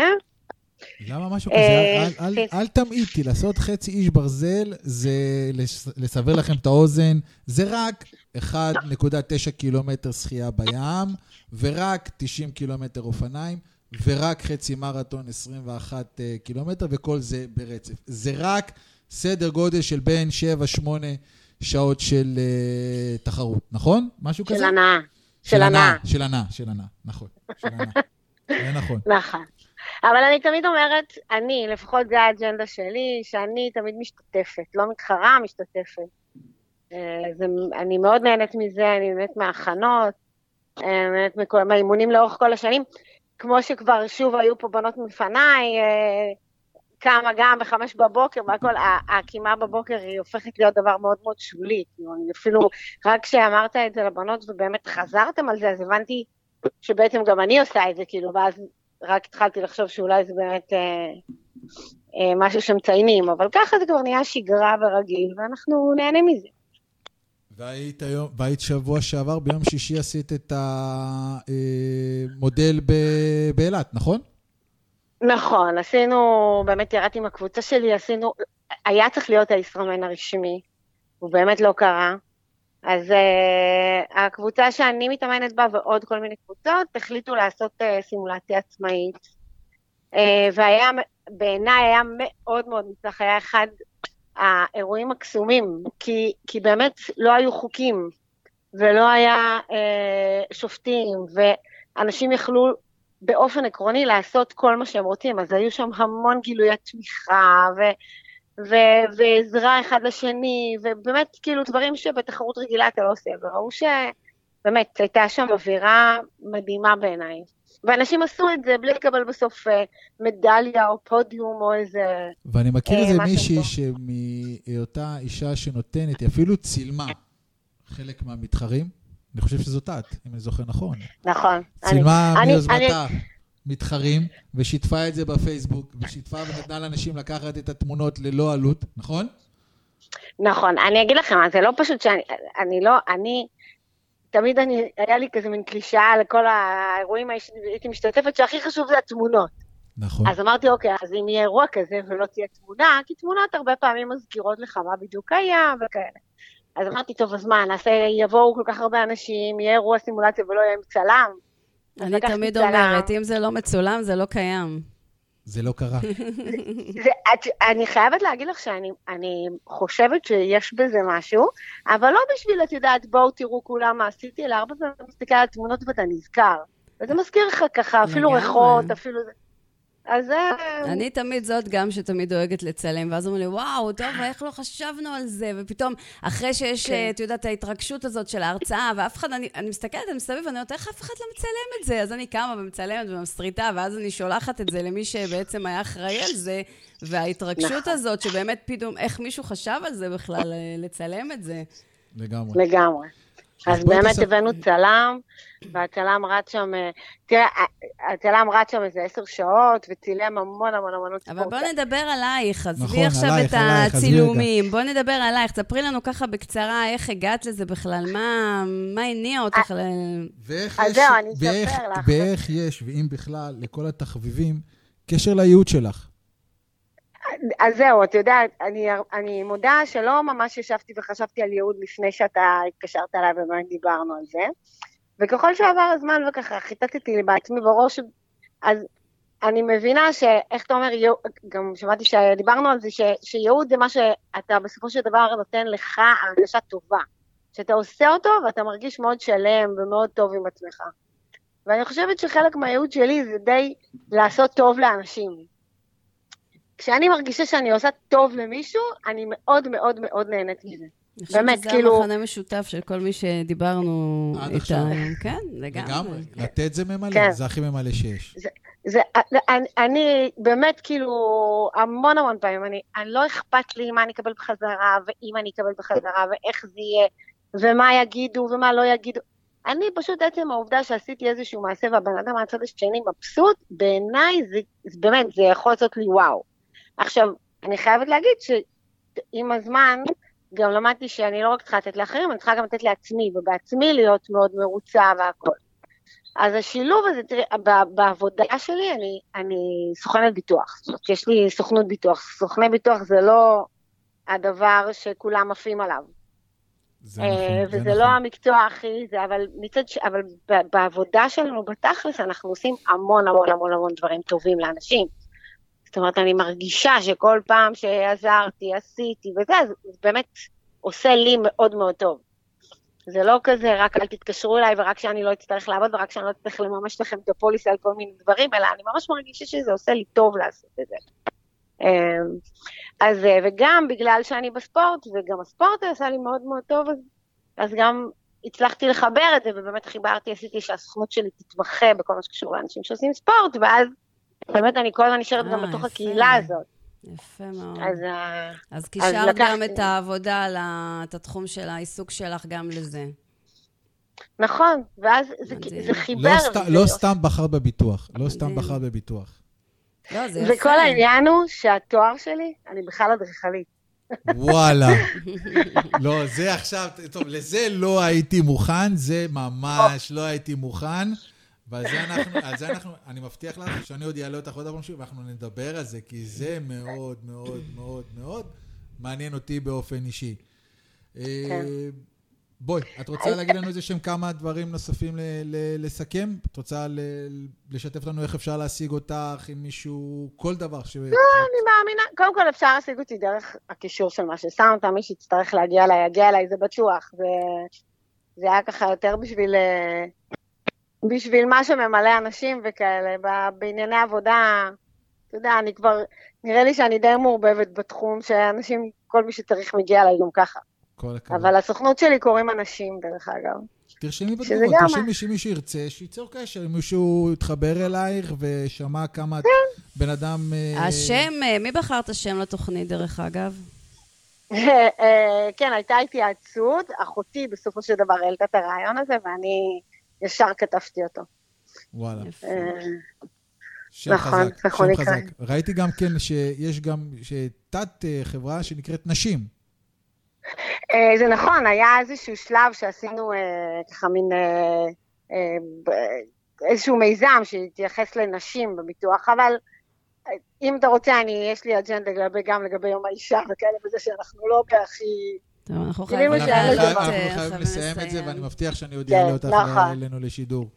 למה משהו אה, כזה? אל- אל- כן. אל תמעיטי, לעשות חצי איש ברזל זה לס- לסבר לכם את האוזן, זה רק 1.9 קילומטר שחייה בים, ורק 90 קילומטר אופניים, ורק חצי מרתון 21 אה, קילומטר, וכל זה ברצף. זה רק סדר גודל של בין 7-8 שעות של אה, תחרות, נכון? משהו של כזה? הנאה. של הנאה. של הנאה, של הנאה, נכון. של הנאה. זה נכון. נכון. אבל אני תמיד אומרת, אני, לפחות זה האג'נדה שלי, שאני תמיד משתתפת, לא מתחרה, משתתפת. אה, זה, אני מאוד נהנית מזה, אני נהנית מההכנות, אה, נהנית מהאימונים לאורך כל השנים. כמו שכבר שוב היו פה בנות מפניי, אה, קמה גם בחמש בבוקר והכל, הקימה בבוקר היא הופכת להיות דבר מאוד מאוד שולי. כאילו, אפילו, רק כשאמרת את זה לבנות ובאמת חזרתם על זה, אז הבנתי שבעצם גם אני עושה את זה, כאילו, ואז רק התחלתי לחשוב שאולי זה באמת אה, אה, משהו שמציינים, אבל ככה זה כבר נהיה שגרה ורגיל, ואנחנו נהנים מזה. והיית היום, והיית שבוע שעבר, ביום שישי עשית את המודל ב- באילת, נכון? נכון, עשינו, באמת ירדתי עם הקבוצה שלי, עשינו, היה צריך להיות הישראמן הרשמי, הוא באמת לא קרה. אז uh, הקבוצה שאני מתאמנת בה ועוד כל מיני קבוצות החליטו לעשות uh, סימולציה עצמאית. Uh, והיה, בעיניי היה מאוד מאוד מוצלח, היה אחד האירועים הקסומים, כי, כי באמת לא היו חוקים, ולא היה uh, שופטים, ואנשים יכלו באופן עקרוני לעשות כל מה שהם רוצים, אז היו שם המון גילויי תמיכה, ו... ו- ועזרה אחד לשני, ובאמת כאילו דברים שבתחרות רגילה אתה לא עושה, וראו שבאמת הייתה שם אווירה מדהימה בעיניי. ואנשים עשו את זה בלי לקבל בסוף אה, מדליה או פודיום או איזה... ואני מכיר אה, איזה מישהי. שמאותה אישה שנותנת, היא אפילו צילמה חלק מהמתחרים. אני חושב שזאת את, אם אני זוכר נכון. נכון. צילמה אני- מיוזמתה אני- מתחרים, ושיתפה את זה בפייסבוק, ושיתפה ונתנה לאנשים לקחת את התמונות ללא עלות, נכון? נכון, אני אגיד לכם, זה לא פשוט שאני, אני לא, אני, תמיד אני, היה לי כזה מין קלישאה לכל האירועים שהייתי משתתפת, שהכי חשוב זה התמונות. נכון. אז אמרתי, אוקיי, אז אם יהיה אירוע כזה ולא תהיה תמונה, כי תמונות הרבה פעמים מזכירות לך מה בדיוק היה וכאלה. אז אמרתי, טוב, אז מה, נעשה, יבואו כל כך הרבה אנשים, יהיה אירוע סימולציה ולא יהיה צלם. אני תמיד אומרת, אם זה לא מצולם, זה לא קיים. זה לא קרה. זה, את, אני חייבת להגיד לך שאני חושבת שיש בזה משהו, אבל לא בשביל, את יודעת, בואו תראו כולם מה עשיתי, אלא הרבה פעמים אתה מסתכל על תמונות ואתה נזכר. וזה מזכיר לך ככה, אפילו ריחות, אפילו זה. אז זה... אני תמיד זאת גם שתמיד דואגת לצלם, ואז אומרים לי, וואו, טוב, איך לא חשבנו על זה? ופתאום, אחרי שיש, כן. את יודעת, ההתרגשות הזאת של ההרצאה, ואף אחד, אני, אני מסתכלת, אני מסביב, ואני אומרת, איך אף אחד לא מצלם את זה? אז אני קמה ומצלמת ומסריטה, ואז אני שולחת את זה למי שבעצם היה אחראי על זה, וההתרגשות נכון. הזאת, שבאמת פתאום, איך מישהו חשב על זה בכלל, לצלם את זה. לגמרי. לגמרי. אז באמת הבאנו צלם, והצלם רץ שם, אה, תראה, הצלם רץ שם איזה עשר שעות, וצילם המון המון המון אבל בוא נדבר עליך, עזבי נכון, עכשיו עלייך, את עלייך, הצילומים. בוא נדבר עלייך, ספרי לנו ככה בקצרה איך הגעת לזה בכלל, מה, מה הניע אותך ל... ואיך יש, זהו, אני אספר לך. ואיך יש, ואם בכלל, לכל התחביבים, קשר לייעוד שלך. אז זהו, את יודעת, אני, אני מודה שלא ממש ישבתי וחשבתי על ייעוד לפני שאתה התקשרת אליי ובאמת דיברנו על זה. וככל שעבר הזמן וככה חיטטתי לי בעצמי בראש, אז אני מבינה שאיך אתה אומר, גם שמעתי שדיברנו על זה, ש, שייעוד זה מה שאתה בסופו של דבר נותן לך הרגשה טובה. שאתה עושה אותו ואתה מרגיש מאוד שלם ומאוד טוב עם עצמך. ואני חושבת שחלק מהייעוד שלי זה די לעשות טוב לאנשים. כשאני מרגישה שאני עושה טוב למישהו, אני מאוד מאוד מאוד נהנית מזה. באמת, כאילו... אני חושבת שזה המחנה משותף של כל מי שדיברנו איתה היום. כן, לגמרי. לגמרי. לתת זה ממלא, כן. זה הכי ממלא שיש. זה, זה, אני, אני באמת, כאילו, המון המון פעמים, אני, אני לא אכפת לי מה אני אקבל בחזרה, ואם אני אקבל בחזרה, ואיך זה יהיה, ומה יגידו ומה לא יגידו. אני פשוט, עצם העובדה שעשיתי איזשהו מעשה והבן אדם מהצד השני מבסוט, בעיניי זה, זה באמת, זה יכול לעשות לי וואו. עכשיו, אני חייבת להגיד שעם הזמן, גם למדתי שאני לא רק צריכה לתת לאחרים, אני צריכה גם לתת לעצמי, ובעצמי להיות מאוד מרוצה והכל. אז השילוב הזה, תראי, בעבודה שלי אני, אני סוכנת ביטוח. זאת אומרת, יש לי סוכנות ביטוח. סוכני ביטוח זה לא הדבר שכולם עפים עליו. זה נכון, אה, וזה זה לא נכון. המקצוע הכי זה, אבל מצד ש... אבל בעבודה שלנו בתכלס אנחנו עושים המון המון המון המון דברים טובים לאנשים. זאת אומרת, אני מרגישה שכל פעם שעזרתי, עשיתי וזה, זה באמת עושה לי מאוד מאוד טוב. זה לא כזה, רק אל תתקשרו אליי ורק שאני לא אצטרך לעבוד ורק שאני לא אצטרך לממש לכם את הפוליסה על כל מיני דברים, אלא אני ממש מרגישה שזה עושה לי טוב לעשות את זה. אמ, אז, וגם בגלל שאני בספורט, וגם הספורט עשה לי מאוד מאוד טוב, אז, אז גם הצלחתי לחבר את זה, ובאמת חיברתי, עשיתי שהסוכנות שלי תתמחה בכל מה שקשור לאנשים שעושים ספורט, ואז באמת אני כל הזמן נשארת גם אה, בתוך הקהילה הזאת. יפה מאוד. אז, אז קישרת גם את העבודה, את התחום של העיסוק שלך גם לזה. נכון, ואז זה, זה חיבר. לא, סת, לא סתם בחרת בביטוח, לא סתם בחרת בביטוח. לא, זה יפה. וכל העניין הוא שהתואר שלי, אני בכלל אדריכלית. וואלה. לא, זה עכשיו, טוב, לזה לא הייתי מוכן, זה ממש לא הייתי מוכן. ועל זה אנחנו, על זה אנחנו, אני מבטיח לך שאני עוד אעלה אותך עוד פעם שוב, ואנחנו נדבר על זה, כי זה מאוד מאוד מאוד מאוד מעניין אותי באופן אישי. כן. בואי, את רוצה להגיד לנו איזה שהם כמה דברים נוספים ל- ל- לסכם? את רוצה ל- לשתף לנו איך אפשר להשיג אותך עם מישהו, כל דבר ש... לא, אני מאמינה, קודם כל אפשר להשיג אותי דרך הקישור של מה ששמת, מי שיצטרך להגיע אליי, יגיע אליי, זה בטוח. וזה היה ככה יותר בשביל אה, בשביל מה שממלא אנשים וכאלה, בענייני עבודה, אתה יודע, אני כבר, נראה לי שאני די מעורבבת בתחום, שאנשים, כל מי שצריך מגיע אליי גם ככה. כל הכבוד. אבל הסוכנות שלי קוראים אנשים, דרך אגב. תרשמי בתגובות, תרשמי שמי שירצה, שייצור קשר, אם מישהו יתחבר אלייך ושמע כמה כן. בן אדם... אה, השם, אה, מי בחר את השם לתוכנית, דרך אגב? אה, כן, הייתה התייעצות, אחותי בסופו של דבר העלתה את הרעיון הזה, ואני ישר כתבתי אותו. וואלה. אה, שם נכון, חזק, נכון, שם חזק. ראיתי גם כן שיש גם תת אה, חברה שנקראת נשים. אה, זה נכון, היה איזשהו שלב שעשינו ככה מין איזשהו מיזם שהתייחס לנשים בביטוח, אבל אם אתה רוצה, אני, יש לי אג'נדה לגבי, גם לגבי יום האישה וכאלה, וזה שאנחנו לא בהכי... טוב, אנחנו חייבים לסיים את זה, ואני מבטיח שאני עוד אעלה אותך נכון. אלינו לשידור.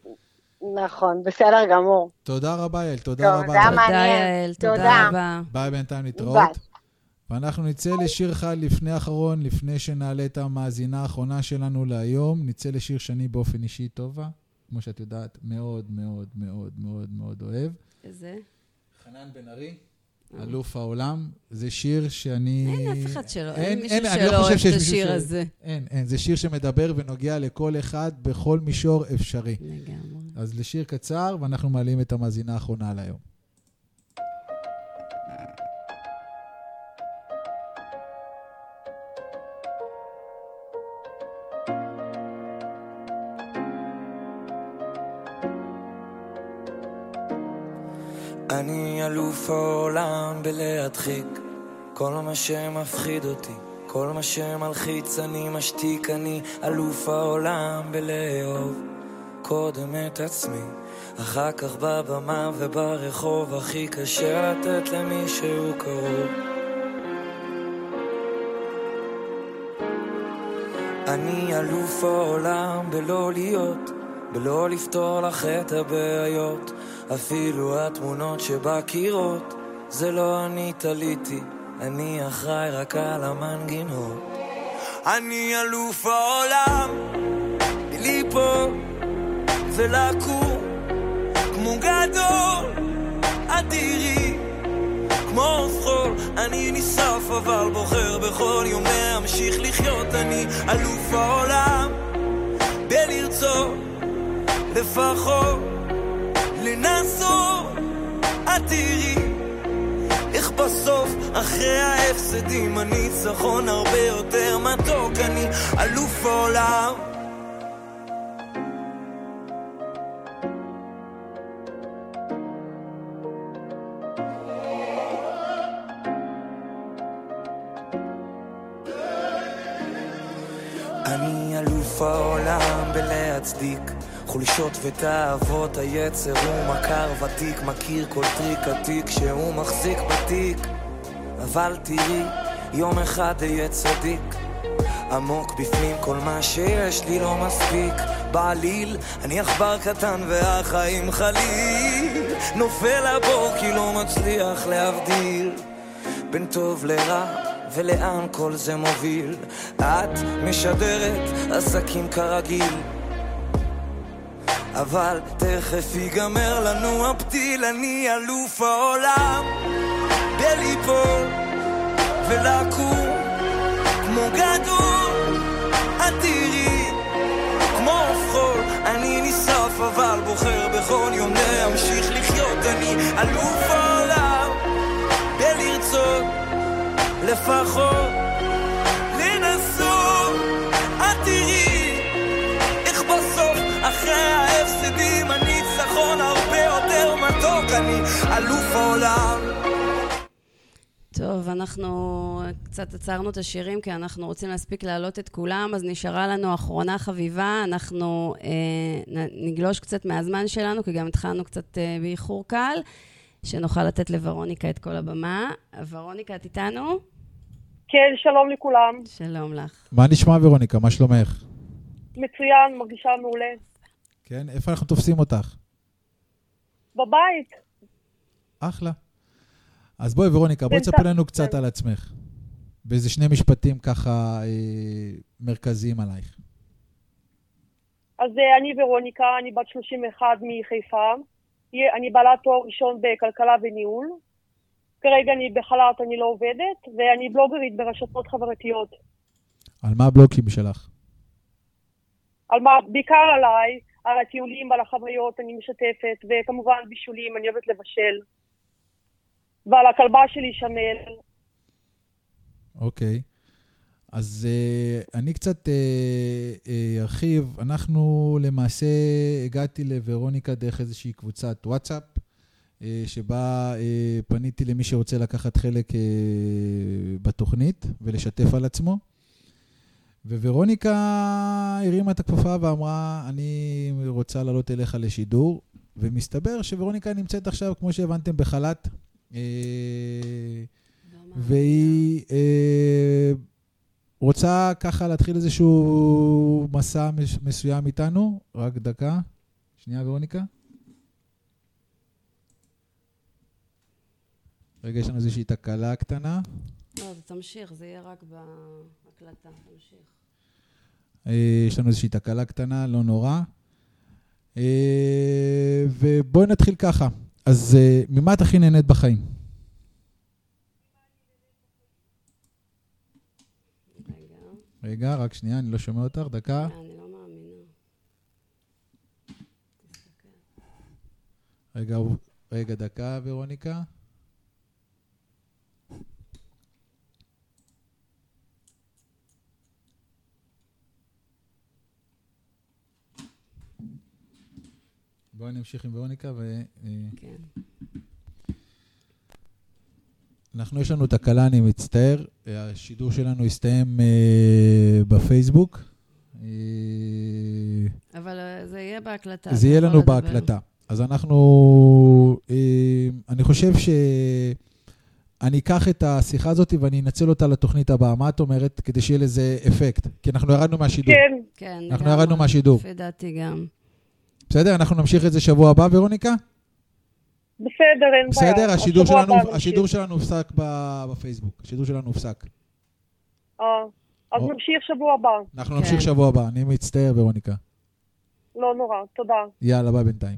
נכון, בסדר גמור. תודה רבה, יעל, תודה רבה. תודה, יעל, תודה רבה. ביי בינתיים להתראות. ואנחנו נצא לשיר אחד לפני האחרון, לפני שנעלה את המאזינה האחרונה שלנו להיום. נצא לשיר שאני באופן אישי טובה, כמו שאת יודעת, מאוד מאוד מאוד מאוד מאוד אוהב. איזה? חנן בן ארי. אלוף העולם, זה שיר שאני... אין אף אחד שלא, אין, אין מישהו שלא לא אוהב את השיר ש... הזה. אין, אין, זה שיר שמדבר ונוגע לכל אחד בכל מישור אפשרי. לגמרי. אז לשיר קצר, ואנחנו מעלים את המאזינה האחרונה להיום. אלוף העולם בלהדחיק. כל מה שמפחיד אותי, כל מה שמלחיץ אני משתיק, אני אלוף העולם בלאהוב קודם את עצמי, אחר כך בבמה וברחוב. הכי קשה לתת למישהו קרוב. אני אלוף העולם בלא להיות, בלא לפתור לך את הבעיות אפילו התמונות שבקירות זה לא אני תליתי, אני אחראי רק על המנגינות. אני אלוף העולם, מליפול ולקום כמו גדול, אדירי, כמו חול. אני נשרף אבל בוחר בכל יום להמשיך לחיות. אני אלוף העולם, בלרצות לפחות לנסות, את תראי איך בסוף, אחרי ההפסדים, הניצחון הרבה יותר מתוק, אני אלוף העולם. אני אלוף העולם בלהצדיק חולשות ותאוות היצר הוא מכר ותיק, מכיר כל טריק עתיק שהוא מחזיק בתיק. אבל תראי, יום אחד אהיה צדיק. עמוק בפנים כל מה שיש לי לא מספיק. בעליל, אני עכבר קטן והחיים חליל. נופל הבור כי לא מצליח להבדיל. בין טוב לרע ולאן כל זה מוביל? את משדרת עסקים כרגיל אבל תכף ייגמר לנו הפתיל, אני אלוף העולם. בליפול ולקום כמו גדול, את תראי כמו חול, אני נשרף אבל בוחר בכל יום להמשיך לחיות, אני אלוף העולם. בלרצות לפחות אלוף העולם. טוב, אנחנו קצת עצרנו את השירים כי אנחנו רוצים להספיק להעלות את כולם, אז נשארה לנו אחרונה חביבה. אנחנו אה, נגלוש קצת מהזמן שלנו, כי גם התחלנו קצת אה, באיחור קל, שנוכל לתת לוורוניקה את כל הבמה. ורוניקה, את איתנו? כן, שלום לכולם. שלום לך. מה נשמע, ורוניקה? מה שלומך? מצוין, מרגישה מעולה. כן? איפה אנחנו תופסים אותך? בבית. אחלה. אז בואי, ורוניקה, בואי תספר לנו קצת על עצמך. באיזה שני משפטים ככה אה, מרכזיים עלייך. אז אה, אני ורוניקה, אני בת 31 מחיפה. אני בעלת תואר ראשון בכלכלה וניהול. כרגע אני בחל"ת, אני לא עובדת, ואני בלוגרית ברשתות חברתיות. על מה הבלוגים שלך? על מה, בעיקר עליי, על הטיולים, על החוויות, אני משתפת, וכמובן בישולים, אני אוהבת לבשל. ועל הכלבה שלי, שנל. אוקיי. אז uh, אני קצת uh, ארחיב. Uh, אנחנו למעשה הגעתי לוורוניקה דרך איזושהי קבוצת וואטסאפ, uh, שבה uh, פניתי למי שרוצה לקחת חלק uh, בתוכנית ולשתף על עצמו. וורוניקה הרימה את הכפפה ואמרה, אני רוצה לעלות אליך לשידור, ומסתבר שוורוניקה נמצאת עכשיו, כמו שהבנתם, בחל"ת. אה, והיא אה, רוצה ככה להתחיל איזשהו מסע מסוים איתנו. רק דקה. שנייה, ורוניקה. רגע, יש לנו איזושהי תקלה קטנה. לא, אתה תמשיך, זה יהיה רק בהקלטה, תמשיך. אה, יש לנו איזושהי תקלה קטנה, לא נורא. ובואי נתחיל ככה. אז אה, ממה את הכי נהנית בחיים? רגע, רק שנייה, אני לא שומע אותך, דקה. אני לא מאמינה. רגע, רגע, דקה, ורוניקה. בואי נמשיך עם ורוניקה ו... כן. אנחנו, יש לנו תקלה, אני מצטער. השידור שלנו הסתיים אה, בפייסבוק. אה, אבל אה, זה יהיה בהקלטה. זה יהיה לנו לדבר. בהקלטה. אז אנחנו... אה, אני חושב ש... אני אקח את השיחה הזאת ואני אנצל אותה לתוכנית הבאה. מה את אומרת? כדי שיהיה לזה אפקט. כי אנחנו ירדנו מהשידור. כן. כן, אנחנו. ירדנו מהשידור. לפי דעתי גם. בסדר? אנחנו נמשיך את זה שבוע הבא, ורוניקה? בסדר, אין בעיה. בסדר? השידור שלנו. השידור שלנו הופסק ב- בפייסבוק. השידור שלנו הופסק. אה, אז או. נמשיך שבוע הבא. אנחנו כן. נמשיך שבוע הבא. אני מצטער, ורוניקה. לא נורא, תודה. יאללה, ביי בינתיים.